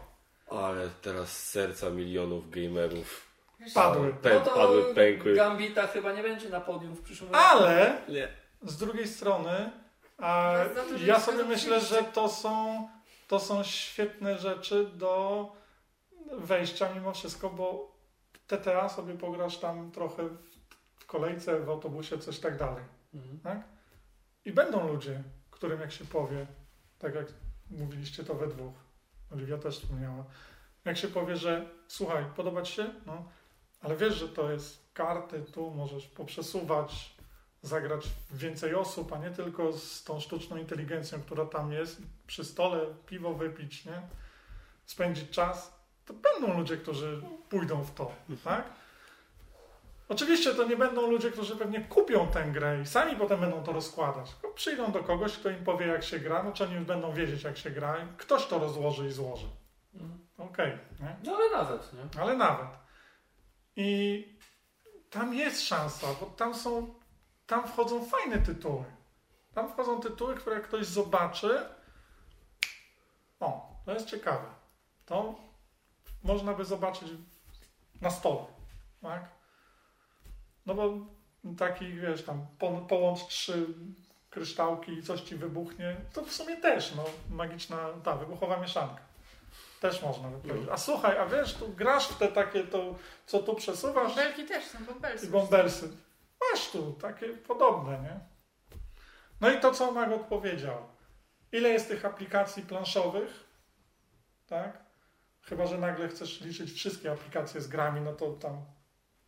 Ale teraz serca milionów gamerów Padły. pę- No to padły, pękły. Gambita chyba nie będzie na podium w przyszłym roku. Ale Nie. z drugiej strony a No, ja sobie myślę, że to są, to są świetne rzeczy do wejścia mimo wszystko, bo TTA sobie pograsz tam trochę w, kolejce, w autobusie, coś tak dalej. Mhm. Tak? I będą ludzie, którym jak się powie, tak jak mówiliście to we dwóch, Oliwia też wspomniała, jak się powie, że słuchaj, podoba ci się? No, ale wiesz, że to jest karty, tu możesz poprzesuwać, zagrać więcej osób, a nie tylko z tą sztuczną inteligencją, która tam jest, przy stole piwo wypić, nie? Spędzić czas, to będą ludzie, którzy pójdą w to, tak? Oczywiście to nie będą ludzie, którzy pewnie kupią tę grę i sami potem będą to rozkładać. Tylko przyjdą do kogoś, kto im powie, jak się gra, no czy oni już będą wiedzieć, jak się gra i ktoś to rozłoży i złoży. Mhm. Okej, nie? No ale nawet, nie? Ale nawet. I tam jest szansa, bo tam są, tam wchodzą fajne tytuły. Tam wchodzą tytuły, które jak ktoś zobaczy, o, to jest ciekawe. To można by zobaczyć na stole, tak? No bo taki, wiesz, tam po, połącz trzy kryształki i coś ci wybuchnie, to w sumie też, no, magiczna, ta, wybuchowa mieszanka. Też można by powiedzieć. A słuchaj, a wiesz, tu grasz w te takie, to, co tu przesuwasz Bąbelki też są, bąbelsy. i bombersy. Masz tu takie podobne, nie? No i to, co Mag odpowiedział. Ile jest tych aplikacji planszowych? Tak? Chyba, że nagle chcesz liczyć wszystkie aplikacje z grami, no to tam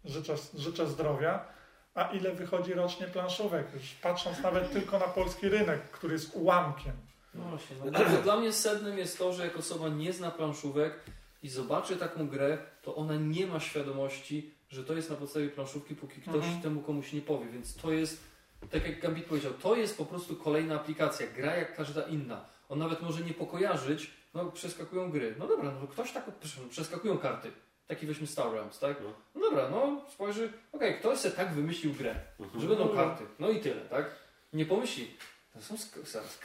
życzę, życzę zdrowia. A ile wychodzi rocznie planszówek? Już patrząc nawet tylko na polski rynek, który jest ułamkiem. No właśnie. No, dla, dla mnie sednem jest to, że jak osoba nie zna planszówek i zobaczy taką grę, to ona nie ma świadomości, że to jest na podstawie planszówki, póki ktoś Mhm. temu komuś nie powie. Więc to jest, tak jak Gambit powiedział, to jest po prostu kolejna aplikacja. Gra jak każda inna. On nawet może nie pokojarzyć, no przeskakują gry. No dobra, no ktoś tak, przeskakują karty. Taki weźmy Star Realms, tak? No. No dobra, no spojrzy, okej, ktoś sobie tak wymyślił grę, Mhm. że będą karty. No i tyle, tak? Nie pomyśli, to są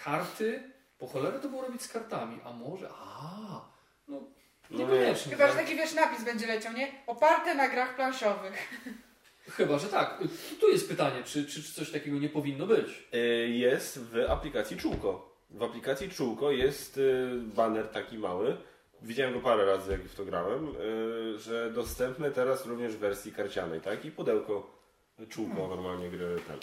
karty, po cholerę to było robić z kartami, a może, a, no No niekoniecznie. Chyba, że tak? taki wiesz napis będzie leciał, nie? Oparte na grach planszowych. Chyba, że tak. Tu jest pytanie, czy, czy, czy coś takiego nie powinno być? Y, Jest w aplikacji Czółko. W aplikacji Czółko jest y, baner taki mały, widziałem go parę razy, jak w to grałem, yy, że dostępne teraz również w wersji karcianej, tak? I pudełko, czółko normalnie gry tam.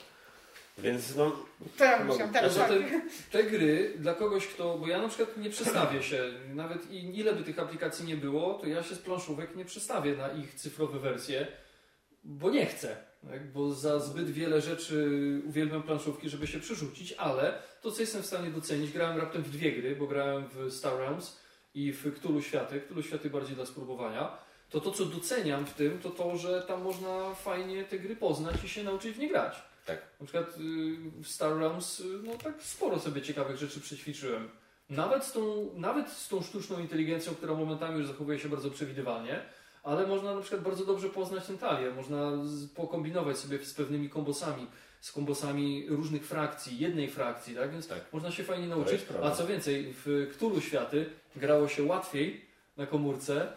Więc no, To ja No, Znaczy, tak. te, te gry dla kogoś, kto. Bo ja na przykład nie przestawię się, nawet i ile by tych aplikacji nie było, to ja się z planszówek nie przestawię na ich cyfrowe wersje, bo nie chcę. Tak? Bo za zbyt wiele rzeczy uwielbiam planszówki, żeby się przerzucić, ale to, co jestem w stanie docenić, grałem raptem w dwie gry, bo grałem w Star Realms i w Cthulhu Światy, Cthulhu Światy bardziej dla spróbowania, to to, co doceniam w tym, to to, że tam można fajnie te gry poznać i się nauczyć w nie grać. Tak. Na przykład y, w Star Realms y, no tak sporo sobie ciekawych rzeczy przećwiczyłem. Nawet z, tą, nawet z tą sztuczną inteligencją, która momentami już zachowuje się bardzo przewidywalnie, ale można na przykład bardzo dobrze poznać ten talię. Można pokombinować sobie z pewnymi kombosami, z kombosami różnych frakcji, jednej frakcji, tak? Więc Tak. można się fajnie nauczyć. A co więcej, w Cthulhu Światy grało się łatwiej na komórce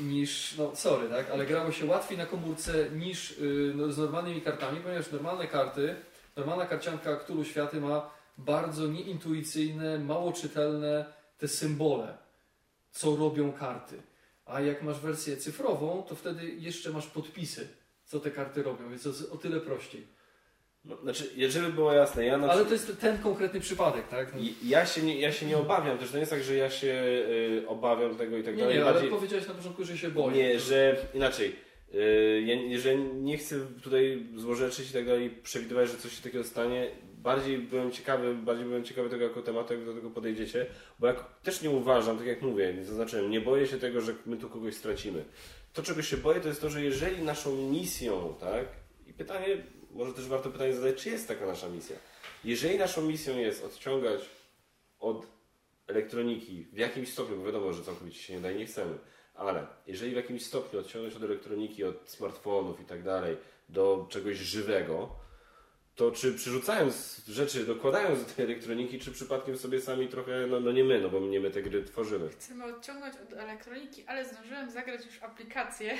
niż, no sorry, tak, ale grało się łatwiej na komórce niż y, no, z normalnymi kartami, ponieważ normalne karty, normalna karcianka Cthulhu Światy ma bardzo nieintuicyjne, mało czytelne te symbole, co robią karty. A jak masz wersję cyfrową, to wtedy jeszcze masz podpisy, co te karty robią, więc to jest o tyle prościej. no, znaczy, jeżeli było jasne, ja na Ale to jest ten konkretny przypadek, tak? No, Ja się, nie, ja się nie obawiam, też to nie jest tak, że ja się y, obawiam tego i tak nie, dalej. nie, ale Bardziej- powiedziałeś na początku, że się boję. Nie, że inaczej. y, Ja, że nie chcę tutaj złorzeczyć i tak dalej, przewidywać, że coś się takiego stanie. Bardziej byłem ciekawy, bardziej byłem ciekawy tego jako tematu, jak do tego podejdziecie, bo jak też nie uważam, tak jak mówię, zaznaczyłem, nie boję się tego, że my tu kogoś stracimy. To, czego się boję, to jest to, że jeżeli naszą misją, tak, i pytanie, może też warto pytanie zadać, czy jest taka nasza misja. Jeżeli naszą misją jest odciągać od elektroniki w jakimś stopniu, bo wiadomo, że całkowicie się nie da i nie chcemy, ale jeżeli w jakimś stopniu odciągnąć od elektroniki, od smartfonów i tak dalej do czegoś żywego, to czy przerzucając rzeczy, dokładając do tej elektroniki, czy przypadkiem sobie sami trochę, no, no nie my, no bo nie my te gry tworzymy. Chcemy odciągnąć od elektroniki, ale zdążyłem zagrać już aplikację.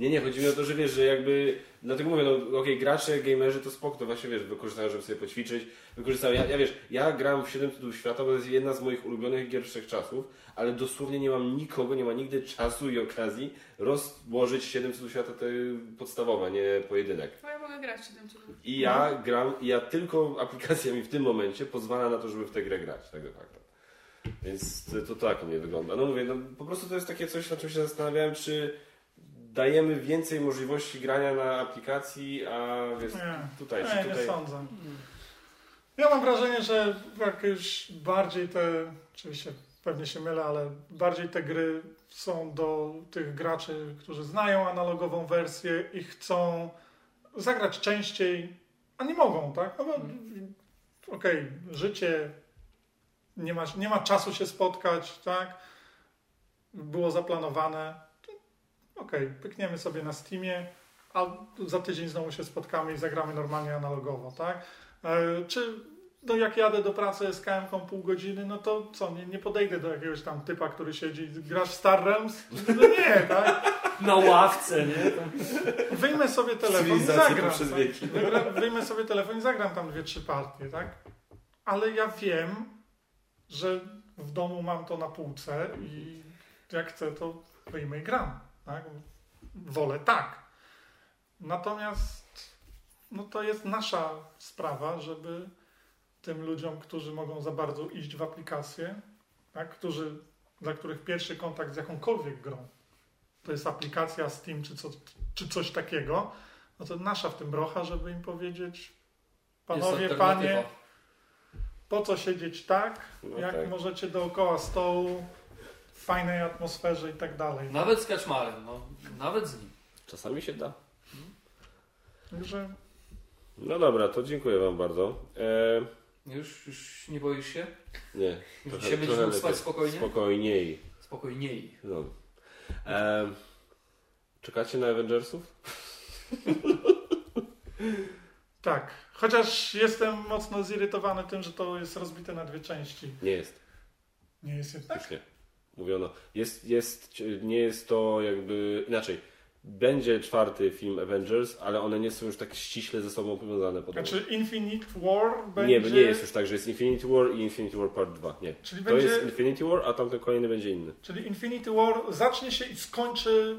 Nie, nie, chodzi mi o to, że wiesz, że jakby, dlatego mówię, no okej, gracze, gamerzy to spoko, to właśnie wiesz, wykorzystają, żeby sobie poćwiczyć, wykorzystają, ja, ja wiesz, ja gram w 7 cudów świata, bo to jest jedna z moich ulubionych gier wszechczasów, ale dosłownie nie mam nikogo, nie ma nigdy czasu i okazji rozłożyć 7 cudów świata te podstawowe, nie pojedynek. No ja mogę grać 7 cudów. I ja gram, i ja tylko aplikacja mi w tym momencie pozwala na to, żeby w tę grę grać, tak de facto. Więc to, to tak nie wygląda. No mówię, no po prostu to jest takie coś, na czym się zastanawiałem, czy dajemy więcej możliwości grania na aplikacji, a wiesz, Nie, tutaj, nie, czy nie tutaj... sądzę. Ja mam wrażenie, że jak już bardziej te, oczywiście pewnie się mylę, ale bardziej te gry są do tych graczy, którzy znają analogową wersję i chcą zagrać częściej, a nie mogą, tak? No bo okej, życie, nie ma, nie ma czasu się spotkać, tak? Było zaplanowane, okej, pykniemy sobie na Steamie, a za tydzień znowu się spotkamy i zagramy normalnie analogowo, tak? E, Czy no jak jadę do pracy z KM pół godziny, no to co, nie, nie podejdę do jakiegoś tam typa, który siedzi, grasz w Star Realms? No nie, tak? [laughs] Na ławce, nie? Wyjmę sobie telefon i zagram. Tak? wieki. Wygra- Wyjmę sobie telefon i zagram tam dwie, trzy partie, tak? Ale ja wiem, że w domu mam to na półce i jak chcę, to wyjmę i gram, tak? Wolę tak. Natomiast no to jest nasza sprawa, żeby tym ludziom, którzy mogą za bardzo iść w aplikację, tak? którzy, dla których pierwszy kontakt z jakąkolwiek grą to jest aplikacja Steam czy, co, czy coś takiego, no to nasza w tym brocha, żeby im powiedzieć, panowie, panie, po co siedzieć tak, No jak tak. możecie dookoła stołu, fajnej atmosferze i tak dalej. Nawet z kaczmarem, no. Nawet z nim. Czasami się da. Także No dobra, to dziękuję Wam bardzo. E, Już, już nie boisz się? nie, Już trochę- dzisiaj będziesz mógł spać spokojnie? Spokojniej. Spokojniej. No. E, czekacie na Avengersów? [laughs] tak, chociaż jestem mocno zirytowany tym, że to jest rozbite na dwie części. Nie jest. Nie jest jednak? Już nie. Mówiono. Jest, jest, nie jest to jakby inaczej. będzie czwarty film Avengers, ale one nie są już tak ściśle ze sobą powiązane podobno. Znaczy Infinite War Nie, będzie... nie jest już tak, że jest Infinity War i Infinity War Part 2. Nie. Czyli To będzie... jest Infinity War, a tamten kolejny będzie inny. Czyli Infinity War zacznie się i skończy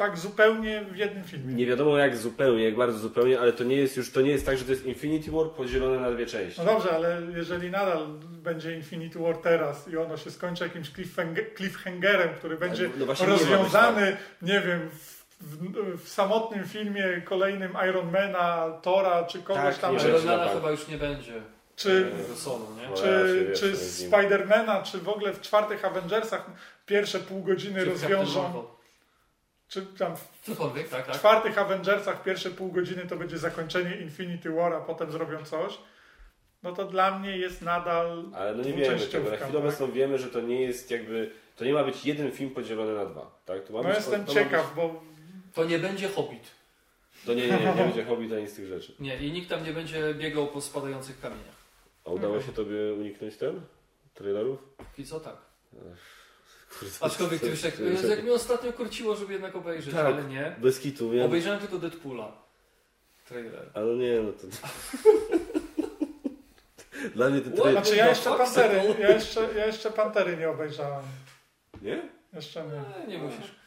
tak zupełnie w jednym filmie. Nie wiadomo jak zupełnie, jak bardzo zupełnie, ale to nie jest już, to nie jest tak, że to jest Infinity War podzielone na dwie części. No dobrze, ale jeżeli nadal będzie Infinity War teraz i ono się skończy jakimś cliffhanger, cliffhangerem, który będzie no nie być rozwiązany, nie wiem, w, w, w samotnym filmie kolejnym Ironmana, Tora, czy kogoś Tak, tam, nie. Ironmana chyba już nie będzie. czy, sonu, nie? No, czy, wiesz, czy. Spidermana, czy w ogóle w czwartych Avengersach pierwsze pół godziny Czy Captain rozwiążą, Marvel. Czy tam w Cokolwiek, tak, w tak. czwartych Avengersach pierwsze pół godziny to będzie zakończenie Infinity War, a potem zrobią coś, no to dla mnie jest nadal Ale no nie wiemy tego. Na chwilę tak? obecną wiemy, że to nie jest jakby, to nie ma być jeden film podzielony na dwa. Tak? To ma No być, jestem to ma ciekaw, bo To nie będzie Hobbit. Być, to nie, nie, nie, nie będzie Hobbit ani z tych rzeczy. Nie, i nikt tam nie będzie biegał po spadających kamieniach. A udało się tobie uniknąć ten? Trailerów? I co tak? Kurde, Aczkolwiek ty już jak, jak mnie ostatnio korciło, żeby jednak obejrzeć, Tak. ale nie. Bez kitu, wiem. Obejrzałem tylko Deadpoola. Trailer. Ale nie, no to... [laughs] Dla mnie ten trailer... znaczy ja jeszcze Pantery, ja jeszcze, ja jeszcze Pantery nie obejrzałem. Nie? Jeszcze nie. Nie, nie musisz.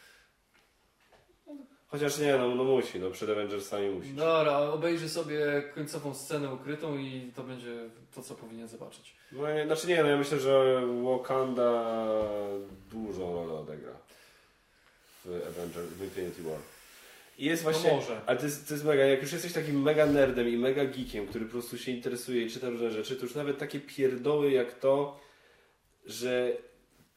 Chociaż nie, no, no musi, no przed Avengersami musi. Dobra, obejrzy sobie końcową scenę ukrytą i to będzie to, co powinien zobaczyć. No, nie, znaczy nie, no ja myślę, że Wakanda dużą rolę odegra w Avengers, w Infinity War. I jest właśnie... No może. Ale to jest, to jest mega, jak już jesteś takim mega nerdem i mega geekiem, który po prostu się interesuje i czyta różne rzeczy, to już nawet takie pierdoły jak to, że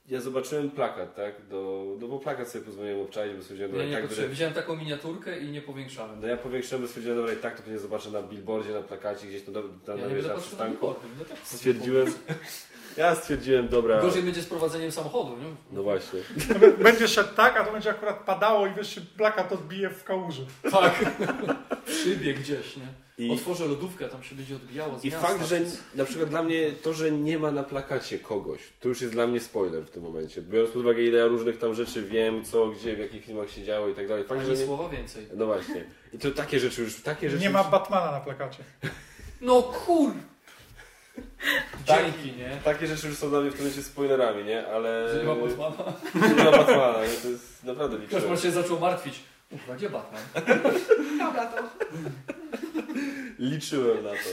ja zobaczyłem plakat, tak? Do, no bo plakat sobie pozwoliłem obczaić, bo stwierdziłem, Ja dobra, nie tak potrzebuję. Widziałem taką miniaturkę i nie powiększałem. No ja powiększyłem, bo stwierdziłem, dobra, i tak to pewnie zobaczę na billboardzie, na plakacie, gdzieś to na, na, Ja na, przystanku. No tak Stwierdziłem, ja stwierdziłem, dobra, Gorzej będzie z prowadzeniem samochodu, nie? no właśnie. [laughs] Będzie szedł tak, a to będzie akurat padało i wiesz, się plakat odbije w kałuży. Tak. [laughs] Szybie gdzieś, nie? I, Otworzę lodówkę, tam się będzie odbijało z I miasta. fakt, że na przykład dla mnie to, że nie ma na plakacie kogoś, to już jest dla mnie spoiler w tym momencie. Biorąc pod uwagę, ile ja różnych tam rzeczy wiem, co, gdzie, w jakich filmach się działo i tak dalej. Fakt, że Ani nie... słowa więcej. No właśnie. I to takie rzeczy już, takie rzeczy Nie ma już... Batmana na plakacie. No kur... Dzięki, nie? Takie rzeczy już są dla mnie w tym momencie spoilerami, nie? Ale... Że nie ma Batmana. Że nie ma Batmana, nie? To jest naprawdę liczne. Ktoś się zaczął martwić. Kurwa, gdzie Batman? [laughs] Dobra, to. Liczyłem na to.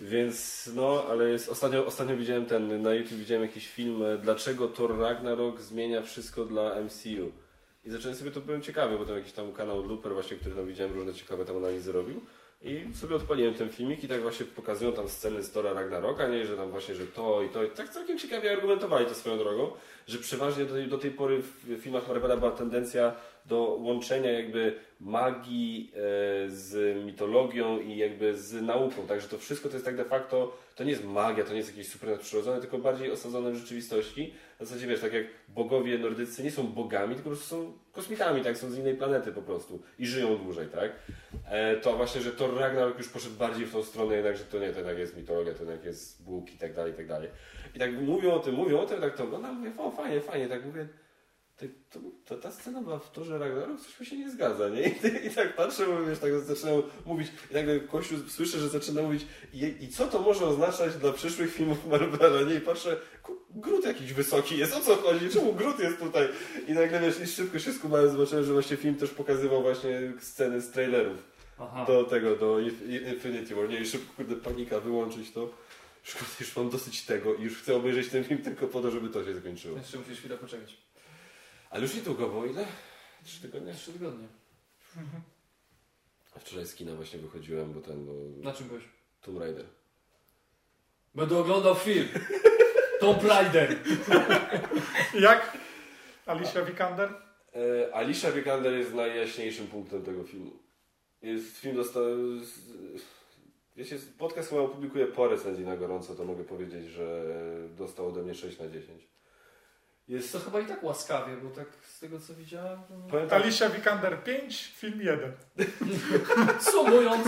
Więc no, ale jest, ostatnio, ostatnio widziałem ten, na YouTube widziałem jakiś film, e, dlaczego Thor Ragnarok zmienia wszystko dla MCU. I zacząłem sobie to byłem ciekawy, bo tam jakiś tam kanał Looper właśnie, który tam widziałem różne ciekawe tam analizy robił. I sobie odpaliłem ten filmik i tak właśnie pokazują tam sceny z Tora Ragnaroka, nie? Że tam właśnie, że to i to. I tak całkiem ciekawie argumentowali to swoją drogą, że przeważnie do tej, do tej pory w filmach Marvela była tendencja do łączenia jakby magii e, z mitologią i jakby z nauką. Także to wszystko to jest tak de facto, to nie jest magia, to nie jest jakieś super nadprzyrodzone, tylko bardziej osadzone w rzeczywistości. W zasadzie wiesz, tak jak bogowie nordyccy nie są bogami, tylko po prostu są kosmitami, tak? Są z innej planety po prostu i żyją dłużej, tak? E, to właśnie, że Thor Ragnarok już poszedł bardziej w tą stronę jednak, że to nie, to jednak jest mitologia, to jednak jest Bóg i tak dalej, i tak dalej. I tak mówią o tym, mówią o tym, tak to oglądam, mówię, o fajnie, fajnie, tak mówię, to, to, ta scena była w Torze Ragnarok, coś mi się nie zgadza, nie? I, i tak patrzę, bo wiesz, tak zaczynam mówić, i nagle Kościół słyszę, że zaczyna mówić, i, i co to może oznaczać dla przyszłych filmów Marvela, nie? I patrzę, Grut jakiś wysoki jest, o co chodzi? Czemu Grut jest tutaj? I nagle, wiesz, i szybko się skumałem, zobaczyłem, że właśnie film też pokazywał właśnie sceny z trailerów Aha. do tego, do Inf- Infinity War, nie? I szybko, kurde, panika, wyłączyć to. Już, kurde, już mam dosyć tego i już chcę obejrzeć ten film tylko po to, żeby to się skończyło. Jeszcze musisz chwilę poczekać. Ale już niedługo, bo ile? Trzy tygodnie? Trzy tygodnie. A wczoraj z kina właśnie wychodziłem, bo ten, bo Na czym byłeś? Tomb Raider. Będę oglądał film. [laughs] Tomb Raider. [laughs] Jak? Alicia Vikander? E, Alicia Vikander jest najjaśniejszym punktem tego filmu. Jest film dostał... Wiecie, podcast chyba opublikuję po recenzji na gorąco, to mogę powiedzieć, że dostał ode mnie 6 na 10. Jest to chyba i tak łaskawie, bo tak z tego co widziałem... no- Powiem tak, Alicia Vikander 5, film 1. [laughs] Sumując...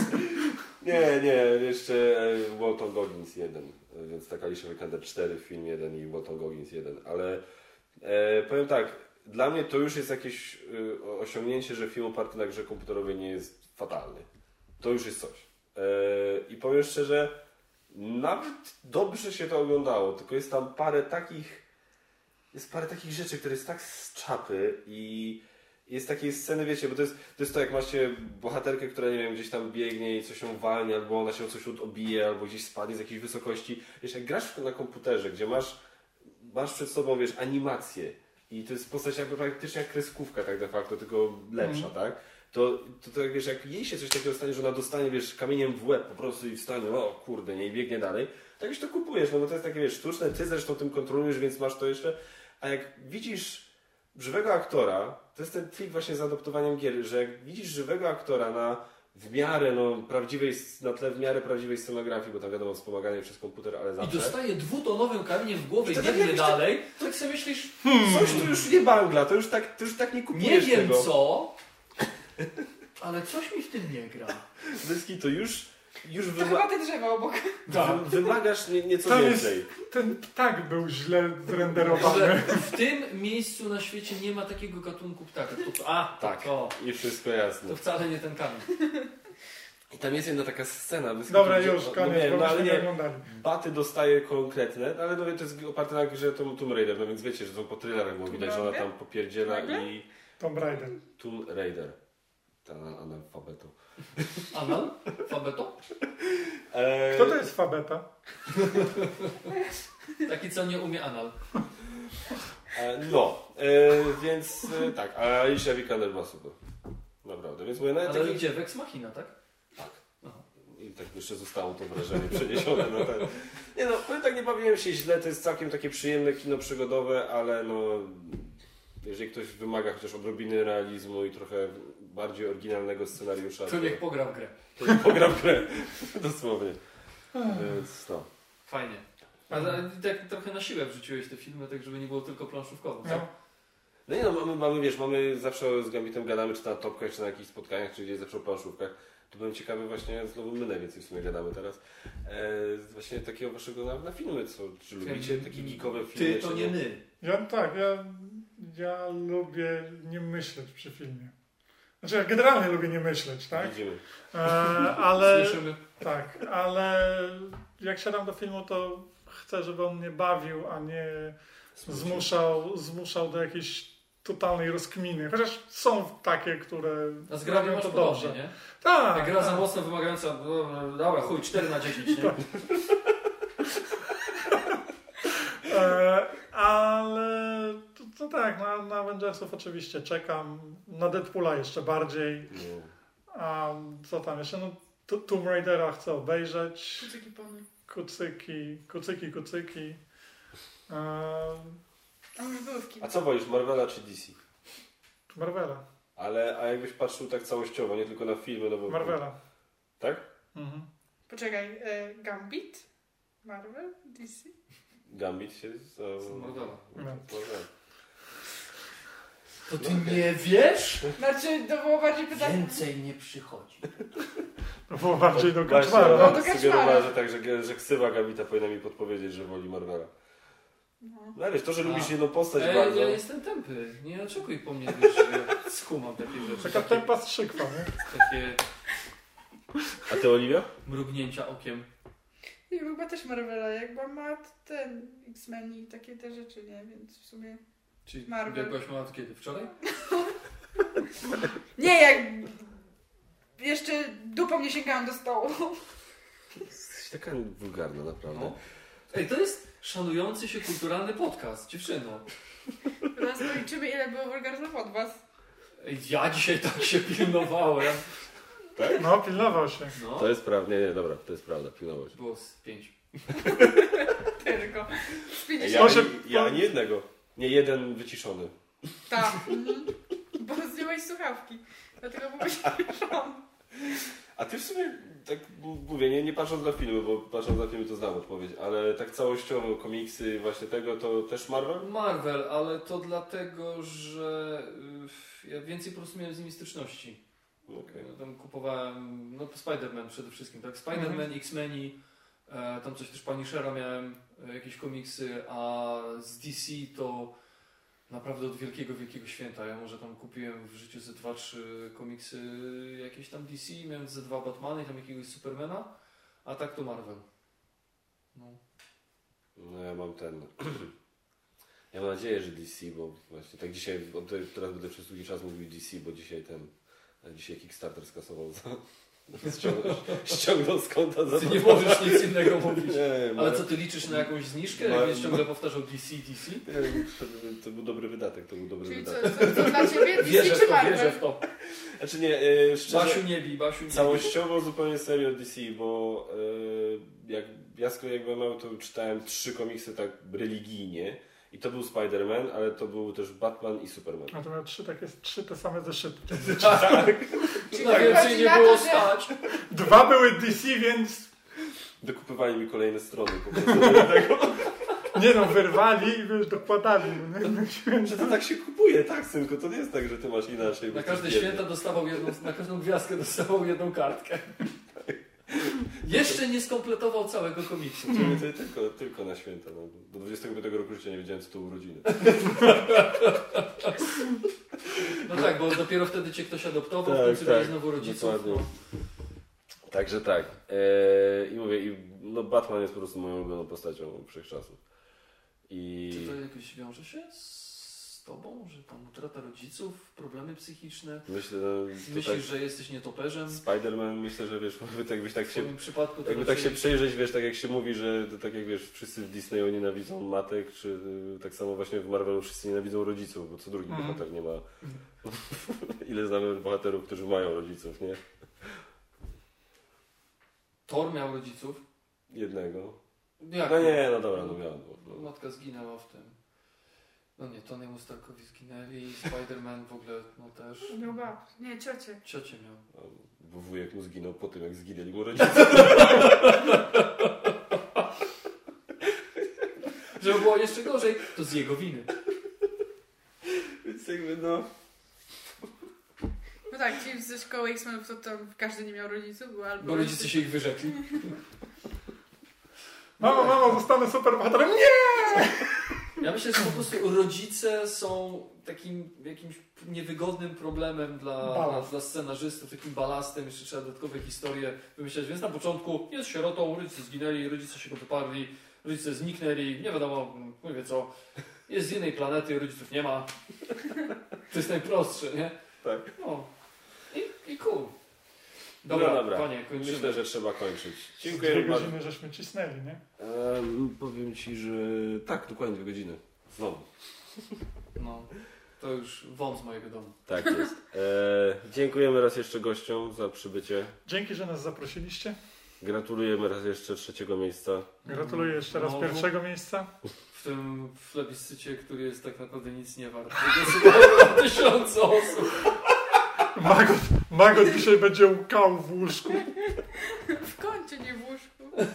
nie, nie, jeszcze e, Walton Goggins 1, więc tak Alicia Vikander 4, film 1 i Walton Goggins 1, ale e, powiem tak, dla mnie to już jest jakieś y, osiągnięcie, że film oparty na grze komputerowej nie jest fatalny. To już jest coś. E, I powiem szczerze, nawet dobrze się to oglądało, tylko jest tam parę takich jest parę takich rzeczy, które jest tak z czapy i jest takie sceny, wiecie, bo to jest, to jest to, jak macie bohaterkę, która, nie wiem, gdzieś tam biegnie i coś ją walnie, albo ona się o coś odbije, albo gdzieś spadnie z jakiejś wysokości. Wiesz, jak grasz na komputerze, gdzie masz, masz przed sobą, wiesz, animację i to jest postać jakby praktycznie jak kreskówka tak de facto, tylko lepsza, tak? To, to, to jak wiesz, jak jej się coś takiego stanie, że ona dostanie, wiesz, kamieniem w łeb po prostu i wstanie, o kurde, nie, i biegnie dalej, tak już to kupujesz, no bo to jest takie, wiesz, sztuczne, ty zresztą tym kontrolujesz, więc masz to jeszcze, a jak widzisz żywego aktora, to jest ten trik właśnie z adoptowaniem gier, że jak widzisz żywego aktora na w miarę no, prawdziwej, na tle w miarę prawdziwej scenografii, bo tam wiadomo wspomaganie przez komputer, ale I zawsze. dostaje dwutonowym kamieniem w głowę i tak biegnie tak- dalej, to tak sobie myślisz, Coś tu już nie bangla, to już tak, to już tak nie nie kupujesz wiem tego. co, [laughs] ale coś mi w tym nie gra. Dyski to już, już To wyma- chyba te drzewa obok. Tak. wy- wymagasz nie, nieco Tam jest- więcej. Ten ptak był źle Że zrenderowany. w tym miejscu na świecie nie ma takiego gatunku ptaka. To, a, Tak. to, I wszystko jasne. to wcale nie ten kamień. I tam jest jedna taka scena. Dyski, Dobra, gdzie- już, no, koniec, wiem, bo no, ale byśmy nie nie, oglądali. baty dostaje konkretne, ale no, to jest oparte na grze Tomb Tomb Raider, no więc wiecie, że to po thrillerach było widać, że ona tam popierdziela Nagle? i Tomb Raider. Tomb Raider. Ta analfabeto. Anal? Fabeto? Eee, Kto to jest Fabeta? [laughs] Taki, co nie umie anal. E, no, e, więc e, tak, a Alicia Vikander ma super. Naprawdę, więc mówię, nawet Ale taki... gdzie? Vex Machina, tak? Tak. Aha. I tak jeszcze zostało to wrażenie przeniesione na ten... Nie no, powiem tak, nie bawiłem się źle, to jest całkiem takie przyjemne kino przygodowe, ale no... Jeżeli ktoś wymaga chociaż odrobiny realizmu i trochę bardziej oryginalnego scenariusza, To niech pogra w grę. to niech pogra w grę. [laughs] Dosłownie. Więc no. Fajnie. Ale tak trochę na siłę wrzuciłeś te filmy, tak żeby nie było tylko planszówkowo. No. No nie no, mamy, mamy, wiesz, mamy zawsze z Gambitem gadamy, czy na topkach, czy na jakichś spotkaniach, czy gdzieś zawsze o planszówkach. To byłem ciekawy właśnie, znowu my najwięcej w sumie gadamy teraz, e, właśnie takiego waszego na, na filmy, co, czy lubicie takie geekowe filmy, Ty to nie my. Ja tak, ja, ja lubię nie myśleć przy filmie. Znaczy ja generalnie lubię nie myśleć, tak? Widzimy. E, ale Słyszymy. tak, ale jak siadam do filmu, to chcę, żeby on mnie bawił, a nie zmuszał, zmuszał do jakiejś totalnej rozkminy. Chociaż są takie, które A z grami robią to podobnie, dobrze. nie? Tak, Jak gra za tak. mocno wymagająca, no, dobra, chuj, 4 na 10, nie? [laughs] E, ale tak, na, na Avengersów oczywiście czekam. Na Deadpoola jeszcze bardziej. No. A co tam jeszcze? No, Tomb Raidera chcę obejrzeć. Kucyki pony. Kucyki, kucyki, kucyki. A co wolisz, Marvela czy DC? Marvela. Ale, a jakbyś patrzył tak całościowo, nie tylko na filmy, no bo... Marvela. Tak? Mhm. Poczekaj, e, Gambit? Marvel? DC? Gambit się... Z, Marvela. No. To ty nie wiesz? Znaczy, to było bardziej pytanie. Więcej nie przychodzi. To było bardziej do kaczmara. No, do sugerowała, że tak, że, że ksywa Gambita powinna mi podpowiedzieć, że woli Marvela. No. No ale wiesz, to, że A. lubisz jedną postać Ej, bardzo... ja jestem tępy. Nie oczekuj po mnie, wiesz, że [laughs] skumam takie rzeczy. Taka Takie, tempa strzykwa, nie? takie A ty, Oliwia? mrugnięcia okiem. I chyba też Marvela, jakby ma ten X-Men i takie te rzeczy, nie? Więc w sumie... Czyli Marvel. biegłaś ma od kiedy? Wczoraj? [laughs] Nie, jak... Jeszcze dupą nie sięgałam do stołu. Jesteś taka wulgarna, naprawdę. No. Ej, to jest szanujący się kulturalny podcast, dziewczyno. Teraz policzymy, ile było wulgarnych od was. Ej, ja dzisiaj tak się pilnowałem. [laughs] No, pilnował się. No, To jest prawda, nie, nie, dobra, to jest prawda, pilnować. było z pięć. [laughs] Tylko. Z Ja, 50. Może- ja ani jednego. Nie jeden wyciszony. Tak. Mhm. Bo zdjąłeś słuchawki. Dlatego powiedziałam. A ty w sumie, tak mówię, nie, nie patrząc na filmy, bo patrząc na filmy to znam odpowiedź, ale tak całościowo komiksy właśnie tego, to też Marvel? Marvel, ale to dlatego, że y, ja więcej po prostu miałem z nimi styczności. Okej. Ja Tam kupowałem, no Spider-Man przede wszystkim, tak? Spider-Man, Mhm. X-Meni, e, tam coś też Punishera miałem, e, jakieś komiksy, a z DC to Naprawdę od wielkiego, wielkiego święta. Ja może tam kupiłem w życiu ze dwa, trzy komiksy jakieś tam DC, miałem ze dwa Batmany i tam jakiegoś Supermana, a tak to Marvel. No. No ja mam ten. [clears throat] Ja mam nadzieję, że DC, bo właśnie tak dzisiaj, teraz będę przez długi czas mówił DC, bo dzisiaj ten, dzisiaj Kickstarter skasował za, ściągnął, ściągnął z konta za Ty nie możesz nic innego mówić. Nie, Ale co, ty liczysz na jakąś zniżkę? Ma- Jak będziesz ciągle powtarzał DC, DC? Nie, to był dobry wydatek, to był dobry Czyli co, wydatek. co, co dla ciebie? DC w czy to, wierzę w to. Znaczy nie, e, szczerze, Basiu nie bij, Basiu nie bij. całościowo zupełnie serio DC, bo e, jak ja z kolei jak byłem mały, to czytałem trzy komiksy tak religijnie i to był Spider-Man, ale to był też Batman i Superman. A to miał trzy takie, trzy te same zeszyty. Czyli [laughs] Na tak więcej nie było to, że- stać. [laughs] Dwa były DC, więc Dokupywali mi kolejne strony po [laughs] tego. nie no, wyrwali i wiesz, dokładali. No, nie? Że to tak się kupuje, tak synku, to nie jest tak, że ty masz inaczej. Na każde święta dostawał jedną, na każdą gwiazdkę dostawał jedną kartkę. [laughs] [laughs] Jeszcze nie skompletował całego komiksu. Tylko, tylko na święta. No. Do 25 roku życia nie wiedziałem, co to urodziny. [laughs] No tak, bo dopiero wtedy cię ktoś adoptował, Tak, w końcu tak, znowu rodziców. dokładnie. No. Także tak. Eee, I mówię, i, no Batman jest po prostu moją ulubioną postacią wszechczasów. I Czy to jakoś wiąże się z tobą, że tam utrata rodziców, problemy psychiczne? myślę, Myślisz, tak, że jesteś nietoperzem? Spider-Man myślę, że wiesz, [laughs] jakby tak, jakbyś tak W się przypadku Jakby tak się przejrzeć, wiesz, tak jak się mówi, że to tak jak wiesz, wszyscy w Disneyu nienawidzą matek, czy y, tak samo właśnie w Marvelu wszyscy nienawidzą rodziców, bo co drugi Mhm. bohater nie ma. [laughs] Ile znamy bohaterów, którzy mają rodziców, nie? Thor miał rodziców. Jednego. Jak? No nie, no dobra, no miałem. No. Matka zginęła w tym. No nie, Tony'emu Starkowi zginęli, Spider-Man w ogóle no też. No ba, nie, ciocie. Ciocie miał. Bo wujek mu zginął po tym, jak zginęli mu [laughs] rodzice. Żeby było jeszcze gorzej, to z jego winy. Więc jakby no... No tak, ci ze szkoły X-Menów to tam każdy nie miał rodziców, bo albo... Bo rodzice się ich wyrzekli. Mamo, mamo, zostanę superbohaterem. Nie! Ja myślę, że po prostu rodzice są takim jakimś niewygodnym problemem dla, dla, dla scenarzystów, takim balastem, jeszcze trzeba dodatkowe historie wymyślać. Więc na początku jest sierotą, rodzice zginęli, rodzice się go wyparli, rodzice zniknęli, nie wiadomo, mówię co, jest z innej planety, rodziców nie ma. To jest najprostsze, nie? Tak. No. I, i cool. Dobra, No dobra. panie, kończymy. Myślę, że trzeba kończyć. Dwie Dziękuję bardzo. godziny żeśmy cisnęli, nie? Em, powiem Ci, że tak, dokładnie dwie godziny. Znowu. [laughs] No, to już wąt z mojego domu. Tak jest. E, dziękujemy raz jeszcze gościom za przybycie. Dzięki, że nas zaprosiliście. Gratulujemy raz jeszcze trzeciego miejsca. Gratuluję jeszcze raz No, pierwszego miejsca. W tym plebiscycie, który jest tak naprawdę nic nie wart. [laughs] Wygłosowało tysiące osób. Magot, Magot dzisiaj będzie łkał w łóżku. W kącie, nie w łóżku.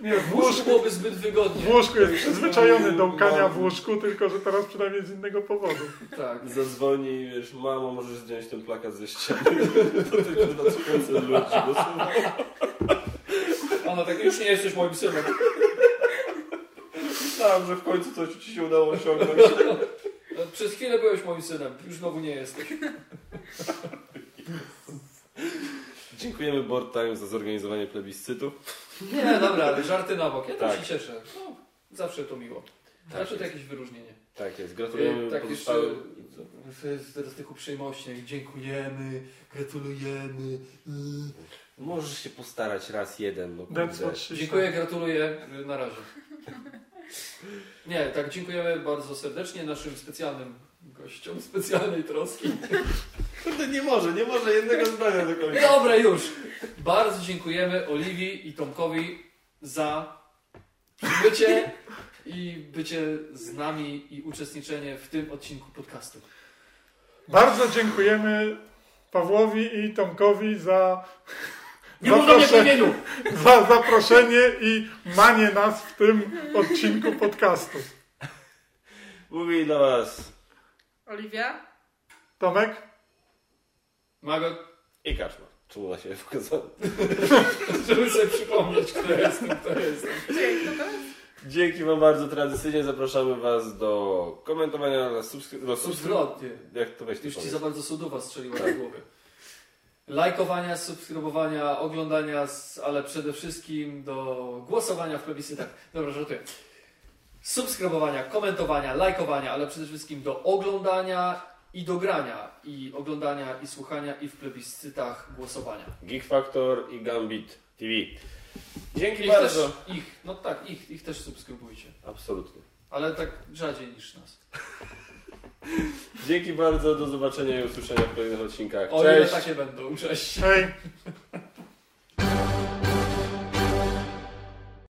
Nie, w łóżku byłoby zbyt wygodnie. w łóżku jest przyzwyczajony do łkania w łóżku, tylko że teraz przynajmniej z innego powodu. Tak. Zadzwoni i wiesz, mamo, możesz zdjąć ten plakat ze ściany. [laughs] To tylko dla tysiące ludzi głosowało. Ona tak, już nie jesteś moim synem. Myślałem, że w końcu coś Ci się udało osiągnąć. Przez chwilę byłeś moim synem, już znowu nie jesteś. Dziękujemy Board Times za zorganizowanie plebiscytu. Nie, dobra, żarty na bok. Ja też Tak. się cieszę. No, zawsze to miło. Tak Zawsze to jakieś wyróżnienie. Tak jest, gratulujemy E, tak, jeszcze pozostałym. to jest teraz tych uprzejmości. Dziękujemy, gratulujemy. Możesz się postarać raz jeden. No, she Dziękuję, gratuluję. Na razie. Nie, tak, dziękujemy bardzo serdecznie naszym specjalnym gościom specjalnej troski. [laughs] Kurde, nie może, nie może jednego zdania do końca. Dobra, już. Bardzo dziękujemy Oliwii i Tomkowi za przybycie i bycie z nami i uczestniczenie w tym odcinku podcastu. Bardzo dziękujemy Pawłowi i Tomkowi za, [laughs] Nie do imieniu! [laughs] za zaproszenie i manie nas w tym odcinku podcastu. Mówi dla Was Oliwia? Tomek? Mago, i Kaczma. Czemu na siebie pokazałem? [laughs] żeby sobie przypomnieć, kto jestem, kto to jest? Dzięki Wam bardzo. Tradycyjnie zapraszamy Was do komentowania, do subskrypcji. Odwrotnie. Jak to weź Już ci za bardzo sodowa strzeliła do głowy. Lajkowania, subskrybowania, oglądania, ale przede wszystkim do głosowania w plebiscytach. Dobra, żartuję. Subskrybowania, komentowania, lajkowania, ale przede wszystkim do oglądania i do grania. I oglądania i słuchania i w plebiscytach głosowania. Geek Factor i Gambit TV. Dzięki Ich też, bardzo. ich, no tak, ich, ich też subskrybujcie. Absolutnie. Ale tak rzadziej niż nas. Dzięki bardzo. Do zobaczenia i usłyszenia w kolejnych odcinkach. O ile Cześć. takie będą. Cześć. Hej! [laughs]